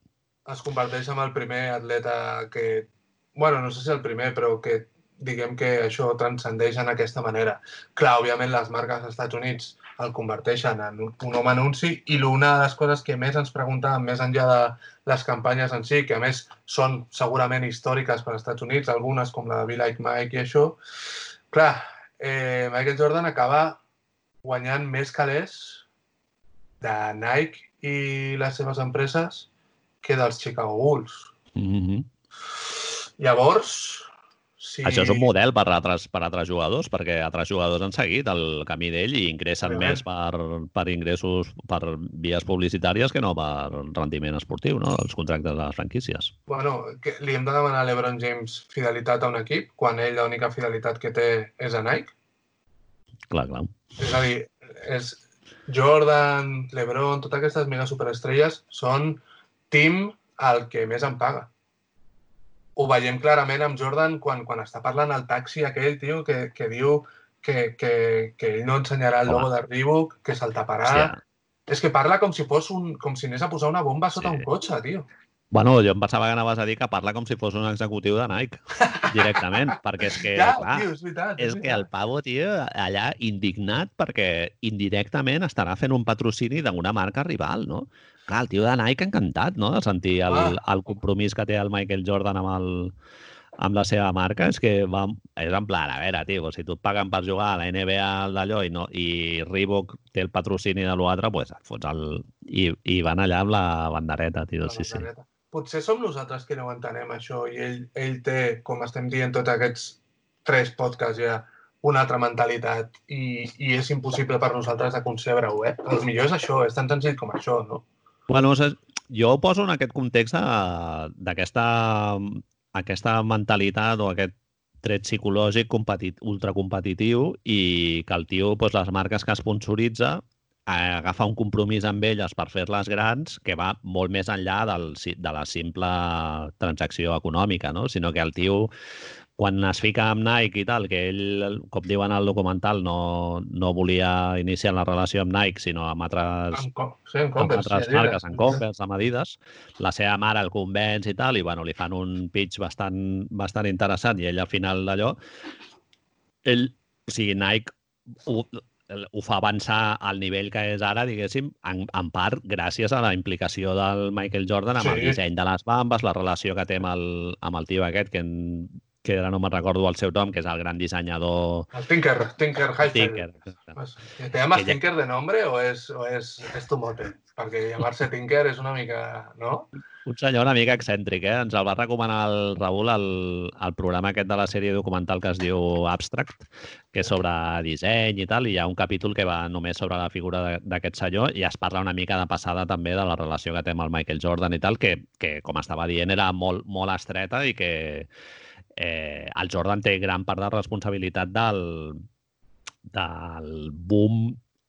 Es converteix en el primer atleta que... bueno, no sé si el primer, però que diguem que això transcendeix en aquesta manera. Clar, òbviament les marques als Estats Units el converteixen en un, un home anunci i una de les coses que més ens preguntàvem, més enllà de les campanyes en si, que a més són segurament històriques per als Estats Units, algunes com la de Be Like Mike i això, clar, eh, Michael Jordan acaba guanyant més calés de Nike i les seves empreses que dels Chicago Bulls. Mm -hmm. Llavors, Sí. Això és un model per altres, per altres jugadors, perquè altres jugadors han seguit el camí d'ell i ingressen sí, més per, per ingressos per vies publicitàries que no per rendiment esportiu, no? els contractes de les franquícies. Bueno, que li hem de demanar a l'Ebron James fidelitat a un equip quan ell l'única fidelitat que té és a Nike? Clar, clar. És a dir, és Jordan, LeBron, totes aquestes mega superestrelles són team al que més em paga ho veiem clarament amb Jordan quan, quan està parlant al taxi aquell, tio, que, que diu que, que, que ell no ensenyarà el logo de Reebok, que se'l taparà. Hòstia. És que parla com si fos un, com si anés a posar una bomba sota sí. un cotxe, tio. Bueno, jo em pensava que anaves a dir que parla com si fos un executiu de Nike, (laughs) directament, perquè és que, ja, clar, tio, és, veritat, és, és que el pavo, tio, allà indignat perquè indirectament estarà fent un patrocini d'una marca rival, no? Clar, el tio de Nike encantat, no?, de sentir el, ah. el compromís que té el Michael Jordan amb, el, amb la seva marca. És que va, és en plan, a veure, tio, si tu et paguen per jugar a la NBA d'allò i, no, i Reebok té el patrocini de l'altre, pues et fots el... I, I van allà amb la bandereta, tio, la sí, bandereta. sí. Potser som nosaltres que no ho entenem, això, i ell, ell té, com estem dient tots aquests tres podcasts ja, una altra mentalitat i, i és impossible per nosaltres de concebre-ho, eh? El millor és això, és tan senzill com això, no? Bueno, jo ho poso en aquest context d'aquesta aquesta mentalitat o aquest tret psicològic competit, ultracompetitiu i que el tio, doncs, les marques que sponsoritza, eh, agafa un compromís amb elles per fer-les grans que va molt més enllà del, de la simple transacció econòmica, no? sinó que el tio quan es fica amb Nike i tal, que ell, com diuen al documental, no, no volia iniciar la relació amb Nike, sinó amb altres, amb, sí, amb, amb altres sí, marques, amb Converse, amb Adidas, la seva mare el convenç i tal, i bueno, li fan un pitch bastant, bastant interessant, i ell al final d'allò, ell, o sigui, Nike ho, ho fa avançar al nivell que és ara, diguéssim, en, en part gràcies a la implicació del Michael Jordan amb sí. el disseny de les bambes, la relació que té amb el, amb el tio aquest, que en que ara no me'n recordo el seu nom, que és el gran dissenyador... El Tinker, Tinker Heifel. Tinker. Pues, ¿Te llamas que Tinker ja... de nombre o és, o és, és tu mote? Perquè llamar-se Tinker és una mica... no? Un senyor una mica excèntric, eh? Ens el va recomanar el Raül al, al programa aquest de la sèrie documental que es diu Abstract, que és sobre disseny i tal, i hi ha un capítol que va només sobre la figura d'aquest senyor i es parla una mica de passada també de la relació que té amb el Michael Jordan i tal, que, que com estava dient, era molt, molt estreta i que eh, el Jordan té gran part de responsabilitat del, del boom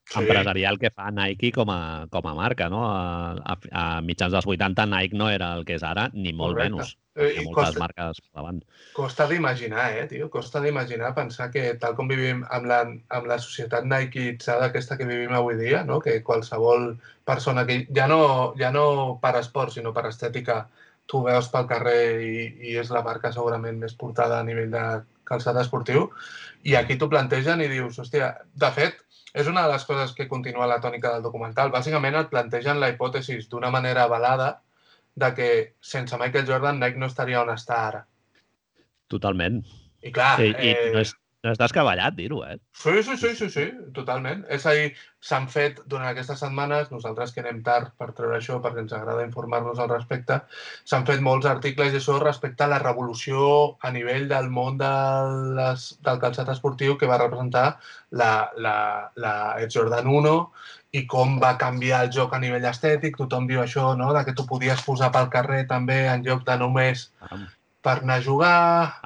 sí. empresarial que fa Nike com a, com a marca. No? A, a, a mitjans dels 80 Nike no era el que és ara, ni molt Correcte. menys. Eh, hi ha moltes costa, marques davant. Costa d'imaginar, eh, tio? Costa d'imaginar pensar que tal com vivim amb la, amb la societat Nikeitzada aquesta que vivim avui dia, no? que qualsevol persona que ja no, ja no per esport, sinó per estètica, tu veus pel carrer i, i és la marca segurament més portada a nivell de calçat esportiu, i aquí t'ho plantegen i dius, hòstia, de fet, és una de les coses que continua la tònica del documental. Bàsicament et plantegen la hipòtesi d'una manera avalada de que sense Michael Jordan Nike no estaria on està ara. Totalment. I clar... I, i eh... no és, no és descabellat dir-ho, eh? Sí, sí, sí, sí, sí, totalment. És a dir, s'han fet durant aquestes setmanes, nosaltres que anem tard per treure això perquè ens agrada informar-nos al respecte, s'han fet molts articles i això respecte a la revolució a nivell del món de les, del calçat esportiu que va representar la, la, la Ed Jordan 1 i com va canviar el joc a nivell estètic, tothom diu això, no?, de que tu podies posar pel carrer també en lloc de només per anar a jugar...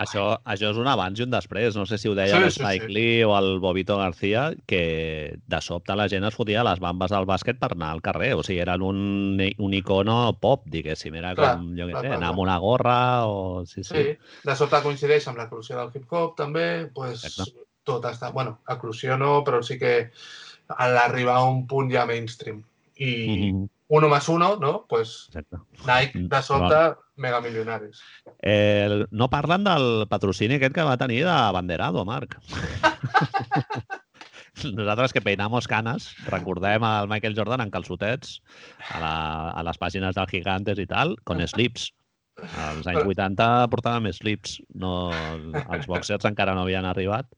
Això, això és un abans i un després. No sé si ho deia sí, Spike sí, sí. Lee o el Bobito García, que de sobte la gent es fotia les bambes del bàsquet per anar al carrer. O sigui, eren un, un icono pop, diguéssim. Era clar, com, jo què sé, clar, anar amb una gorra o... Sí, sí. sí. De sobte coincideix amb l'eclusió del hip-hop, també. pues, Exacte. tot està... Bueno, eclusió no, però sí que l'arribar a un punt ja mainstream. I, mm -hmm uno más uno, no? Pues Exacte. Nike Mm, de sobte megamilionaris. Eh, no parlen del patrocini aquest que va tenir de Banderado, Marc. (laughs) Nosaltres que peinamos canes, recordem el Michael Jordan en calçotets a, la, a les pàgines del Gigantes i tal, con slips. Als anys 80 portàvem slips, no, els boxers encara no havien arribat.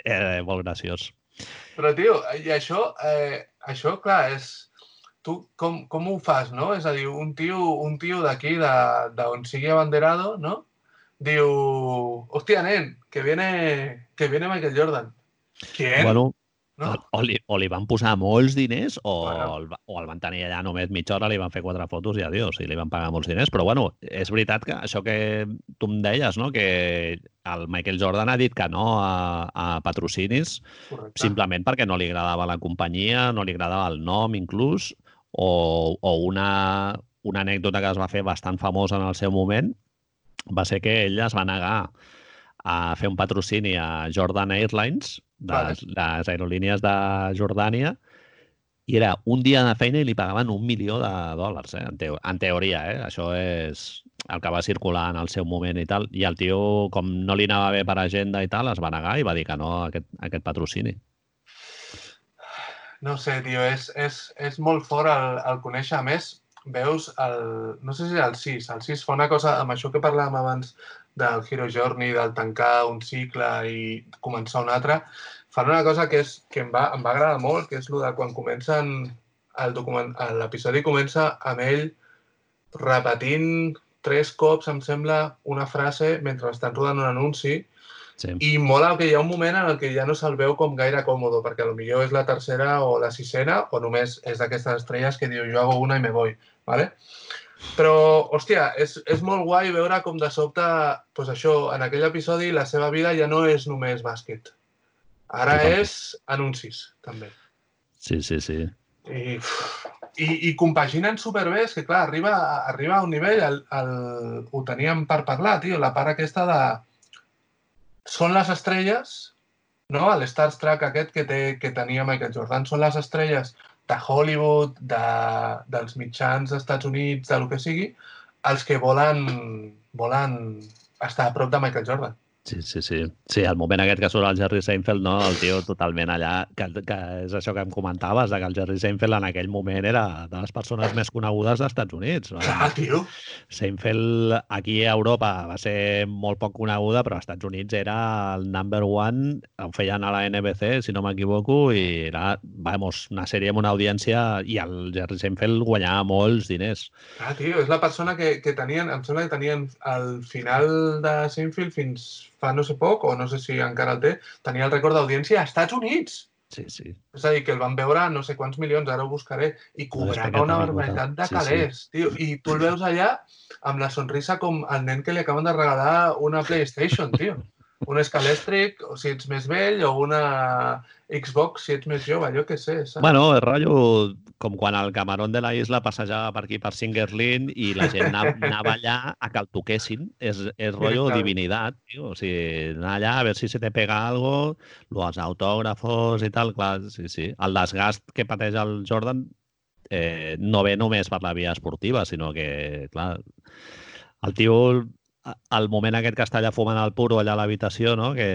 Eh, molt graciós. Però, tio, i això, eh, això clar, és... Tu com, com ho fas, no? És a dir, un tio, un tio d'aquí, d'on sigui abanderado, no? Diu, hòstia, nen, que viene, que viene Michael Jordan. ¿Quién? Bueno, no? o, li, o li van posar molts diners o, Bueno. el, o el van tenir allà només mitja hora, li van fer quatre fotos i adiós, i li van pagar molts diners. Però bueno, és veritat que això que tu em deies, no? que el Michael Jordan ha dit que no a, a patrocinis Correcte. simplement perquè no li agradava la companyia, no li agradava el nom inclús, o, o una, una anècdota que es va fer bastant famosa en el seu moment va ser que ell es va negar a fer un patrocini a Jordan Airlines, de Vale. les aerolínies de Jordània, i era un dia de feina i li pagaven un milió de dòlars, eh? en, teo en teoria. Eh? Això és el que va circular en el seu moment i tal. I el tio, com no li anava bé per agenda i tal, es va negar i va dir que no a aquest, a aquest patrocini. No sé, tio, és, és, és molt fort el, el conèixer. A més, veus el... No sé si és el 6. El 6 fa una cosa amb això que parlàvem abans del Hero Journey, del tancar un cicle i començar un altre. Fan una cosa que, és, que em, va, em va agradar molt, que és el de quan comencen... el document- L'episodi comença amb ell repetint tres cops, em sembla, una frase mentre estan rodant un anunci Sí. i mola que hi ha un moment en el que ja no se'l veu com gaire còmodo, perquè millor és la tercera o la sisena, o només és d'aquestes estrelles que diu jo hago una i me voy, ¿vale? Però, hòstia, és, és molt guai veure com de sobte, pues això, en aquell episodi la seva vida ja no és només bàsquet. Ara Totalment. és anuncis, també. Sí, sí, sí. I, i, i compaginen superbé, és que clar, arriba, arriba a un nivell, el, el, ho teníem per parlar, tio, la part aquesta de... Són les estrelles, no? El Star Trek aquest que, té, que tenia Michael Jordan, són les estrelles de Hollywood, de, dels mitjans dels Estats Units, de lo que sigui, els que volen, volen estar a prop de Michael Jordan. Sí, sí, sí. Sí, el moment aquest que surt el Jerry Seinfeld, no? El tio totalment allà, que, que és això que em comentaves, de que el Jerry Seinfeld en aquell moment era de les persones més conegudes dels Estats Units. No? Clar, tio. Seinfeld aquí a Europa va ser molt poc coneguda, però als Estats Units era el number one, ho feien a la NBC, si no m'equivoco, i era, vamos, una sèrie amb una audiència, i el Jerry Seinfeld guanyava molts diners. Ah, tio, és la persona que, que tenien, em sembla que tenien al final de Seinfeld fins fa no sé poc, o no sé si encara el té, tenia el rècord d'audiència als Estats Units. Sí, sí. És a dir, que el van veure no sé quants milions, ara ho buscaré, i cobrava una a barbaritat de Sí, sí. calés, tio. I tu el veus allà amb la sonrisa com el nen que li acaben de regalar una PlayStation, tio. Un Scalèstric, o si ets més vell, o una Xbox si ets més jove, jo què sé, saps? Bueno, és rotllo com quan el Camarón de la Isla passejava per aquí per Singerlin i la gent anava, (laughs) allà a que el toquessin. És, és rotllo divinitat, tio. O sigui, anar allà a veure si se te pega algo, los autògrafos i tal, clar, sí, sí. El desgast que pateix el Jordan eh, no ve només per la via esportiva, sinó que, clar, el tio, al moment aquest que està allà fumant el puro allà a l'habitació, no? que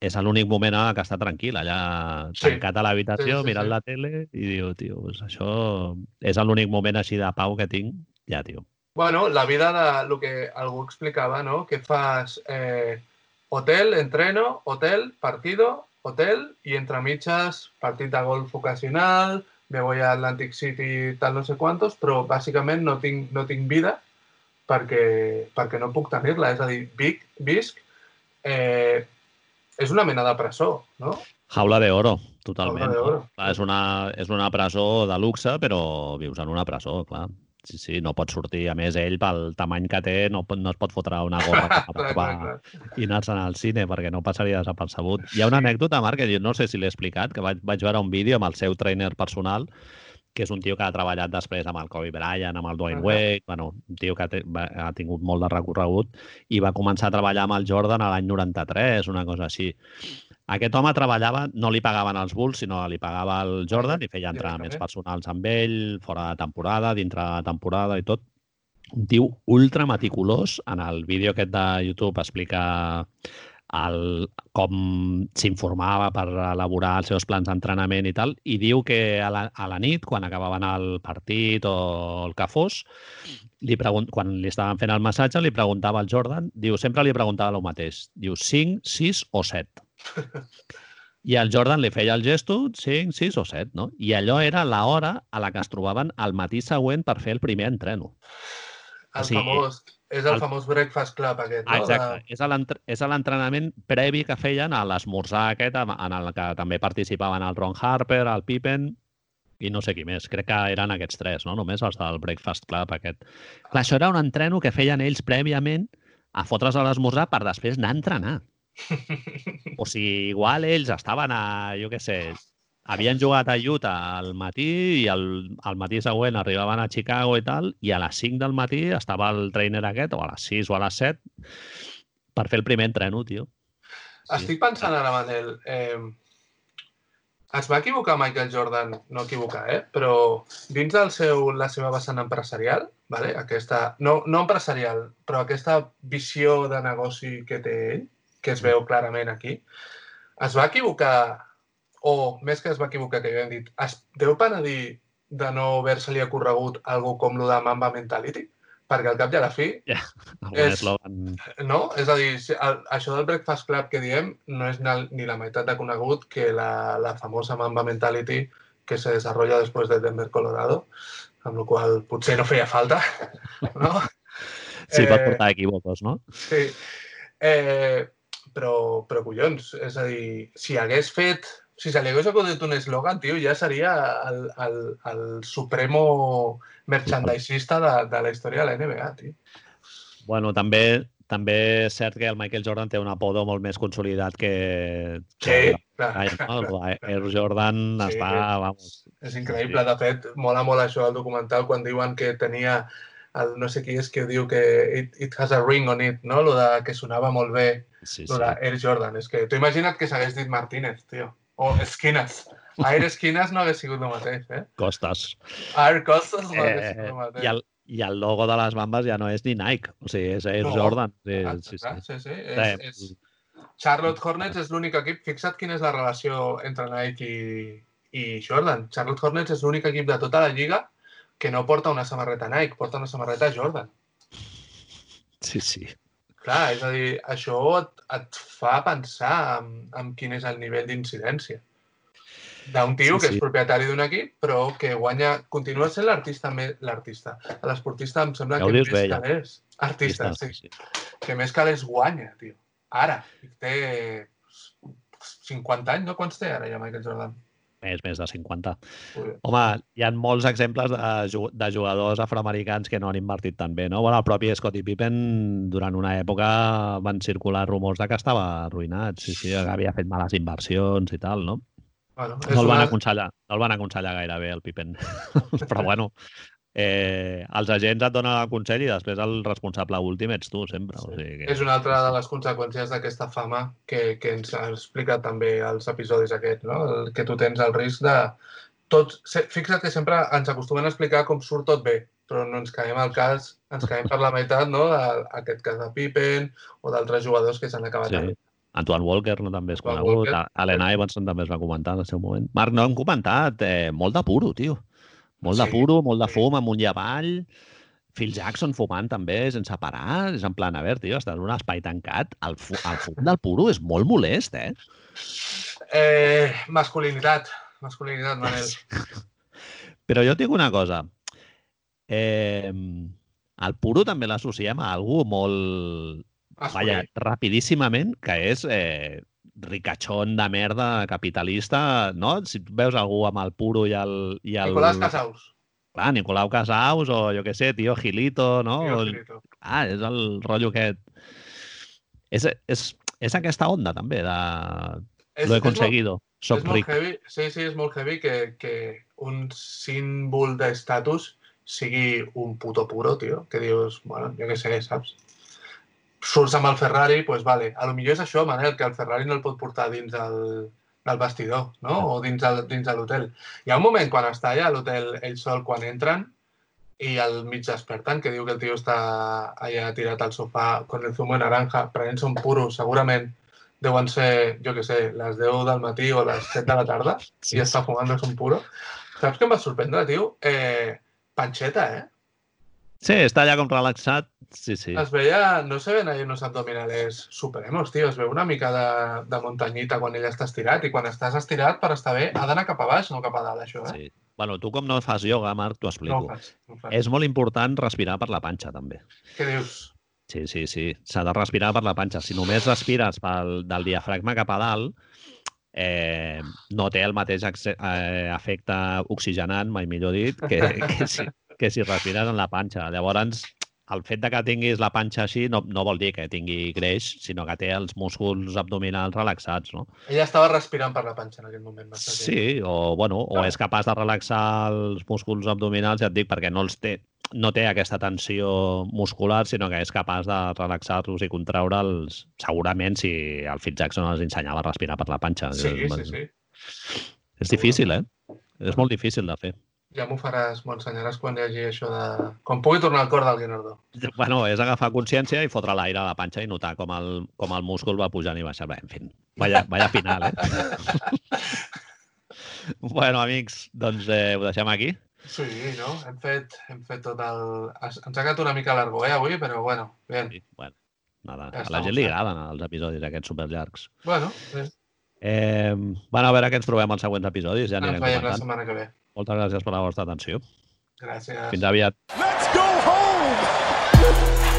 és l'únic moment en el que està tranquil, allà Sí. tancat a l'habitació, Sí, sí, mirant sí. la tele, i diu, tio, pues això és l'únic moment així de pau que tinc. Ja, tio. Bueno, la vida de lo que algú explicava, no? Que fas eh, hotel, entreno, hotel, partido, hotel i entre mitges partit de golf ocasional, me voy a Atlantic City tal no sé quantos, però bàsicament no tinc, no tinc vida perquè, perquè no puc tenir-la. És a dir, vic, visc, eh, és una mena de presó, no? Jaula de oro, totalment. Jaula de no? oro. Clar, és, una, és una presó de luxe, però vius en una presó, clar. Sí, sí, no pot sortir. A més, ell, pel tamany que té, no, no es pot fotre una gorra (laughs) Clar, clar, clar. i anar-se'n al cine perquè no passaria desapercebut. Hi ha una anècdota, Marc, que no sé si l'he explicat, que vaig, vaig veure un vídeo amb el seu trainer personal que és un tio que ha treballat després amb el Kobe Bryant, amb el Dwayne Ahà. Wade, bueno, un tio que té, va, ha tingut molt de recorregut i va començar a treballar amb el Jordan a l'any 93, una cosa així. Aquest home treballava, no li pagaven els Bulls, sinó li pagava el Jordan i feia entrenaments personals amb ell, fora de temporada, dintre de temporada i tot. Un tio ultra meticulós. En el vídeo aquest de YouTube explica el, com s'informava per elaborar els seus plans d'entrenament i tal, i diu que a la, a la nit, quan acabaven el partit o el que fos, li pregunt, quan li estaven fent el massatge, li preguntava al Jordan, diu, sempre li preguntava el mateix, diu 5, 6 o 7. I el Jordan li feia el gesto 5, 6 o 7, no? I allò era l'hora a la que es trobaven al matí següent per fer el primer entreno. El O sigui, famós, és el, el- famós Breakfast Club aquest, no? Exacte. És a l'entrenament previ que feien a l'esmorzar aquest, en el que també participaven el Ron Harper, el Pippen i no sé qui més. Crec que eren aquests tres, no? Només els del Breakfast Club aquest. Clar, això era un entreno que feien ells prèviament a fotre's a l'esmorzar per després anar a entrenar. (laughs) O sigui, igual ells estaven a, jo què sé, havien jugat a Utah al matí i al, al matí següent arribaven a Chicago i tal, i a les 5 del matí estava el trainer aquest, o a les 6 o a les 7, per fer el primer entreno, tio. Sí. Estic pensant ara, Manel, eh, es va equivocar Michael Jordan, no equivocar, eh? però dins del seu, la seva vessant empresarial, vale? aquesta, no, no empresarial, però aquesta visió de negoci que té ell, que es veu clarament aquí, es va equivocar, o més que es va equivocar, que ja hem dit, es deu penedir de no haver-se-li ocorregut algo com lo de Mamba Mentality? Perquè al cap i a la fi Algun És- no? És a dir, el, això del Breakfast Club que diem no és ni, la meitat de conegut que la, la famosa Mamba Mentality que se desarrolla després de Denver, Colorado, amb la qual potser no feia falta, (laughs) no? Sí, pot Eh, portar equivocos, no? Sí. Eh, però, però collons, és a dir, si hagués fet, si se li hagués acudit un eslògan, tio, ja seria el, el, el supremo merchandisista de, de la història de la NBA, tio. Bueno, també també és cert que el Michael Jordan té un apodo molt més consolidat que... Sí, que clar. Ai, no? El Air Jordan Sí. està, vamos... És increïble. De fet, mola molt això del documental quan diuen que tenia el no sé qui és que diu que it, it has a ring on it, no? Lo de que sonava molt bé, Sí, lo sí. de Air Jordan. És que tu imagina't que s'hagués dit Martínez, tio. O Esquinas. Air Esquinas no hagués sigut el mateix, eh? Costes. Air Costas no hagués Eh, sigut el mateix. i, el, I el logo de les bambes ja no és ni Nike, o sigui, és Air No. Jordan. Sí, Ah, sí, clar, sí. sí, sí. Eh, És, és... Charlotte Hornets és l'únic equip... Fixa't quina és la relació entre Nike i, i Jordan. Charlotte Hornets és l'únic equip de tota la lliga que no porta una samarreta Nike, porta una samarreta Jordan. sí, sí. Clar, és a dir, això et, et fa pensar en, en quin és el nivell d'incidència. D'un tio Sí, que sí. és propietari d'un equip, però que guanya, continua sent l'artista més... L'artista. L'esportista em sembla Ja que més bé, ja. calés. Artista, Està, sí. Que més calés guanya, tio. Ara. Té 50 anys, no? Quants té ara ja Michael Jordan? Més, més de 50. Ui, Home, hi ha molts exemples de, de jugadors afroamericans que no han invertit tan bé, no? Bueno, el propi Scottie Pippen, durant una època van circular rumors de que estava arruïnat, sí, sí, que havia fet males inversions i tal, no? Bueno, No el van una... aconsellar, no el van aconsellar gaire bé, el Pippen. (laughs) Però bueno, eh, els agents et donen el consell i després el responsable últim ets tu, sempre. O sigui que... És una altra de les conseqüències d'aquesta fama que, que ens ha explicat també als episodis aquests, no? El, que tu tens el risc de... Tots, se- fixa't que sempre ens acostumen a explicar com surt tot bé, però no ens caiem al cas, ens caiem per la meitat, no? Aquest cas de Pippen o d'altres jugadors que s'han acabat Sí. sí. Antoine Walker no també és Antoine conegut, Walker. Allen Iverson també es va comentar en el seu moment. Marc, no hem comentat, eh, molt de puro, tio. Molt de Sí, puro, molt de fum, amunt i avall. Phil Jackson fumant també, sense parar. És en plan, a veure, tio, estàs en un espai tancat. El, fu el fum del puro és molt molest, eh? Eh, masculinitat, masculinitat, Manel. (laughs) Però jo dic una cosa. Eh, el puro també l'associem a algú molt. Vaya, rapidíssimament, que és eh, ricachón de merda capitalista, no? Si veus algú amb el puro i el... I el Nicolás Casaus. Clar, Nicolau Casaus o jo què sé, Tio Gilito, no? Tio O- Gilito. Ah, és el rotllo aquest... És, és, és aquesta onda, també, de... És- Lo he conseguido, És soc ric. heavy, sí, sí, és molt heavy que, que un símbol d'estatus sigui un puto puro, tio, que dius, bueno, jo què sé, saps? Surts amb el Ferrari, doncs pues vale. A lo millor és això, Manel, que el Ferrari no el pot portar dins el, del vestidor, no? O dins, el, dins de l'hotel. Hi ha un moment quan està allà a l'hotel ell sol, quan entren, i al mig desperten, que diu que el tio està allà tirat al sofà con el zumo de naranja, prenent un puro, segurament deuen ser, jo que sé, les 10 del matí o les 7 de la tarda sí. i està fumant un puro. Saps què em va sorprendre, tio? Eh, panxeta, eh? Sí, està allà com relaxat. Sí, sí. Es veia, no se ven ahí unos abdominales superemos, tio. Es veu una mica de, de muntanyita quan ell està estirat i quan estàs estirat per estar bé ha d'anar cap a baix, no cap a dalt, això, eh? Sí. Bueno, tu com no fas ioga, Marc, t'ho explico. No ho faig, no ho faig. És molt important respirar per la panxa, també. Què dius? Sí, sí, sí. S'ha de respirar per la panxa. Si només respires pel, del diafragma cap a dalt, eh, no té el mateix eh, efecte oxigenant, mai millor dit, que, (laughs) que, si, que si respires en la panxa. Llavors, el fet de que tinguis la panxa així no, no vol dir que tingui greix, sinó que té els músculs abdominals relaxats, no? Ella estava respirant per la panxa en aquell moment. Sí, o, bueno, o és capaç de relaxar els músculs abdominals, ja et dic, perquè no els té, no té aquesta tensió muscular, sinó que és capaç de relaxar-los i contraure'ls, segurament, si el Fit Jackson els ensenyava a respirar per la panxa. Sí, sí, sí. És difícil, eh? És molt difícil de fer. Ja m'ho faràs, m'ho ensenyaràs quan hi hagi això de... Quan pugui tornar al cor del Guinardó. Bueno, és agafar consciència i fotre l'aire a la panxa i notar com el, com el múscul va pujant i baixant. Bé, en fi, vaya, vaya final, eh? (laughs) bueno, amics, doncs eh, ho deixem aquí. Sí, no? Hem fet, hem fet tot el... Ens ha quedat una mica largo, eh, avui, però bueno, bé. Sí, bueno, nada. Ja a la gent li agraden els episodis aquests superllargs. Bueno, bé. Eh, bueno, a veure què ens trobem als següents episodis. Ja ens veiem la setmana que ve. Moltes gràcies per la vostra atenció. Gràcies. Fins aviat. Let's go home!